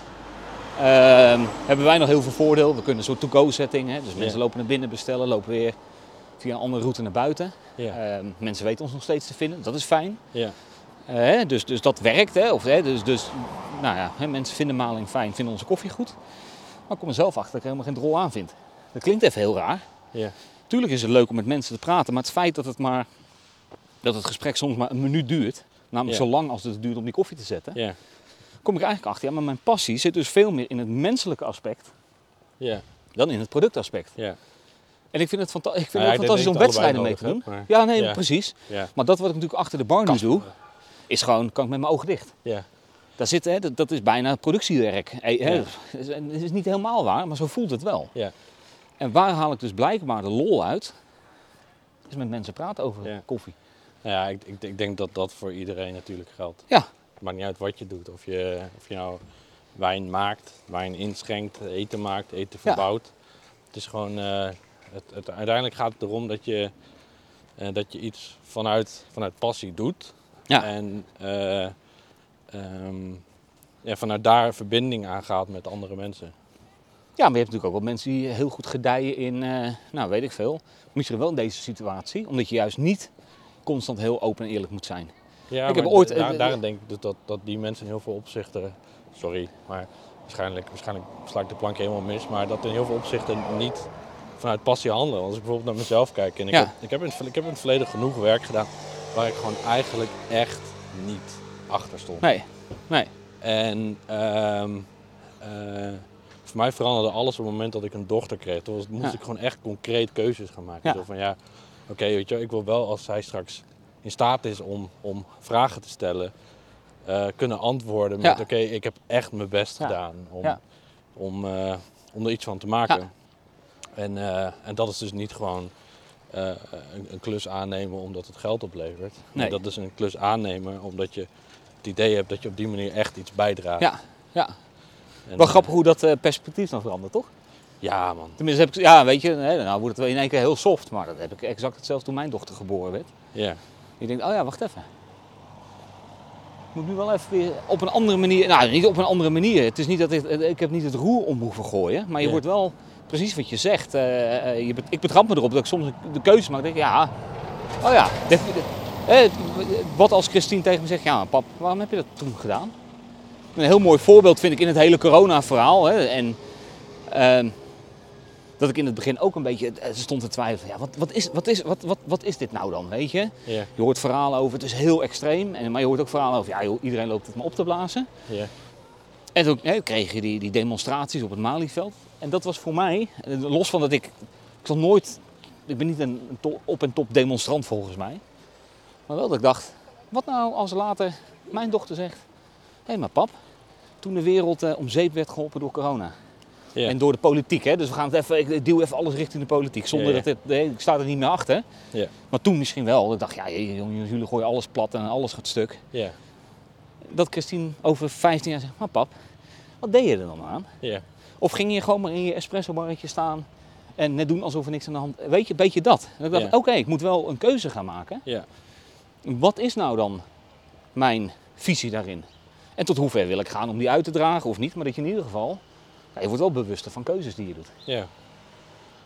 [SPEAKER 2] Ehm, hebben wij nog heel veel voordeel. We kunnen een soort to-go setting. Hè? Dus mensen
[SPEAKER 1] Ja.
[SPEAKER 2] lopen naar binnen, bestellen, lopen weer via een andere route naar buiten.
[SPEAKER 1] Ja,
[SPEAKER 2] Ehm, mensen weten ons nog steeds te vinden. Dat is fijn.
[SPEAKER 1] ja,
[SPEAKER 2] Eh, hè, dus, dus dat werkt. Hè? Of, hè, dus, dus, nou ja, hè, mensen vinden maling fijn, vinden onze koffie goed. Maar ik kom er zelf achter dat ik er helemaal geen drol aan vind. Dat klinkt even heel raar.
[SPEAKER 1] ja,
[SPEAKER 2] Tuurlijk is het leuk om met mensen te praten, maar het feit dat het, maar, dat het gesprek soms maar een minuut duurt, namelijk
[SPEAKER 1] Ja.
[SPEAKER 2] zo lang als het duurt om die koffie te zetten,
[SPEAKER 1] ja,
[SPEAKER 2] kom ik eigenlijk achter, ja, maar mijn passie zit dus veel meer in het menselijke aspect
[SPEAKER 1] ja,
[SPEAKER 2] dan in het productaspect.
[SPEAKER 1] ja.
[SPEAKER 2] En ik vind het, fanta- ik vind het fantastisch om wedstrijden mee te doen. Ja, nee, precies. Maar dat wat ik natuurlijk achter de bar nu doe, is gewoon, kan ik met mijn ogen dicht.
[SPEAKER 1] Ja,
[SPEAKER 2] Daar zit, hè, dat, dat is bijna productiewerk. Hè,
[SPEAKER 1] Ja.
[SPEAKER 2] Het is- niet helemaal waar, maar zo voelt het wel.
[SPEAKER 1] ja,
[SPEAKER 2] En waar haal ik dus blijkbaar de lol uit? Is met mensen praten over
[SPEAKER 1] Ja.
[SPEAKER 2] koffie.
[SPEAKER 1] ja ik, ik, ik denk dat dat voor iedereen natuurlijk geldt.
[SPEAKER 2] Ja.
[SPEAKER 1] Het maakt niet uit wat je doet. Of je, of je nou wijn maakt, wijn inschenkt, eten maakt, eten verbouwt. Het is gewoon, eh, het, het, uiteindelijk gaat het erom dat je, eh, dat je iets vanuit, vanuit passie doet.
[SPEAKER 2] Ja.
[SPEAKER 1] En eh, ehm, ja, vanuit daar verbinding aangaat met andere mensen.
[SPEAKER 2] Ja, maar je hebt natuurlijk ook wel mensen die heel goed gedijen in, eh, nou weet ik veel, misschien wel in deze situatie. Omdat je juist niet constant heel open en eerlijk moet zijn.
[SPEAKER 1] Ja,
[SPEAKER 2] Ik heb ooit-
[SPEAKER 1] da- daar- daarin denk ik dat, dat die mensen in heel veel opzichten, sorry, maar waarschijnlijk, waarschijnlijk sla ik de plank helemaal mis, maar dat in heel veel opzichten niet vanuit passie handelen. Als ik bijvoorbeeld naar mezelf kijk en ik,
[SPEAKER 2] Ja.
[SPEAKER 1] heb, ik, heb in, ik heb in het verleden genoeg werk gedaan waar ik gewoon eigenlijk echt niet achter stond.
[SPEAKER 2] Nee, nee.
[SPEAKER 1] En ehm, eh, voor mij veranderde alles op het moment dat ik een dochter kreeg. Toen moest
[SPEAKER 2] Ja.
[SPEAKER 1] ik gewoon echt concreet keuzes gaan maken.
[SPEAKER 2] Ja.
[SPEAKER 1] Zo van ja, oké, weet je, ik wil wel als zij straks in staat is om, om vragen te stellen, eh, kunnen antwoorden met
[SPEAKER 2] Ja.
[SPEAKER 1] oké, ik heb echt mijn best gedaan om, om, eh, om er iets van te maken. En, en dat is dus niet gewoon een, een klus aannemen omdat het geld oplevert.
[SPEAKER 2] Nee.
[SPEAKER 1] Dat is een klus aannemen omdat je het idee hebt dat je op die manier echt iets bijdraagt.
[SPEAKER 2] Ja, ja.
[SPEAKER 1] En,
[SPEAKER 2] Wel
[SPEAKER 1] eh,
[SPEAKER 2] grappig hoe dat eh, perspectief dan verandert, toch?
[SPEAKER 1] Ja, man.
[SPEAKER 2] Tenminste, heb ik, ja, weet je, nou wordt het wel in één keer heel soft. Maar dat heb ik exact hetzelfde toen mijn dochter geboren werd.
[SPEAKER 1] Ja.
[SPEAKER 2] Je denkt, oh ja, wacht even. Ik moet nu wel even weer op een andere manier. Nou, niet op een andere manier. Het is niet dat ik, ik heb niet het roer om hoeven gooien. Maar je
[SPEAKER 1] Ja.
[SPEAKER 2] wordt wel precies wat je zegt. eh, je, ik betrap me erop dat ik soms de keuze maak. Denk, ik, ja, oh ja. Eh, wat als Christine tegen me zegt, ja, pap, waarom heb je dat toen gedaan? Een heel mooi voorbeeld vind ik in het hele corona-verhaal. Hè, en ehm, dat ik in het begin ook een beetje eh, stond te twijfelen. Ja, wat, wat, is, wat, is, wat, wat, wat is dit nou dan, weet je? Je hoort verhalen over, het is heel extreem. En, maar je hoort ook verhalen over, ja joh, iedereen loopt het maar op te blazen.
[SPEAKER 1] Ja.
[SPEAKER 2] En toen hè, kreeg je die, die demonstraties op het Malieveld. En dat was voor mij, eh, los van dat ik, ik zal nooit, ik ben niet een, op en top demonstrant volgens mij. Maar wel dat ik dacht, wat nou als later mijn dochter zegt, hé maar pap, toen de wereld eh, om zeep werd geholpen door corona.
[SPEAKER 1] Ja.
[SPEAKER 2] En door de politiek, hè? dus we gaan het even, ik duw even alles richting de politiek. Zonder
[SPEAKER 1] Ja, ja.
[SPEAKER 2] dat het, nee, ik sta er niet meer achter.
[SPEAKER 1] Ja.
[SPEAKER 2] Maar toen misschien wel. Ik dacht, ja, jullie gooien alles plat en alles gaat stuk.
[SPEAKER 1] Ja.
[SPEAKER 2] Dat Christine over 15 jaar zegt, maar pap, wat deed je er dan aan?
[SPEAKER 1] Ja.
[SPEAKER 2] Of ging je gewoon maar in je espresso barretje staan en net doen alsof er niks aan de hand Weet je, een beetje dat. En ik dacht, oké, ik moet wel een keuze gaan maken. Wat is nou dan mijn visie daarin? En tot hoever wil ik gaan om die uit te dragen of niet? Maar dat je in ieder geval, ja, je wordt wel bewuster van keuzes die je doet.
[SPEAKER 1] Ja.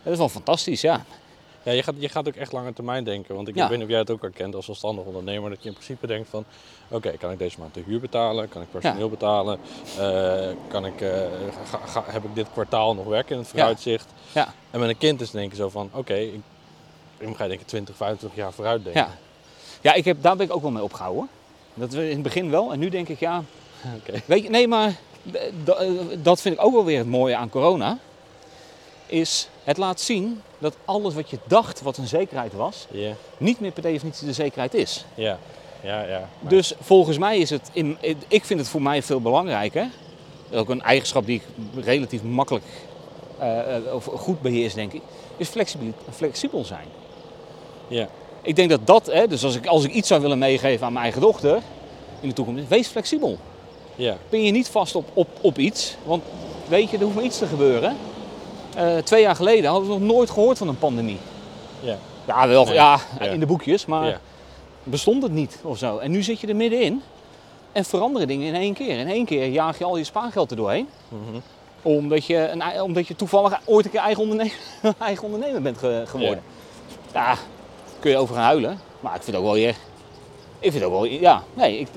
[SPEAKER 2] Dat is wel fantastisch, ja.
[SPEAKER 1] Ja, je gaat, je gaat ook echt langer termijn denken. Want ik
[SPEAKER 2] Ja.
[SPEAKER 1] weet niet of jij het ook herkent als zelfstandig ondernemer. Dat je in principe denkt van... Oké, kan ik deze maand de huur betalen? Kan ik personeel betalen? Eh, kan ik, eh, ga, ga- heb ik dit kwartaal nog werk in het vooruitzicht?
[SPEAKER 2] Ja.
[SPEAKER 1] En met een kind is het denk je zo van... Oké, ik, ik ga denk ik 20, 25 jaar vooruit denken.
[SPEAKER 2] Ja, ik heb, daar ben ik ook wel mee opgehouden. Dat we in het begin wel. En nu denk ik, ja. [laughs] Weet je, nee, maar d- d- dat vind ik ook wel weer het mooie aan corona. Is het laat zien dat alles wat je dacht wat een zekerheid was, niet meer per definitie de zekerheid is.
[SPEAKER 1] Ja. Ja, ja.
[SPEAKER 2] Dus volgens mij is het, in, ik vind het voor mij veel belangrijker. Ook een eigenschap die ik relatief makkelijk eh, eh, of goed beheers, denk ik, is flexibel, flexibel zijn.
[SPEAKER 1] Ja.
[SPEAKER 2] Ik denk dat dat, hè, dus als ik, als ik iets zou willen meegeven aan mijn eigen dochter in de toekomst, wees flexibel.
[SPEAKER 1] Ja.
[SPEAKER 2] pin je niet vast op, op, op iets. Want weet je, er hoeft maar iets te gebeuren. Eh, twee jaar geleden hadden we nog nooit gehoord van een pandemie.
[SPEAKER 1] Ja.
[SPEAKER 2] Ja, wel
[SPEAKER 1] Nee,
[SPEAKER 2] ja,
[SPEAKER 1] ja.
[SPEAKER 2] in de boekjes, maar
[SPEAKER 1] Ja.
[SPEAKER 2] bestond het niet of zo. En nu zit je er middenin en veranderen dingen in één keer. In één keer jaag je al je spaargeld er doorheen.
[SPEAKER 1] Mhm.
[SPEAKER 2] Omdat je, een, omdat je toevallig ooit een keer eigen ondernemer, [laughs] eigen ondernemer bent ge- geworden. Ja. Kun je over gaan huilen. Maar ik vind het ook wel weer... Ik vind het ook wel... Ja, nee. Ik,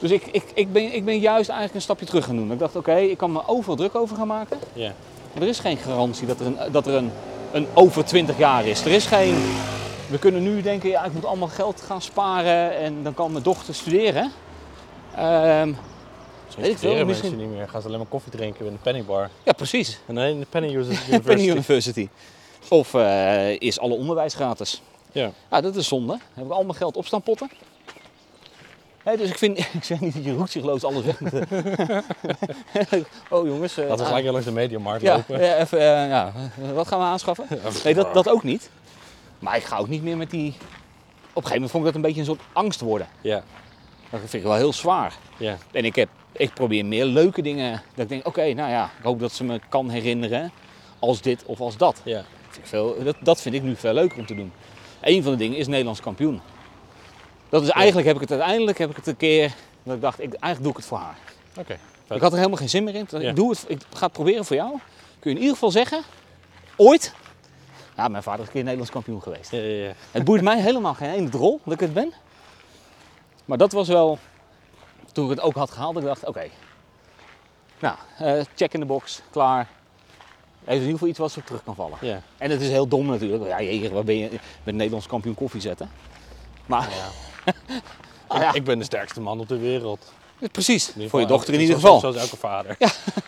[SPEAKER 2] dus ik, ik, ik, ben, ik ben juist eigenlijk een stapje terug gaan doen. Ik dacht, oké, ik kan me overal druk over gaan maken.
[SPEAKER 1] Ja.
[SPEAKER 2] Maar er is geen garantie dat er een, dat er een, een over 20 jaar is. Er is geen... We kunnen nu denken, ja, ik moet allemaal geld gaan sparen en dan kan mijn dochter studeren.
[SPEAKER 1] Misschien
[SPEAKER 2] Weet ik veel, misschien-
[SPEAKER 1] mensen niet meer. Gaan ze alleen maar koffie drinken in de pennybar.
[SPEAKER 2] ja, precies.
[SPEAKER 1] En nee, in de Penny University. [laughs]
[SPEAKER 2] Penny University. Of eh, is alle onderwijs gratis?
[SPEAKER 1] Ja.
[SPEAKER 2] Ja, dat is zonde. Heb ik al mijn geld op staan potten. Dus ik vind, [laughs] ik zeg niet dat je roekzichtloos alles weg moet. [laughs] oh jongens. eh,
[SPEAKER 1] Laten we
[SPEAKER 2] ah,
[SPEAKER 1] gelijk langs de mediamarkt
[SPEAKER 2] ja,
[SPEAKER 1] lopen.
[SPEAKER 2] ja, even, eh, ja, wat gaan we aanschaffen? Nee, dat, dat ook niet. Maar ik ga ook niet meer met die... Op een gegeven moment vond ik dat een beetje een soort angst worden.
[SPEAKER 1] Ja.
[SPEAKER 2] Dat vind ik wel heel zwaar.
[SPEAKER 1] Ja.
[SPEAKER 2] En ik, heb, ik probeer meer leuke dingen. Dat ik denk, oké, nou ja, ik hoop dat ze me kan herinneren als dit of als dat.
[SPEAKER 1] Ja.
[SPEAKER 2] Vind ik veel, dat, dat vind ik nu veel leuker om te doen. Een van de dingen is Nederlands kampioen. Dat is eigenlijk, heb ik het uiteindelijk heb ik het een keer, dat ik dacht, ik, eigenlijk doe ik het voor haar.
[SPEAKER 1] Oké.
[SPEAKER 2] Ik had er helemaal geen zin meer in. Ik
[SPEAKER 1] Ja.
[SPEAKER 2] Doe het, ik ga het proberen voor jou. Kun je in ieder geval zeggen, ooit, ja, mijn vader is een keer Nederlands kampioen geweest.
[SPEAKER 1] Ja, ja, ja.
[SPEAKER 2] Het boeit mij helemaal geen ene rol dat ik het ben. Maar dat was wel, toen ik het ook had gehaald, dat ik dacht, oké. Nou, eh, check in de box, klaar. Even in ieder geval iets wat op terug kan vallen.
[SPEAKER 1] ja.
[SPEAKER 2] En het is heel dom natuurlijk. Ja, jeetje, waar ben je met Nederlands kampioen koffie zetten? Maar [laughs] ah, ja,
[SPEAKER 1] Ik ben de sterkste man op de wereld.
[SPEAKER 2] precies, voor je dochter in ieder geval.
[SPEAKER 1] Zoals elke vader.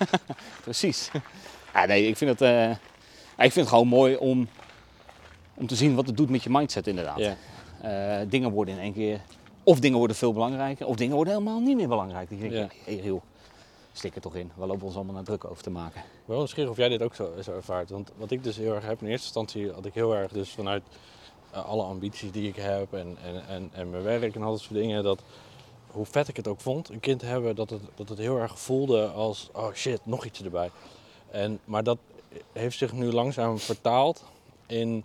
[SPEAKER 1] [laughs]
[SPEAKER 2] Precies. Ja, nee, ik vind het, eh, ik vind het gewoon mooi om, om te zien wat het doet met je mindset inderdaad.
[SPEAKER 1] Ja.
[SPEAKER 2] Eh, dingen worden in één keer, of dingen worden veel belangrijker, of dingen worden helemaal niet meer belangrijk. Dan denk
[SPEAKER 1] Ja.
[SPEAKER 2] hé joh, stik er toch in. We lopen ons allemaal naar druk over te maken.
[SPEAKER 1] Wel nieuwsgierig of jij dit ook zo, zo ervaart. Want wat ik dus heel erg heb, in eerste instantie had ik heel erg dus vanuit eh, alle ambities die ik heb en, en, en, en mijn werk en al dat soort dingen, dat hoe vet ik het ook vond, een kind te hebben, dat het, dat het heel erg voelde als, oh shit, nog iets erbij. En, maar dat heeft zich nu langzaam vertaald in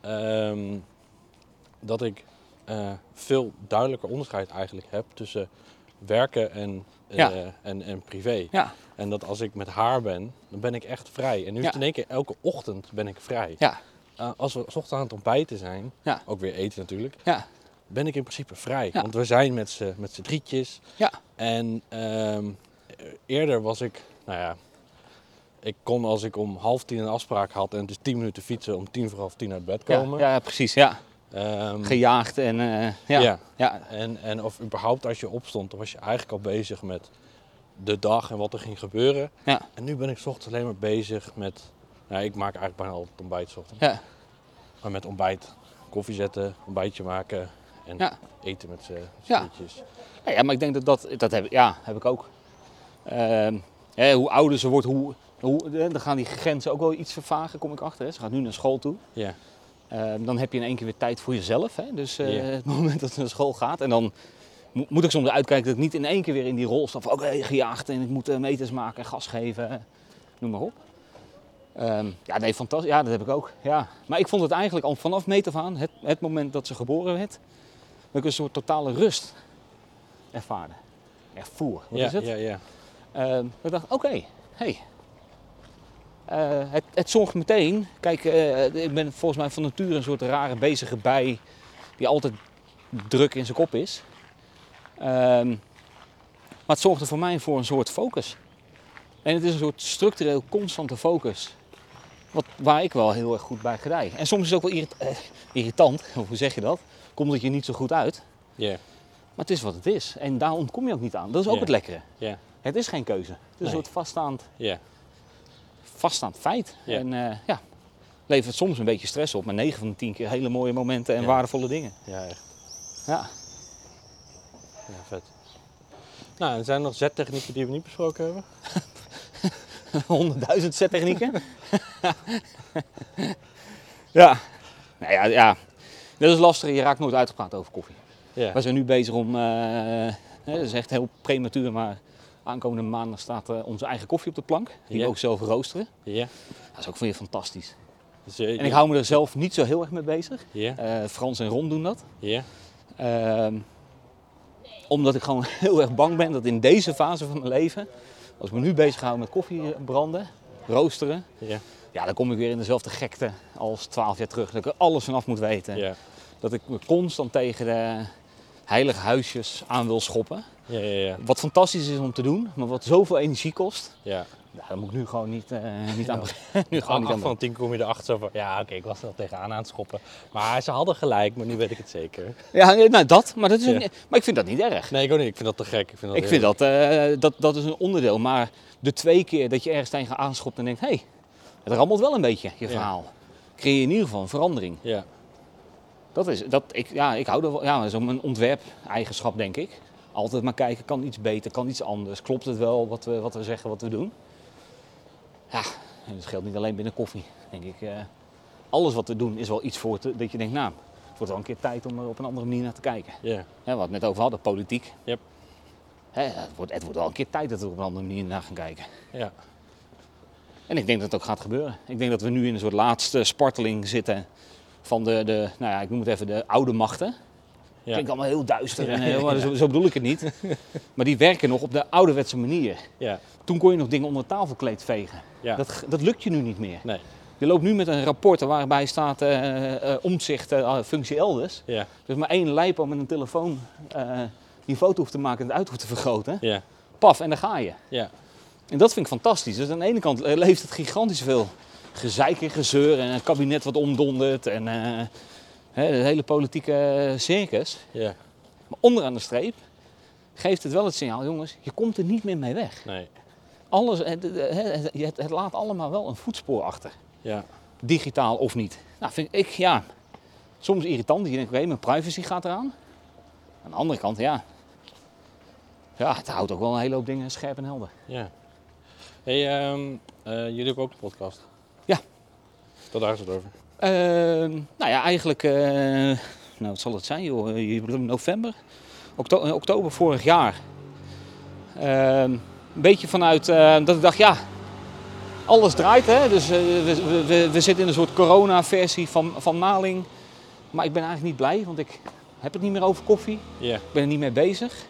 [SPEAKER 1] ehm, dat ik eh, veel duidelijker onderscheid eigenlijk heb tussen werken en, eh,
[SPEAKER 2] Ja.
[SPEAKER 1] en, en privé.
[SPEAKER 2] Ja,
[SPEAKER 1] En dat als ik met haar ben, dan ben ik echt vrij. En nu is het
[SPEAKER 2] Ja.
[SPEAKER 1] in één keer elke ochtend ben ik vrij.
[SPEAKER 2] ja,
[SPEAKER 1] Uh, als we 's ochtends aan het ontbijten zijn,
[SPEAKER 2] Ja.
[SPEAKER 1] ook weer eten natuurlijk,
[SPEAKER 2] ja,
[SPEAKER 1] ben ik in principe vrij.
[SPEAKER 2] Ja.
[SPEAKER 1] Want we zijn met z'n met z'n drietjes.
[SPEAKER 2] ja,
[SPEAKER 1] En ehm, eerder was ik, nou ja, ik kon als ik om half tien een afspraak had en het is tien minuten fietsen om tien voor half tien uit bed
[SPEAKER 2] ja,
[SPEAKER 1] komen.
[SPEAKER 2] ja, precies. Ja.
[SPEAKER 1] Ehm,
[SPEAKER 2] Gejaagd en eh, ja.
[SPEAKER 1] ja.
[SPEAKER 2] Ja.
[SPEAKER 1] En, en of überhaupt als je opstond, dan was je eigenlijk al bezig met de dag en wat er ging gebeuren.
[SPEAKER 2] Ja.
[SPEAKER 1] En nu ben ik ochtends alleen maar bezig met... Nou, ik maak eigenlijk bijna altijd ontbijt ochtends.
[SPEAKER 2] Ja.
[SPEAKER 1] Maar met ontbijt, koffie zetten, ontbijtje maken en
[SPEAKER 2] Ja.
[SPEAKER 1] eten met z'n
[SPEAKER 2] Ja. ja, maar ik denk dat dat, dat heb, ja, heb ik ook. Ehm, hè, hoe ouder ze wordt, hoe, hoe, dan gaan die grenzen ook wel iets vervagen, kom ik achter. Hè. Ze gaat nu naar school toe.
[SPEAKER 1] Ja.
[SPEAKER 2] Ehm, dan heb je in één keer weer tijd voor jezelf. Hè. Dus eh, [laughs] het moment dat ze naar school gaat. En dan mo- moet ik soms uitkijken dat ik niet in één keer weer in die rol stap. van, Oké, gejaagd en ik moet eh, meters maken en gas geven. Noem maar op. Ehm, ja, nee, fantastisch. Ja, dat heb ik ook. Ja. Maar ik vond het eigenlijk al vanaf meet af aan, het, het moment dat ze geboren werd, dat ik een soort totale rust ervaarde. Ervoer, wat
[SPEAKER 1] ja,
[SPEAKER 2] is het?
[SPEAKER 1] Ja, ja.
[SPEAKER 2] Ehm, ik dacht, oké, hey. Eh, het, het zorgt meteen, kijk, eh, ik ben volgens mij van nature een soort rare bezige bij die altijd druk in zijn kop is. Ehm, maar het zorgde voor mij voor een soort focus. En het is een soort structureel constante focus. Wat, waar ik wel heel erg goed bij gedij. En soms is het ook wel irrit- eh, irritant, of [laughs] hoe zeg je dat? Komt het je niet zo goed uit.
[SPEAKER 1] Ja.
[SPEAKER 2] Maar het is wat het is. En daar ontkom je ook niet aan. Dat is ook het lekkere.
[SPEAKER 1] Ja.
[SPEAKER 2] Het is geen keuze. Het is
[SPEAKER 1] Nee.
[SPEAKER 2] een soort vaststaand,
[SPEAKER 1] Ja.
[SPEAKER 2] Vaststaand feit.
[SPEAKER 1] Ja.
[SPEAKER 2] En eh, ja, levert soms een beetje stress op. Maar 9 van de 10 keer hele mooie momenten en
[SPEAKER 1] Ja.
[SPEAKER 2] waardevolle dingen.
[SPEAKER 1] Ja, echt.
[SPEAKER 2] Ja.
[SPEAKER 1] Ja, vet. Nou, en zijn er nog zettechnieken die we niet besproken hebben? [laughs]
[SPEAKER 2] Honderdduizend zettechnieken. [laughs] ja. Nou ja, ja. Dat is lastig. Je raakt nooit uitgepraat over koffie.
[SPEAKER 1] Ja.
[SPEAKER 2] We zijn nu bezig om, hè, dat is echt heel prematuur, maar aankomende maandag staat eh, onze eigen koffie op de plank. Die
[SPEAKER 1] Ja.
[SPEAKER 2] we ook zelf roosteren.
[SPEAKER 1] Ja.
[SPEAKER 2] Dat is ook weer fantastisch.
[SPEAKER 1] Eh,
[SPEAKER 2] En ik hou me er zelf niet zo heel erg mee bezig.
[SPEAKER 1] Ja.
[SPEAKER 2] Eh, Frans en Ron doen dat.
[SPEAKER 1] Ja.
[SPEAKER 2] Ehm, omdat ik gewoon [laughs] heel erg bang ben dat in deze fase van mijn leven, als ik me nu bezig hou met koffie branden, roosteren,
[SPEAKER 1] Ja.
[SPEAKER 2] ja, dan kom ik weer in dezelfde gekte als 12 jaar terug. Dat ik er alles vanaf moet weten.
[SPEAKER 1] Ja.
[SPEAKER 2] Dat ik me constant tegen de heilige huisjes aan wil schoppen.
[SPEAKER 1] Ja. Ja. Ja.
[SPEAKER 2] Wat fantastisch is om te doen, maar wat zoveel energie kost,
[SPEAKER 1] ja.
[SPEAKER 2] daar moet ik nu gewoon niet, eh, niet aan [laughs] nu gewoon niet aan
[SPEAKER 1] van tien kom je erachter zo van, ja oké, ik was er al tegenaan aan het schoppen. Maar ze hadden gelijk, maar nu weet ik het zeker.
[SPEAKER 2] Ja, nee, nou dat, maar, dat is niet- maar ik vind dat niet erg.
[SPEAKER 1] Nee, ik ook niet. Ik vind dat te gek. Ik vind dat,
[SPEAKER 2] Ik vind dat, eh, dat, dat is een onderdeel. Maar de twee keer dat je ergens tegen aanschopt en denkt, hé, hey, het rammelt wel een beetje, je verhaal. Creëer je in ieder geval een verandering.
[SPEAKER 1] Ja.
[SPEAKER 2] Dat is, dat, ik, ja, ik hou er wel, ja, dat is ook een ontwerp-eigenschap, denk ik. Altijd maar kijken, kan iets beter, kan iets anders. Klopt het wel wat we, wat we zeggen, wat we doen? Ja, en dat geldt niet alleen binnen koffie, denk ik. eh. alles wat we doen is wel iets voor te, dat je denkt, nou, het wordt wel een keer tijd om er op een andere manier naar te kijken.
[SPEAKER 1] Ja.
[SPEAKER 2] Waar we het net over hadden, politiek.
[SPEAKER 1] Yep.
[SPEAKER 2] Hè, het, wordt, het wordt wel een keer tijd dat we er op een andere manier naar gaan kijken.
[SPEAKER 1] Ja.
[SPEAKER 2] En ik denk dat het ook gaat gebeuren. Ik denk dat we nu in een soort laatste sparteling zitten van de, de nou ja, ik noem het even de oude machten.
[SPEAKER 1] Ja.
[SPEAKER 2] Klinkt allemaal heel duister, en, heel- maar
[SPEAKER 1] ja. [laughs]
[SPEAKER 2] Zo, zo bedoel ik het niet. [laughs] maar die werken nog op de ouderwetse manier.
[SPEAKER 1] Ja.
[SPEAKER 2] Toen kon je nog dingen onder het tafelkleed vegen. Dat, dat lukt je nu niet meer.
[SPEAKER 1] Nee.
[SPEAKER 2] Je loopt nu met een rapport waarbij staat eh eh, omzicht, eh, functie elders.
[SPEAKER 1] Ja.
[SPEAKER 2] Dus maar één lijpo met een telefoon eh, die foto hoeft te maken en het uit hoeft te vergroten.
[SPEAKER 1] Ja.
[SPEAKER 2] Paf, en dan ga je.
[SPEAKER 1] Ja.
[SPEAKER 2] En dat vind ik fantastisch. Dus aan de ene kant eh, leeft het gigantisch veel gezeik en gezeur en een kabinet wat omdondert en eh, hè, de hele politieke circus.
[SPEAKER 1] Ja.
[SPEAKER 2] Maar onderaan de streep geeft het wel het signaal, jongens, je komt er niet meer mee weg.
[SPEAKER 1] Nee.
[SPEAKER 2] Alles, het, het, het, het laat allemaal wel een voetspoor achter,
[SPEAKER 1] Ja.
[SPEAKER 2] digitaal of niet. Nou, vind ik, ja, soms irritant. Je denkt, oké, mijn privacy gaat eraan. Aan de andere kant, ja, ja, het houdt ook wel een hele hoop dingen scherp en helder.
[SPEAKER 1] Ja. Hey, ehm, eh, jullie hebben ook een podcast.
[SPEAKER 2] Ja.
[SPEAKER 1] Tot daar is het over.
[SPEAKER 2] Ehm, nou ja, eigenlijk, eh, nou wat zal het zijn joh, Je bedoelt november, Okto- eh, oktober vorig jaar. Ehm, een beetje vanuit eh, dat ik dacht, ja, alles draait hè, dus eh, we, we, we, zitten in een soort corona-versie van, van maling. Maar ik ben eigenlijk niet blij, want ik heb het niet meer over koffie. Ik ben er niet mee bezig.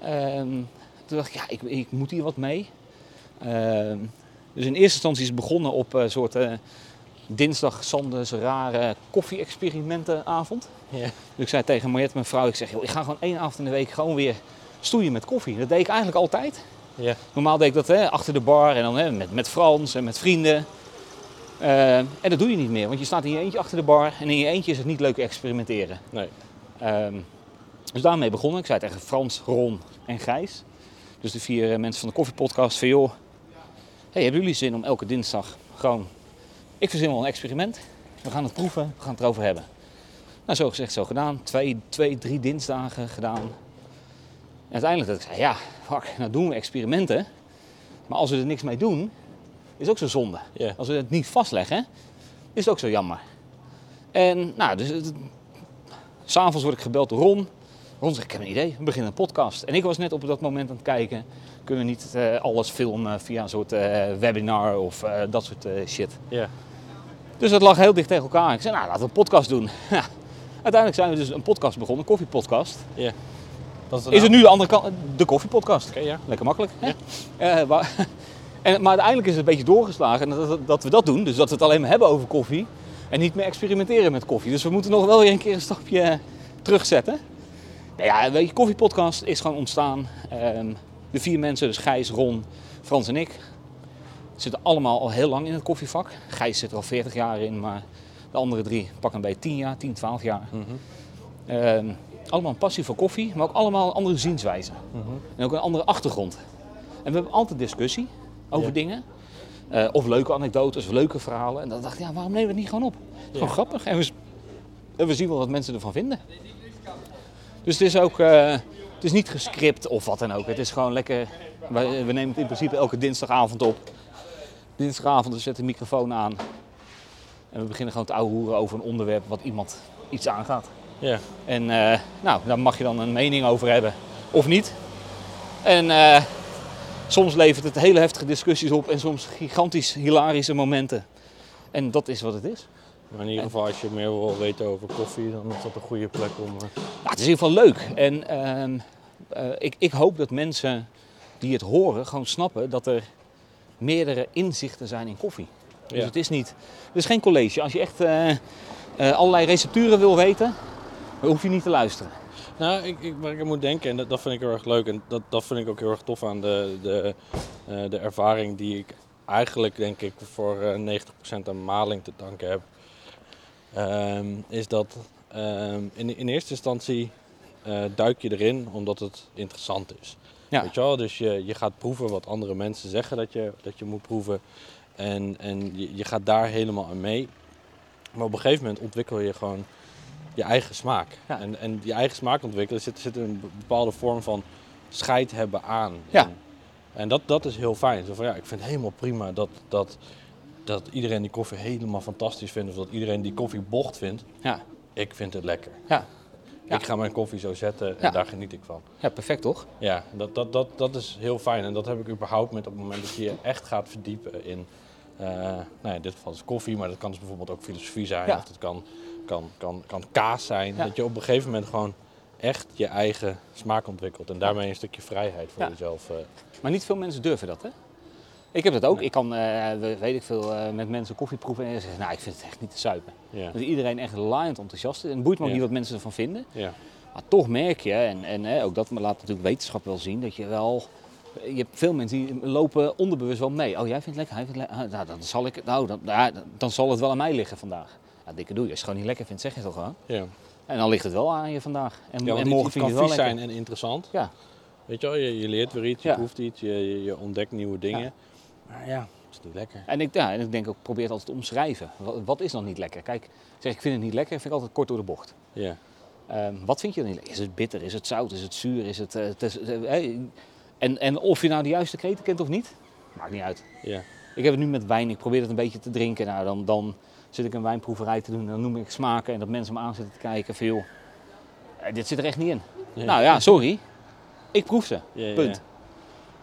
[SPEAKER 2] Ehm, toen dacht ik, ja, ik, ik moet hier wat mee. Dus in eerste instantie is het begonnen op een soort eh, dinsdag Sanders rare koffie-experimentenavond.
[SPEAKER 1] Ja.
[SPEAKER 2] Dus ik zei tegen Mariette, mijn vrouw, ik zeg, joh, ik ga gewoon één avond in de week gewoon weer stoeien met koffie. Dat deed ik eigenlijk altijd.
[SPEAKER 1] Ja.
[SPEAKER 2] Normaal deed ik dat hè, achter de bar en dan hè, met, met Frans en met vrienden. Eh, en dat doe je niet meer, want je staat in je eentje achter de bar en in je eentje is het niet leuk experimenteren.
[SPEAKER 1] Nee.
[SPEAKER 2] Ehm, dus daarmee begonnen. Ik zei tegen Frans, Ron en Gijs. Dus de vier eh, mensen van de koffiepodcast van joh, hey, hebben jullie zin om elke dinsdag gewoon, ik verzin wel een experiment. We gaan het proeven, we gaan het erover hebben. Nou, zo gezegd, zo gedaan. Twee, twee drie dinsdagen gedaan. En uiteindelijk dat ik zei, ja, fuck, nou doen we experimenten. Maar als we er niks mee doen, is ook zo zonde. Als we het niet vastleggen, is het ook zo jammer. En nou, dus s'avonds word ik gebeld door Ron. Ron zegt, ik heb een idee, we beginnen een podcast. En ik was net op dat moment aan het kijken, kunnen we niet eh, alles filmen via een soort eh, webinar of eh, dat soort shit.
[SPEAKER 1] Ja.
[SPEAKER 2] Dus dat lag heel dicht tegen elkaar. Ik zei, nou laten we een podcast doen. [laughs] Ja. Uiteindelijk zijn we dus een podcast begonnen, een koffiepodcast.
[SPEAKER 1] Ja. Dat de
[SPEAKER 2] Is het
[SPEAKER 1] naam?
[SPEAKER 2] nu de andere kant, de koffiepodcast.
[SPEAKER 1] Oké, ja.
[SPEAKER 2] Lekker makkelijk. Hè? Waar- [laughs] en, maar uiteindelijk is het een beetje doorgeslagen dat, dat, dat we dat doen. Dus dat we het alleen maar hebben over koffie. En niet meer experimenteren met koffie. Dus we moeten nog wel weer een keer een stapje terugzetten. Nou ja, weet je, koffiepodcast is gewoon ontstaan. Ehm, de vier mensen, dus Gijs, Ron, Frans en ik, zitten allemaal al heel lang in het koffievak. Gijs zit er al 40 jaar in, maar de andere drie pakken bij 10 jaar, 10, 12 jaar. Ehm, allemaal een passie voor koffie, maar ook allemaal een andere zienswijze.
[SPEAKER 1] Mhm.
[SPEAKER 2] En ook een andere achtergrond. En we hebben altijd discussie over
[SPEAKER 1] Ja.
[SPEAKER 2] dingen. Eh, of leuke anekdotes, of leuke verhalen. En dan dacht ik, ja, waarom nemen we het niet gewoon op? Het is Gewoon grappig. En we, en we zien wel wat mensen ervan vinden. Dus het is ook, eh, het is niet gescript of wat dan ook. Het is gewoon lekker, we, we nemen het in principe elke dinsdagavond op. Dinsdagavond, we zetten de microfoon aan. En we beginnen gewoon te ouwehoeren over een onderwerp wat iemand iets aangaat.
[SPEAKER 1] Ja.
[SPEAKER 2] En eh, nou, daar mag je dan een mening over hebben of niet. En eh, soms levert het hele heftige discussies op en soms gigantisch hilarische momenten. En dat is wat het is.
[SPEAKER 1] Maar in ieder geval, als je meer wil weten over koffie, dan is dat een goede plek om... eh,
[SPEAKER 2] het is in ieder geval leuk. En ehm, eh, ik, ik hoop dat mensen die het horen gewoon snappen dat er meerdere inzichten zijn in koffie. Dus
[SPEAKER 1] Ja.
[SPEAKER 2] het is niet, het is geen college. Als je echt eh, allerlei recepturen wil weten, dan hoef je niet te luisteren.
[SPEAKER 1] Nou, ik, ik, waar ik aan moet denken, en dat, dat vind ik heel erg leuk. En dat, dat vind ik ook heel erg tof aan de, de, de ervaring die ik eigenlijk, denk ik, voor eh 90% aan maling te danken heb. Ehm, is dat ehm, in, in eerste instantie eh, duik je erin omdat het interessant is.
[SPEAKER 2] Ja.
[SPEAKER 1] Weet je wel? Dus je, je gaat proeven wat andere mensen zeggen dat je, dat je moet proeven. En, en je, je gaat daar helemaal aan mee. Maar op een gegeven moment ontwikkel je gewoon je eigen smaak.
[SPEAKER 2] Ja.
[SPEAKER 1] En, en die eigen smaak ontwikkelen zit, zit een bepaalde vorm van scheid hebben aan.
[SPEAKER 2] Ja.
[SPEAKER 1] En, en dat, dat is heel fijn. Zo van, ja, ik vind het helemaal prima dat, dat, dat iedereen die koffie helemaal fantastisch vindt. Of dat iedereen die koffie bocht vindt.
[SPEAKER 2] Ja,
[SPEAKER 1] Ik vind het lekker.
[SPEAKER 2] ja. Ja.
[SPEAKER 1] Ik ga mijn koffie zo zetten en
[SPEAKER 2] Ja.
[SPEAKER 1] daar geniet ik van.
[SPEAKER 2] ja perfect toch?
[SPEAKER 1] Ja, dat, dat, dat, dat is heel fijn. En dat heb ik überhaupt met op het moment dat je je echt gaat verdiepen in, eh, nou ja, in dit geval is koffiee, maar dat kan dus bijvoorbeeld ook filosofie zijn.
[SPEAKER 2] Ja.
[SPEAKER 1] Of dat kan, kan, kan, kan kaas zijn. Dat je op een gegeven moment gewoon echt je eigen smaak ontwikkelt. En daarmee een stukje vrijheid voor jezelf. eh,
[SPEAKER 2] Maar niet veel mensen durven dat, hè? Ik heb dat ook. Ik kan, eh, we- weet ik veel, eh, met mensen koffie proeven en zeggen, nou, ik vind het echt niet te suipen.
[SPEAKER 1] ja.
[SPEAKER 2] Dus iedereen echt laaiend enthousiast is. En het boeit me ook
[SPEAKER 1] Ja.
[SPEAKER 2] niet wat mensen ervan vinden.
[SPEAKER 1] Ja.
[SPEAKER 2] Maar toch merk je, en, en hè, ook dat laat natuurlijk wetenschap wel zien, dat je wel... Je hebt veel mensen die lopen onderbewust wel mee. Oh, jij vindt het lekker, hij vindt het lekker. Nou, dan zal, ik, nou dan, ja, dan zal het wel aan mij liggen vandaag. Ja, dikke doei. Als je het gewoon niet lekker vindt, zeg je het toch gewoon.
[SPEAKER 1] Ja.
[SPEAKER 2] En dan ligt het wel aan je vandaag. En,
[SPEAKER 1] Ja,
[SPEAKER 2] en morgen vind je het wel lekker.
[SPEAKER 1] zijn en interessant.
[SPEAKER 2] Ja,
[SPEAKER 1] Weet je wel, je, je leert weer iets, je proeft iets, je, je ontdekt nieuwe dingen.
[SPEAKER 2] Ja.
[SPEAKER 1] Maar ja, het is niet lekker.
[SPEAKER 2] En ik, ja, en ik denk ook, probeer het altijd te omschrijven. Wat, wat is dan niet lekker? Kijk, zeg ik vind het niet lekker, vind ik altijd kort door de bocht.
[SPEAKER 1] Ja.
[SPEAKER 2] Ehm, wat vind je dan niet lekker? Is het bitter? Is het zout? Is het zuur? Is het, eh, eh, eh, en, en of je nou de juiste kreten kent of niet, maakt niet uit.
[SPEAKER 1] Ja.
[SPEAKER 2] Ik heb het nu met wijn, ik probeer het een beetje te drinken. Nou, dan, dan zit ik een wijnproeverij te doen en dan noem ik smaken en dat mensen me aan zitten te kijken van joh, eh, dit zit er echt niet in.
[SPEAKER 1] Ja.
[SPEAKER 2] Nou ja, sorry. Ik proef ze.
[SPEAKER 1] Ja, ja,
[SPEAKER 2] Punt.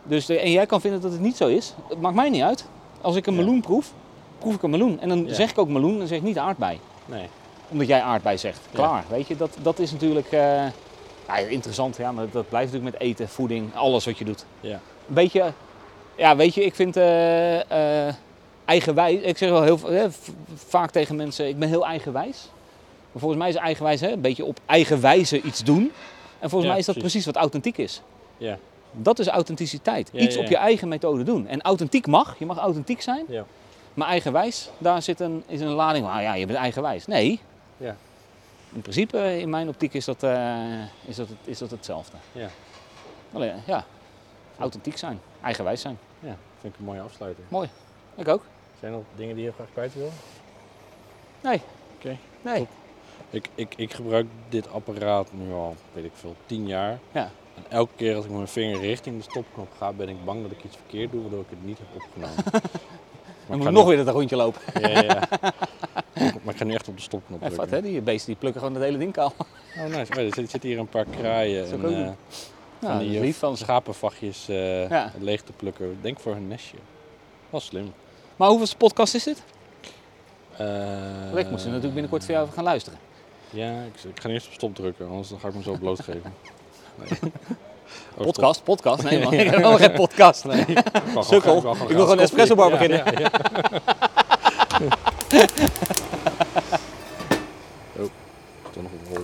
[SPEAKER 2] Dus, de- en jij kan vinden dat het niet zo is. Maakt mij niet uit. Als ik een meloen proef, proef ik een meloen. En dan zeg ik ook meloen en zeg ik niet aardbei.
[SPEAKER 1] Nee.
[SPEAKER 2] Omdat jij aardbei zegt. Klaar. Weet je, dat, dat is natuurlijk eh, ja, interessant. Ja, maar dat blijft natuurlijk met eten, voeding, alles wat je doet.
[SPEAKER 1] Ja.
[SPEAKER 2] Een beetje, ja, weet je, ik vind eh, eh, eigenwijs. Ik zeg wel heel hè, vaak tegen mensen, ik ben heel eigenwijs. Maar volgens mij is eigenwijs hè, een beetje op eigen wijze iets doen. En volgens
[SPEAKER 1] Ja,
[SPEAKER 2] mij is dat
[SPEAKER 1] precies.
[SPEAKER 2] precies wat authentiek is.
[SPEAKER 1] Ja.
[SPEAKER 2] Dat is authenticiteit.
[SPEAKER 1] Ja,
[SPEAKER 2] Iets
[SPEAKER 1] ja,
[SPEAKER 2] op je eigen methode doen. En authentiek mag, je mag authentiek zijn.
[SPEAKER 1] Ja.
[SPEAKER 2] Maar eigenwijs, daar zit een, is een lading. Ah ja, je bent eigenwijs. Nee.
[SPEAKER 1] Ja.
[SPEAKER 2] In principe, in mijn optiek, is dat, eh, is dat, is dat hetzelfde.
[SPEAKER 1] Ja.
[SPEAKER 2] Alleen, ja. authentiek zijn, eigenwijs zijn.
[SPEAKER 1] Ja, vind ik een mooie afsluiting.
[SPEAKER 2] Ik ook.
[SPEAKER 1] Zijn er nog dingen die je graag kwijt wil?
[SPEAKER 2] Nee.
[SPEAKER 1] Oké.
[SPEAKER 2] Nee.
[SPEAKER 1] Top. Ik, ik, ik gebruik dit apparaat nu al, weet ik veel, tien jaar.
[SPEAKER 2] Ja.
[SPEAKER 1] En elke keer als ik mijn vinger richting de stopknop ga, ben ik bang dat ik iets verkeerd doe, waardoor ik het niet heb opgenomen. [laughs]
[SPEAKER 2] Dan moet
[SPEAKER 1] ik
[SPEAKER 2] nog weer dat rondje lopen.
[SPEAKER 1] ja, ja, ja. maar ik ga nu echt op de stopknop drukken.
[SPEAKER 2] wat, hè? Die beesten die plukken gewoon het hele ding kaal.
[SPEAKER 1] Oh, nice. Er zitten hier een paar kraaien en eh, van die eh,
[SPEAKER 2] lief van ze.
[SPEAKER 1] schapenvachtjes eh,
[SPEAKER 2] Ja.
[SPEAKER 1] leeg te plukken. Denk voor hun nestje. Wel slim.
[SPEAKER 2] Maar hoeveelste podcast is dit?
[SPEAKER 1] Eh,
[SPEAKER 2] ik moet ze natuurlijk binnenkort voor jou gaan luisteren.
[SPEAKER 1] Ja, ik, ik ga eerst op stop drukken, anders ga ik me zo blootgeven. [laughs] [laughs] Nee.
[SPEAKER 2] Podcast, podcast? Nee man, [laughs] ik heb helemaal geen podcast.
[SPEAKER 1] Nee, ik wil gewoon-
[SPEAKER 2] Sukkel.
[SPEAKER 1] gewoon
[SPEAKER 2] Ik wil
[SPEAKER 1] graag
[SPEAKER 2] gewoon een espresso bar beginnen.
[SPEAKER 1] Ja, ja. [laughs] oh, toch nog op rol.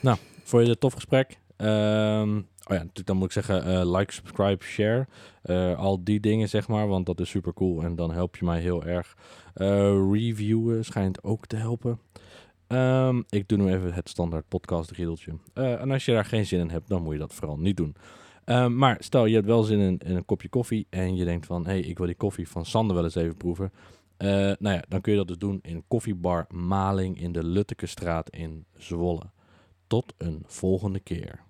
[SPEAKER 1] Nou, vond je dit een tof gesprek? Ehm, oh ja, natuurlijk dan moet ik zeggen, eh, like, subscribe, share. Eh, al die dingen, zeg maar, want dat is super cool en dan help je mij heel erg. Eh, reviewen schijnt ook te helpen. Ehm, ik doe nu even het standaard podcast riedeltje. Eh, en als je daar geen zin in hebt, dan moet je dat vooral niet doen. Ehm, maar stel, je hebt wel zin in, een kopje koffie en je denkt van, hé, hey, ik wil die koffie van Sander wel eens even proeven. Eh, nou ja, dan kun je dat dus doen in koffiebar Maling in de Luttekestraat in Zwolle. Tot een volgende keer.